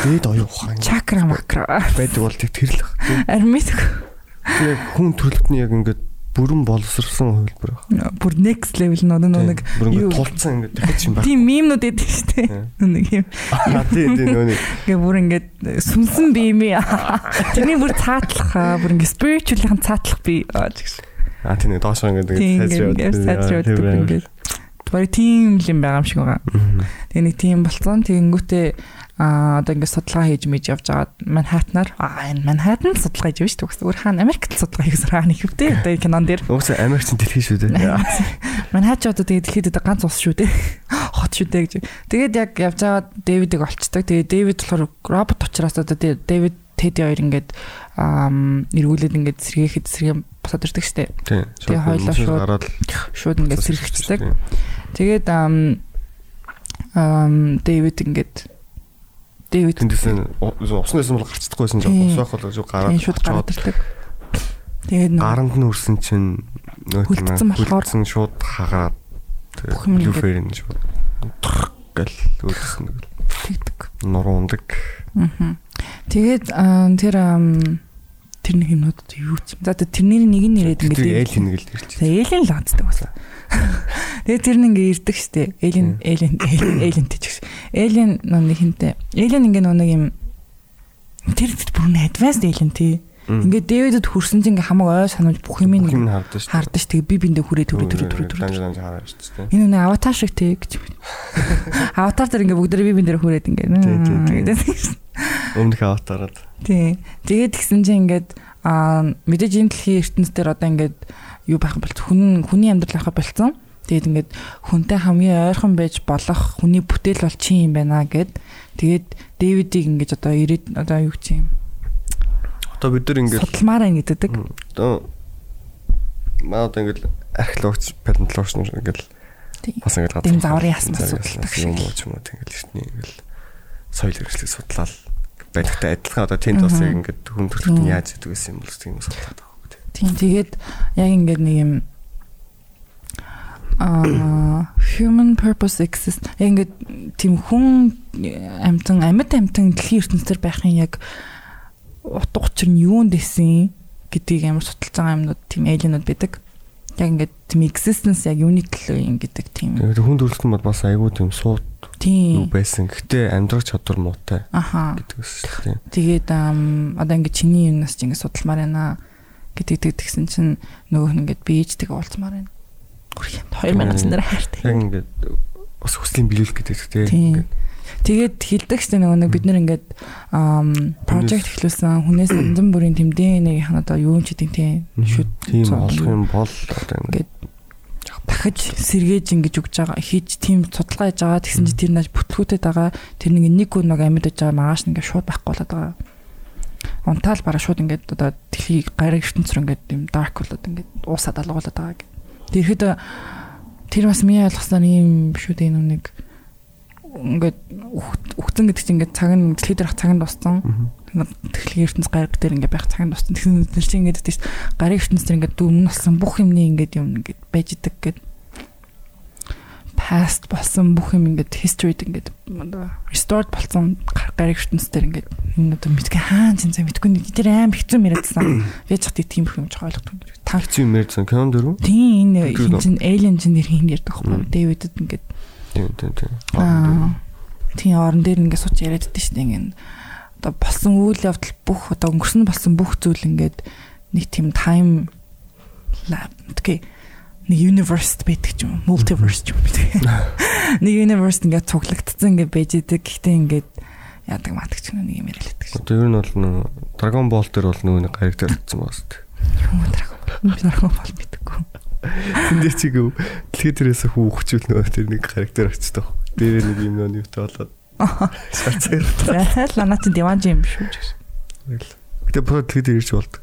Дээд оюу хаа. чакра макра байдаг бол тэр л баг. армис Тэгээ хүн төрөлтний яг ингээд бүрэн боловсрсан хувилбар баг. бүр next level нөө нэг юу- ингээд тулцсан ингээд дахиж юм баг. тийм мемнүүд байдаг шүү дээ. Нэг юм Аа тий тий нөө нэг Ингээ бүр ингээд сүнсэн би юм ээ. Тэрний бүр цаатлах аа, бүр ингээ spiritual-ийн цаатлах би. Аа, тэгш. аа тий нэг доошоо ингээд Тийм Бараг тийм л юм байгаа юм шиг байгаа. Тэгээ нэг тийм болцсон. Тэгэнгүүтээ Аа одоо ингээд судалгаа хийж мэж явж байгаад Манхаттнаар аа энэ Манхаттанд судалгаа хийж байж төгс. Өөр хаана Америкт судалгаа хийсэн хаана хэвтэй одоо кинон дээр. Уусаа Америкч дэлхий шүү дээ. Манхач одоо тэгээд дэлхийд одоо ганц ус шүү дээ. Хот шүү дээ гэж. Тэгээд яг явж байгаад Дэвидыг олцдог. Тэгээд Дэвид болохоор робот учраас одоо Дэвид Тэди хоёр ингээд эргүүлээд ингээд сэргээхэд сэргээ босоод ирдэг. Тийм. Тэгээ хоёлаа шууд шууд ингээд сэргэгчдэг. Тэгээд ам Дэвид ингээд Дэвид тэндээс усан байсан бол гарцдаггүйсэн жоо ус байх бол гараад шууд ирдэг. Тэгээд гаранд нь үрсэн чинь хөлдсөн болохоор шууд хагаад бүх юм люферин шууд гэл үүдсэн нэг тэгдэг. Нуруу ундаг. Аа. Тэгээд тэр тэр нэг юмнууд юу ч. За тэрний нэг нь нэрээд ингээд эйлин нэг л ирчих. За эйлин л онцдаг басна. Тэгээд тэр нэг ингээ ирдэг штэ. Эйлин эйлин эйлин тийч. Эйлин нэг хинтээ. Эйлин ингээ нэг юм тэр бүр нэг advanced эйлин тий. Ингээд Дэвидэд хүрсэн чинь ингээ хамаг ой санаж бүх юм юм хардаж шүү. Хардаж тэгээ би биндээ хүрээ данж хараа шүү дээ. Энэ нэг аватар шиг тий гэж. Аватар дээр ингээ бүгд би биндээ хүрээд ингээ. Өмнөх аватараад. Тий. Тэгээд тэгсэн чинь ингээд аа мэдээж энэ дэлхийн ертөнцийн одоо ингээд юу байх бол хүн хүний амьдрал авах болцсон. Тэгээд ингээд хүнтэй хамгийн ойрхон байж болох хүний бүтээл бол чи юм байна гэд. Тэгээд Дэвидийг ингэж одоо ирээд одоо юу ч юм Одоо бид нар ингээд судалмаар ин гэдэг. Одоо маа одоо ингээд археологч, палеонтологч ингээд бас ингээд гадаа. Дэм заврын ясмас судалдаг юм уу ч юм уу ингээд эртний ингээд соёл хэрэгслийг судлаад байдагтай адилхан одоо тэнд бас ингээд хүн төрөлхтөн яаж гэсэн юм бол тийм судлаад. Тийм тэгээд яг ингээд нэг юм а human purpose exist ингээд тийм хүн амтан амьд амтан дэлхийн ертөнцийн байхын яг утга учир нь юунд исэн гэдгийг амар судалж байгаа юмнууд тийм алиенууд байдаг. Яг ингээд тийм existence яг юуны төлөө юм гэдэг тийм. Хүн төрөлхтөн бол бас айгүй тийм сууд юу байсан. Гэтэ амьдрах чадвар муутай гэдэг үстэй. Тэгээд одоо ингээд чиний юмнаас ч ингээд судалмаар байна гэдэг тэгсэн чинь нөгөө хүн ингээд бийждэг уулзмаар байна. 2000 нэр хайртай. Яг ингээд бас хүслийн биелүүлэх гэдэг тийм. Тэгээд хилдэг ч нөгөө нэг бид нэр ингээд project эхлүүлсэн хүнээс янзан бүрийн тэмдэн нэг хана одоо юу юм ч гэдэг тийм шүд тийм олох юм. бол ингээд дахиж сэргээж ингэж өгж байгаа хийж тийм судалгаа хийж байгаа. Тэгсэн чинь тэр наш бүтлгүүтэд байгаа. Тэр нэг нэг хүн нэг амьд байж байгаа мааш ингээд шууд байхгүй болоод байгаа унтаал бараа шууд ингээд одоо дэлхийг гариг ертөнцөр ингээд юм dark болоод ингээд уусаад алгуулад байгаа гэх. Тэгэхэд тэр бас миний ойлгосноор ийм шүү дээ нэг ингээд үхтэн гэдэг чинь ингээд цаг нь дэлхий дээрх цаг нь дуссан. Дэлхийн ертөнц гариг дээр ингээд байх цаг нь дуссан. Тэгсэн чинь ингээд гэдэг чинь гариг ертөнц дээр ингээд өмнө болсон бүх юмний ингээд юм ингээд байж идэг гэд past болсон бүх юм ингээд history ингээд restored болсон гариг ертөнц дээр ингээд энэ одоо мэдгүй хаан зэн зэн мэдгүй нэг тэр аим хэцүү мэрэдсэн. Яаж хат тийм их юм ч ойлгохгүй. Та хэцүү мэрэдсэн кинон дөрөв? Тийм энэ чинь alien чинь нэр хин ярьдаг байхгүй. Дэвидэд ингээд Тийм тийм тийм. Аа. Тийм орон дээр ингээд сууч яриад шүү дээ ингээд одоо болсон үйл явдал бүх одоо өнгөрсөн болсон бүх зүйл ингээд нэг тийм time lab тэгээ нэг universe байдаг ч юм multiverse ч юм байдаг. Нэг universe ингээд цуглагдсан ингээд байж идэг. Гэхдээ ингээд яадаг матг ч нэг юм яриад байдаг шүү. Одоо ер нь бол нэг Dragon Ball дээр бол нөгөө нэг характер татсан байна шүү дээ. Юу Dragon Ball Dragon Ball мэдээгүй. Тэндээ чиг дэлхий дээрээс хүү өгчүүл нөгөө тэр нэг характер очдог. Дээр нэг юм нөө юутай болоод. Шарцаар. Зайл нанат диванж юм шүү. Гэтэ бод дэлхий дээр ирж болдог.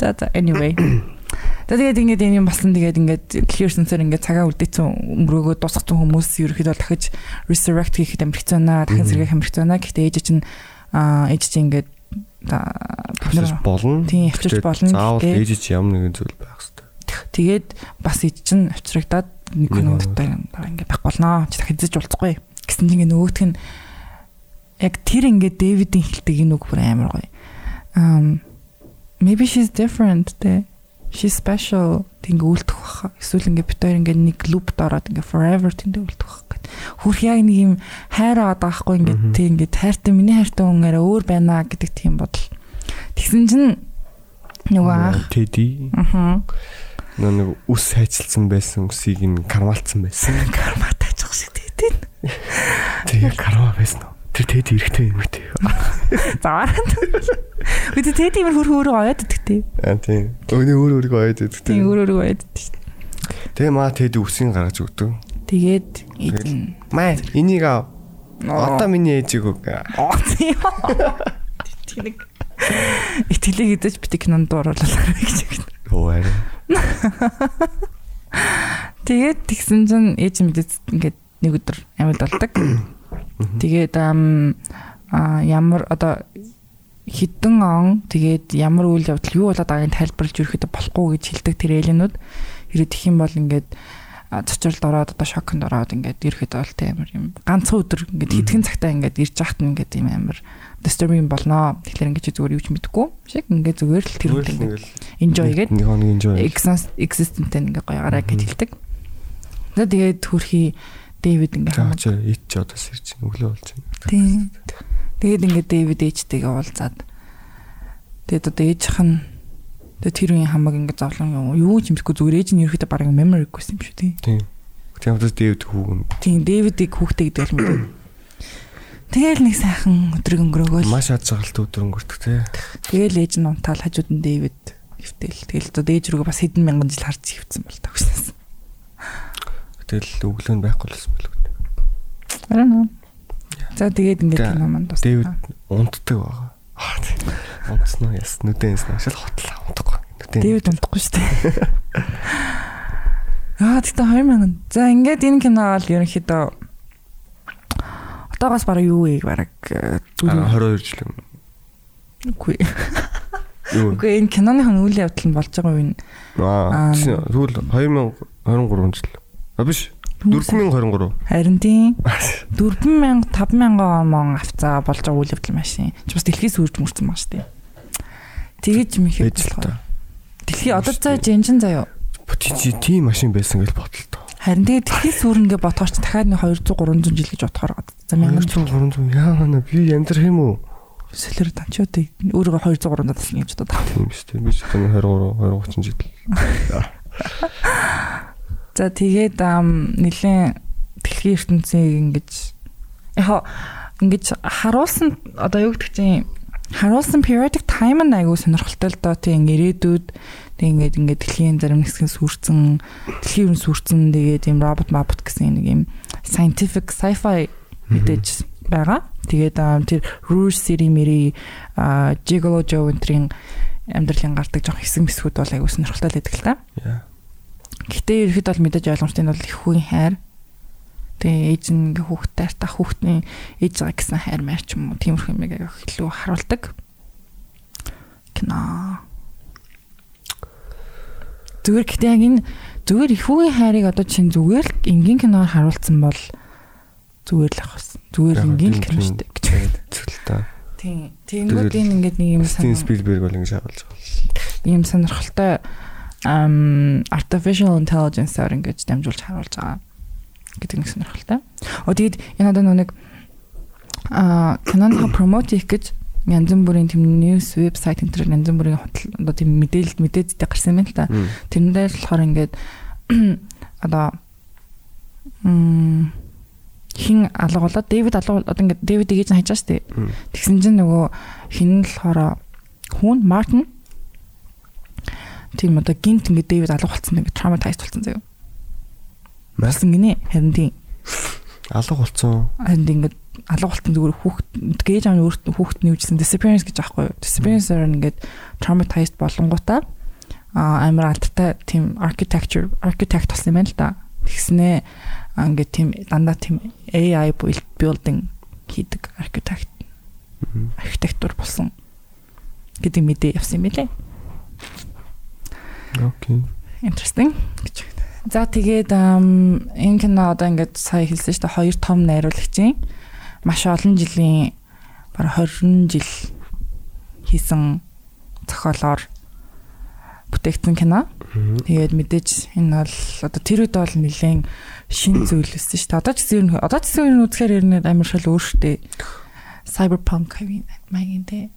За за anyway. Тэгээд ингээд энэ юм болсон тэгээд ингээд дэлхийн ертөнцөөр ингээд цагаа үлдээсэн өнгөрөөгөө дуусгацсан хүмүүс ерөөхдөө дахиж resurrect хийхэд амирхсан байна. Дахин сэргээх амирхсан байна. Гэхдээ ээж чинь ээж чинь ингээд авчирч болно. Тийм авчирч болно. Заавал ээж чинь ямар нэгэн зүйл байх хэрэгтэй. Тэгээд бас ээж чинь авчрагдаад нэг дотор ингээд байх болно. Чи дахиж эзэж уулзахгүй. Гэсэн чинь ингээд нөгөөх нь яг тэр ингээд Дэвидийн хэлдэг энэ үг бүр амар гоё. Um maybe she's different те she's special тийм үлдэх баха. Эсвэл ингээд бид хоёр ингээд нэг loop дороод ингээд forever тэндээ үлдэх бах гэд. Хүрх яг нэг юм хайраа одоо ахгүй ингээд тийм ингээд хайртай миний хайртай хүн арай өөр байна гэдэг тийм бодол. Тэгсэн чинь нөгөө ах Тэди. Аа. Нэг үс хайцалсан байсан үсийг нь кармалцсан байсан. Карма тайчих шиг тэгээд. Тэгээ карма байсан уу? Тэр тэд эрэхтэй юм үү? Заарна. Үгүй тэд тиймэр хөр хөрөө оёд идэгтэй. Аа тийм. Өөний өөр өөрийгөө оёд идэгтэй. Тийм өөр өөр оёд идэж. Тэгээ маа тэд үсгийн гаргаж өгдөг. Тэгээд. Маа энийг аа. Одоо миний ээжийг өг. Аа тийм. Тэнэг. Итгэлийг идэж битэг кинонд оруулаад гэж байна. Оо арай. Тэгээд тэгсэн чинь ээж мэдээд ингээд нэг өдөр амьд болдог. Тэгээд ямар одоо хідэн он тэгээд ямар үйл явдал юу болоод байгааг тайлбарлаж ерөөхдөө болохгүй гэж хэлдэг тэр элинүүд ирээд их юм бол ингээд цочролд ороод одоо шоконд ороод ингээд ерөөхдөө бол тийм юм ганцхан өдөр ингээд хитгэн цагтаа ингээд ирж яхад нь ингээд юм амар disturbing болноо. Тэгэхээр ингээд зүгээр юу ч мэдэхгүй шиг ингээд зүгээр л тэр үед ингээд enjoy гэдэг. Нэг хоног enjoy. Existent ингээд гоёгараа гэж хэлдэг. Тэгээд төрхий Дэвид ингээд хамаач ич ч одоо сэрч өглөө болж байна. Тийм. Тэгээд ингээд Дэвид ээжтэйгээ уулзаад тэгээд одоо ээжийнх нь тэр үеийн хамаг ингээд зовлон юу ч юмсгүй зүгээр ээж нь ерөөхдөө бараг memory гэсэн юм шүү тий. Тийм. Тийм одоо Дэвид хүүгэн. Тийм Дэвидийг хүүхдээ гэдэг л мэдээ. Тэгэл нэг сайхан өдрөг өнгөрөөгөө маш аз жаргалтай өдөр өнгөрдөг тий. Тэгэл ээж нь унтаал хажууд нь Дэвид хөвтөл. Тэгэл одоо ээж рүүгээ бас хэдэн мянган жил харж хөвцөн бол тагшнаас. Тэгэл өглөө нь байхгүй юм болов. Араа нөө. За тэгээд ингээд кино манд бас. Дэвид унтдаг байгаа. Унтсноо яс нүдэнс нашил хотлоо унтахгүй. Нүдэн. Дэвид унтахгүй шүү дээ. Аа тэгтээ 2000. За ингээд энэ кино бол ерөнхийдөө одоогоос бараг юу вэ? Бараг 22 жил юм. Үгүй. Үгүй энэ киноны үйл явдал нь болж байгаа юм. Аа тэгвэл 2023 жил. А биш. 4023. Харин тийм. 4000 5000 он авцаа болж байгаа үйл явдал машин. Чи бас дэлхийс үрж мөрцөн баг штеп. Тэгэж юм их болохоор. Дэлхий одоо цаа жинжин заяа. Бүтий тийм машин байсан гэж бодлоо. Харин тэгээ дэлхийс үрнгээ бодохоор ч дахиад 200 300 жил гэж бодохоор байгаа. За 1300 300 яана би яндрах юм уу? Сэлэр танчууд өөрийгөө 200 300 тасна гэж бодоод байгаа. Тийм шүү дээ. Би ч таны 23 20 30 жил. За тэгээд нэлээд дэлхийн ертөнцийг ингэж яг ингэж харуулсан одоо юу гэдэг чинь харуулсан periodic time нь айгүй сонирхолтой л доо тийм ирээдүйд тэг ингээд ингээд дэлхийн зарим хэсгээс сүрцэн дэлхийн өрн сүрцэн тэгээд юм робот мабот гэсэн нэг юм scientific sci-fi мэдээж байгаа. Тэгээд тэр Rouge City Mary Gigolo Joe энтрийн амьдралын гардаг жоох хэсэг мэсгүүд бол айгүй сонирхолтой л байдаг л та. Гэтэ ерөөд бол мэдээж ойлгомжтой нь бол их хүүгийн хайр. Тэгээ ээж нь хүүхдтэй та хүүхдийн ээж байгаа гэсэн хайр маяг ч юм уу тиймэрхүү юм яг илүү харуулдаг. Кино. Зүгээр гэтээ яг энэ зүгээр их хүүгийн хайрыг одоо чинь зүгээр л энгийн киноор харуулсан бол зүгээр л ах бас. Зүгээр энгийн кино шүү дээ гэж зүйл та. Тийм. Тэнгүүд энэ ингээд нэг юм санаа. Спилберг бол ингэ шагуулж байгаа. Ийм сонирхолтой artificial intelligence-аар ингэж дамжуулж харуулж байгаа гэдэг нэг сонирхолтой. Оо тэгэд энэ одоо нэг а киноны промот хийх гэж янз бүрийн тэм news website энэ төр янз бүрийн одоо тийм мэдээлэл мэдээдтэй гарсан юм л та. Тэрэндээ болохоор ингээд одоо хин алга болоод Дэвид алга одоо ингээд Дэвид нь хайж байгаа шүү дээ. Тэгсэн чинь нөгөө хин нь болохоор хүн Мартин тийм одоо гинт ингээд Дэвид алга болсон ингээд traumatized болсон заяа. Масан гинэ харин тийм алга болсон. Харин ингээд алга болсон зүгээр хүүхд гээж аав өөрт нь юужсэн disappearance гэж аахгүй юу. Disappearance-аар ингээд traumatized болонгуудаа а амар алдартай тийм architecture architect болсон юм байна л да. Тэгснээ ингээд тийм дандаа тийм AI building хийдэг architect архитектур болсон гэдэг мэдээ явсан юм билээ. Окей. Interesting гэж. За тэгээд энэ кино одоо ингээд сая хэлсэн шүү дээ хоёр том найруулагчийн маш олон жилийн бараг 20 жил хийсэн зохиолоор бүтээгдсэн кино. Тэгээд мэдээж энэ бол одоо тэр үед бол нэлээд шин зүйл өссөн шүү дээ. Одоо ч гэсэн одоо ч гэсэн үзэхээр ер нь амар шал өөр шүү дээ. Cyberpunk маягийн тий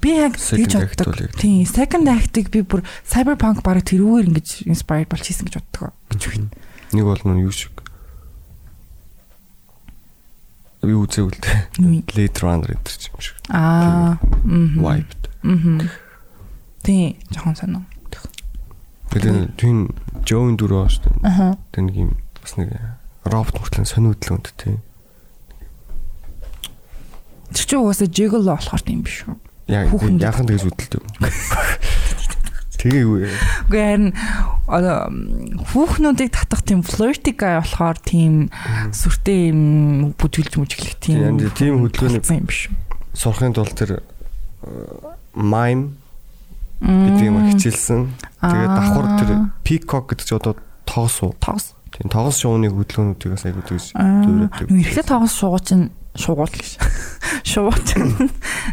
Би яг гэж боддог. Тийм, second act-ыг би бүр Cyberpunk бараг тэрүүгээр ингэж inspired болж хийсэн гэж боддог. гэж байна. Нэг бол нөө юу шиг. юу үзээ үлдээ. Юу? Blade Runner гэдэг юм шиг. Аа. Wiped. Мм. Тий, жоохон санаа. Тэгээд тийм Joe-ын дүрөө шүү дээ. Аха. Тэг нэг юм бас нэг робот мөртлөн сониудлаа өнд тий. Тэр чинь угаасаа jiggle болохоор тийм биш үү? Яг Хүүхэнд- яахан тэгж үдэлдэг. Тэгээ юу вэ? Үгүй харин хүүхнүүдийг татах тийм flirty guy болохоор тийм сүртэй юм бүжгэлж мүжиглэх тийм Тийм, хөдөлгөөний- юм биш? Сурахын тулд тэр mime гэдэг юм хичээлсэн. Тэгээд давхар тэр peacock гэдэг чинь одоо тоос уу? тоос. Тийм тоос шууны хөдөлгөөнүүдийг бас айгуу Аа. дүүрээдэг. Эхлээд тоос шуугач нь шуугуул гэж. Шуугач.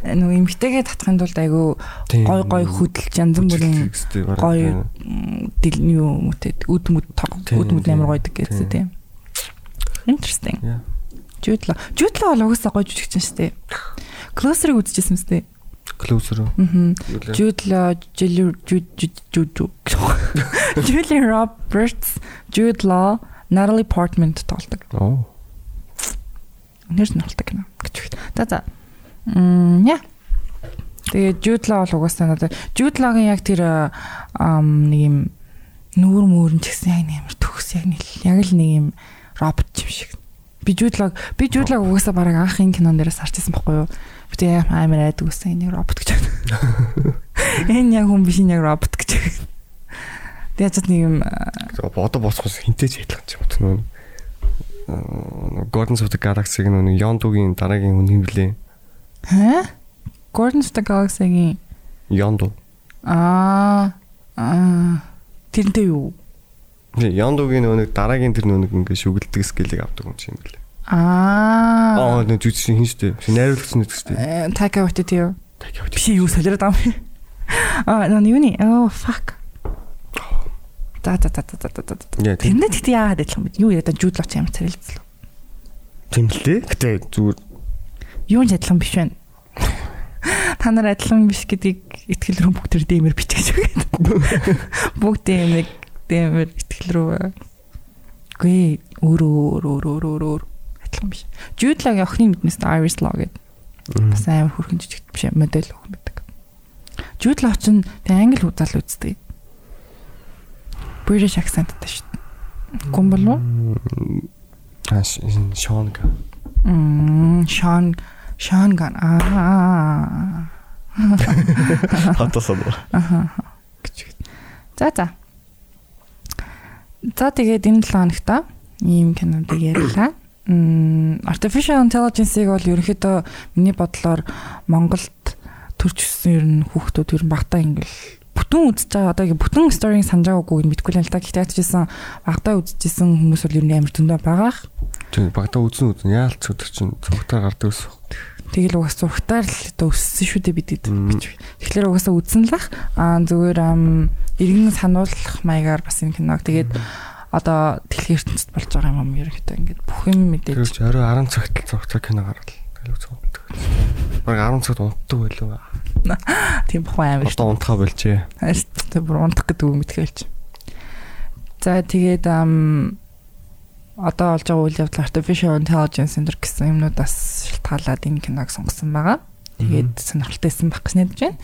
Нөгөө эмгтэйгээ татахын тулд айгүй гой гой хөдөлж янз бүрийн гоё м, дил юу мөтөд үд мүд тог үд мүд амар гойдаг гэсэн тийм. Interesting. Жуудлаа. Жуудлаа бол угаасаа гоё жүжигч шүү дээ. Closer-ыг үзчихсэн мэт дээ. Closer. Мгм. Юу лээ? Jude Julie Roberts, Law, Natalie Portman тоглодог. Оо. Нэр сонирхолтой кино гэж байна. За за. Мм яа. Тэгээ Law бол угаасаа надад Law-гийн яг тэр нэг юм нүүр мөрөн ч гэсэн яг нэг амар төгс яг нэг л- яг л нэг юм робот юм шиг. Би Law би Law угаасаа бараг анхын кинон дээрээс харчихсан байхгүй юу? Би тэгээ амар айдаг үсэн энэ робот гэж байна. Энэ яг хүн биш энэ яг робот гэж байна. Тэгээ ч нэг юм Одоо ядлах юм бэ нөө. Аа, Guardians of the Galaxy-г нөө Yondu-гийн дараагийн хүн юм блэ? хэ? Guardians of the Galaxy-гийн Yondu. аа аа тэрнтэй юу? Yondu-гийн нэг дараагийн тэр нэг ингээ шүгэлдэг скиллийг авдаг хүн чинь блэ? Аа. Аа, нөө жүжигчин хин штэ. Найруулагч нэг штэ. Э, Taika Waititi юу? Так явж. Би юу солиод ам. Аа, нөө юуны? Oh fuck. За за за за за за. Тэрнээ тэгт яагаад адилхан бэ? Юу яриад жуудлаач амар царилцлаа. Тийм л дээ. Гэтэ зүгээр Юу ч адилхан биш байна. Та нар адилхан биш гэдгийг ихтгэл рүү бүгд төр дэмэр бичиж байгаа. Бүгд дэмэр дэмэр ихтгэл рүү. Гүй өөр өөр өөр өөр өөр өөр адилхан биш. Жуудлаагийн охины мэднэс Iris Law гэдэг бас амар хөрхэн жижиг биш модель охин байдаг. Жуудлаа ч тэг англи удаал үздэг. British accentтай шүү дээ. Гүн болов уу? Аа, Шонг. Мм, Шон Шон ган аа. Хатасаа. гэж. За за. За тэгээд энэ 7 хоногт ийм кинодыг ярьлаа. Мм artificial intelligence-ийг бол ерөнхийдөө миний бодлоор Монголд төрж өссөн ер нь хүүхдүүд ер нь багтаа ингээл бүтэн үзэж байгаа одоо бүтэн сторийг санаж байгаагүй мэдгүй л та гэхдээ ятжсэн багтаа үзчихсэн хүмүүс бол ер нь амар зөндөө байгаа. Тэг багтаа үзэн үзэн яалц өдөр чинь цогтоор гардаг ус. Тэгэл угаас зургатаар л одоо өссөн шүү дээ бид гэж. Тэгэхээр угаасаа үзэн л ах. Аа зүгээр иргэн сануулах маягаар бас энэ киног тэгээд одоо дэлхийн ертөнцид болж байгаа юм ерөнхийдөө ингээд бүх юм мэдээж Тэрч орой 10 цагт цогтоор кино гаргал. Тэгэл үздэг. Баг 10 цагт унтдаг байлуу. тийм бохоо амар. Одоо унтахаа болжээ. Харин бүр унтах гэдэг үг мэдхэлж. За тэгээд одоо олж байгаа үйл явдал artificial intelligence энэ гэсэн юмнуудаас шалтгаалаад энэ киног сонгосон байгаа. Тэгээд сонирхолтойсэн баг гэж найдаж байна.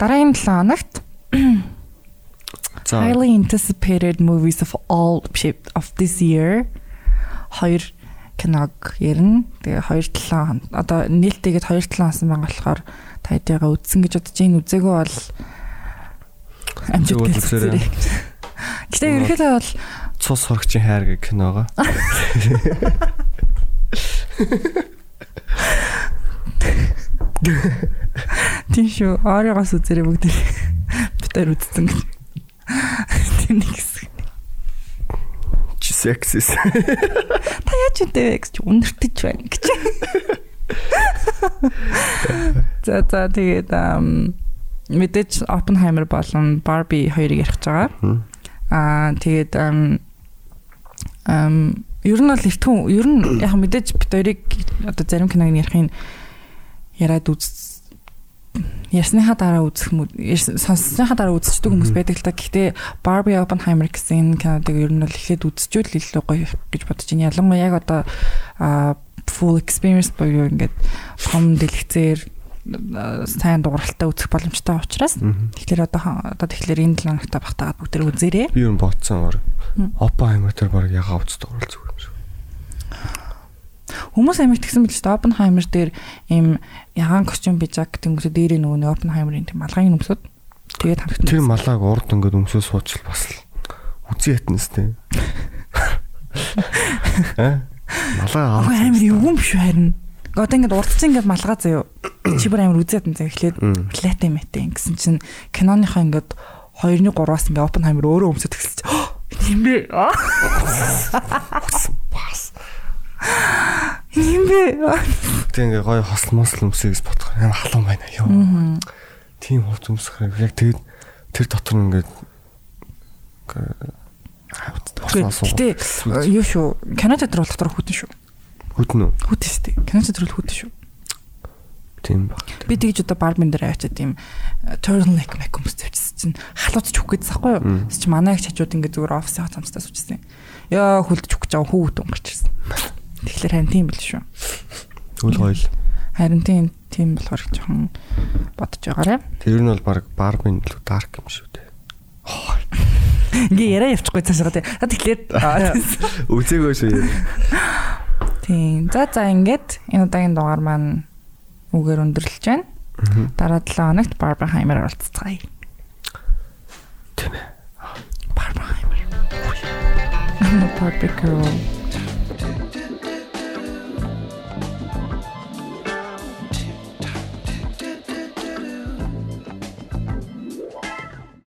Дараагийн 7 хоногт highly anticipated movies of all of this year хоёр киног ярина. Тэгээ 2 7 одоо нээлттэйгээд 2 7 хонсон байгаа болохоор та хэдийгээ үзсэн гэж бодож энэ үзээгүй бол амжилт үзээрэй. Гэтэ ерөнхийдөө бол цус хорогчийн хайр гэх киногоо. тийм шүү. Оройгоос үзээрэй бүгд. Хоёр үзсэн гэж. Тийм нэг хэсэг. Сексис. Та яаж үдээ вэ гэж өндөртөж байна гэж. За за тэгээд мэдээж Oppenheimer болон Barbie хоёрыг ярих гэж байгаа. Аа тэгээд ам ер нь бол эртхэн ер нь яг мэдээж бид хоёрыг одоо зарим киног ярихын яриад үз Ясныхаа дараа үзэх юм Сонссныхаа дараа үзчихдэг хүмүүс байдаг л та. Гэхдээ Barbie Oppenheimer гэсэн энэ кинодыг ер нь бол эхлээд үзчихвэл илүү гоё гэж бодож байна. Ялангуяа яг одоо full experience боёо ингээд том дэлгэцээр сайн дууралтай үзэх боломжтой учраас тэгэхээр одоо одоо тэгэхээр энэ 7 хоногт багтаагаад бүгд тэр үзээрэй. Би юу бодсон баг. Оппенхаймер тэр баг яга уц дуурал зүгээр юм. Хүмүүс амиг тэгсэн мэл ч та Оппенхаймер дээр ийм ягаан костюм бижак тэнгүүсээ дээрээ нөгөө нэг Оппенхаймерын тийм малгайн өмсөд тэгээд хамт Тэр малааг урд ингээд өмсөө суучил бас л үзий ятнас те. Аа? Малаа Ага амир эвгүй биш харин. Одоо ингээд урдцсан ингээд малгаа заяа. Чи бүр амир үзээд энэ эхлээд латэ мэтэй гэсэн чинь киноныхаа ингээд 2-ны 3-аас ингээд Оппенхаймер өөрөө өмсөд эхэлж. Юм бэ? бас. Юм бэ? Тэг ингээ гоё хосл мосл өмсөе гэж бодох юм халуун байна ёо. Тийм хувц өмсөх яг тэгээд тэр дотор нь ингээд Гэтэ юу шүү? Кино театр бол дотор хүтэн шүү. Хүтэн үү? Хүтэн шүү дээ. Кино театр бол хүтэн шүү. Тийм баг. Би тэгж одоо бармен дээр авчиад тийм turtleneck make өмсөж авчихсан чинь халууцч өгөх гэж байхгүй юу? Тэс чи манай их чачууд ингээд зүгээр офисаа цамцтай суучихсан. Яа хүлдэж өгөх гэж байгаа хүүхэд өнгөрч ирсэн. Тэгэхээр харин тийм бил шүү. Түл гоё л. Харин тийм тийм болохоор жоохон бодож байгаарэ. Тэр нь бол баг бармен л дарк юм шүү дээ. Ингээ яриа явчихгүй цаашаа тий. Тэгэхээр Үзээгөө шүү. тийм. За за ингээд энэ удаагийн дугаар маань үгээр өндөрлөж байна. Дараа 7 хоногт Барберхаймер оролцгаая. Тийм ээ. Barbie girl.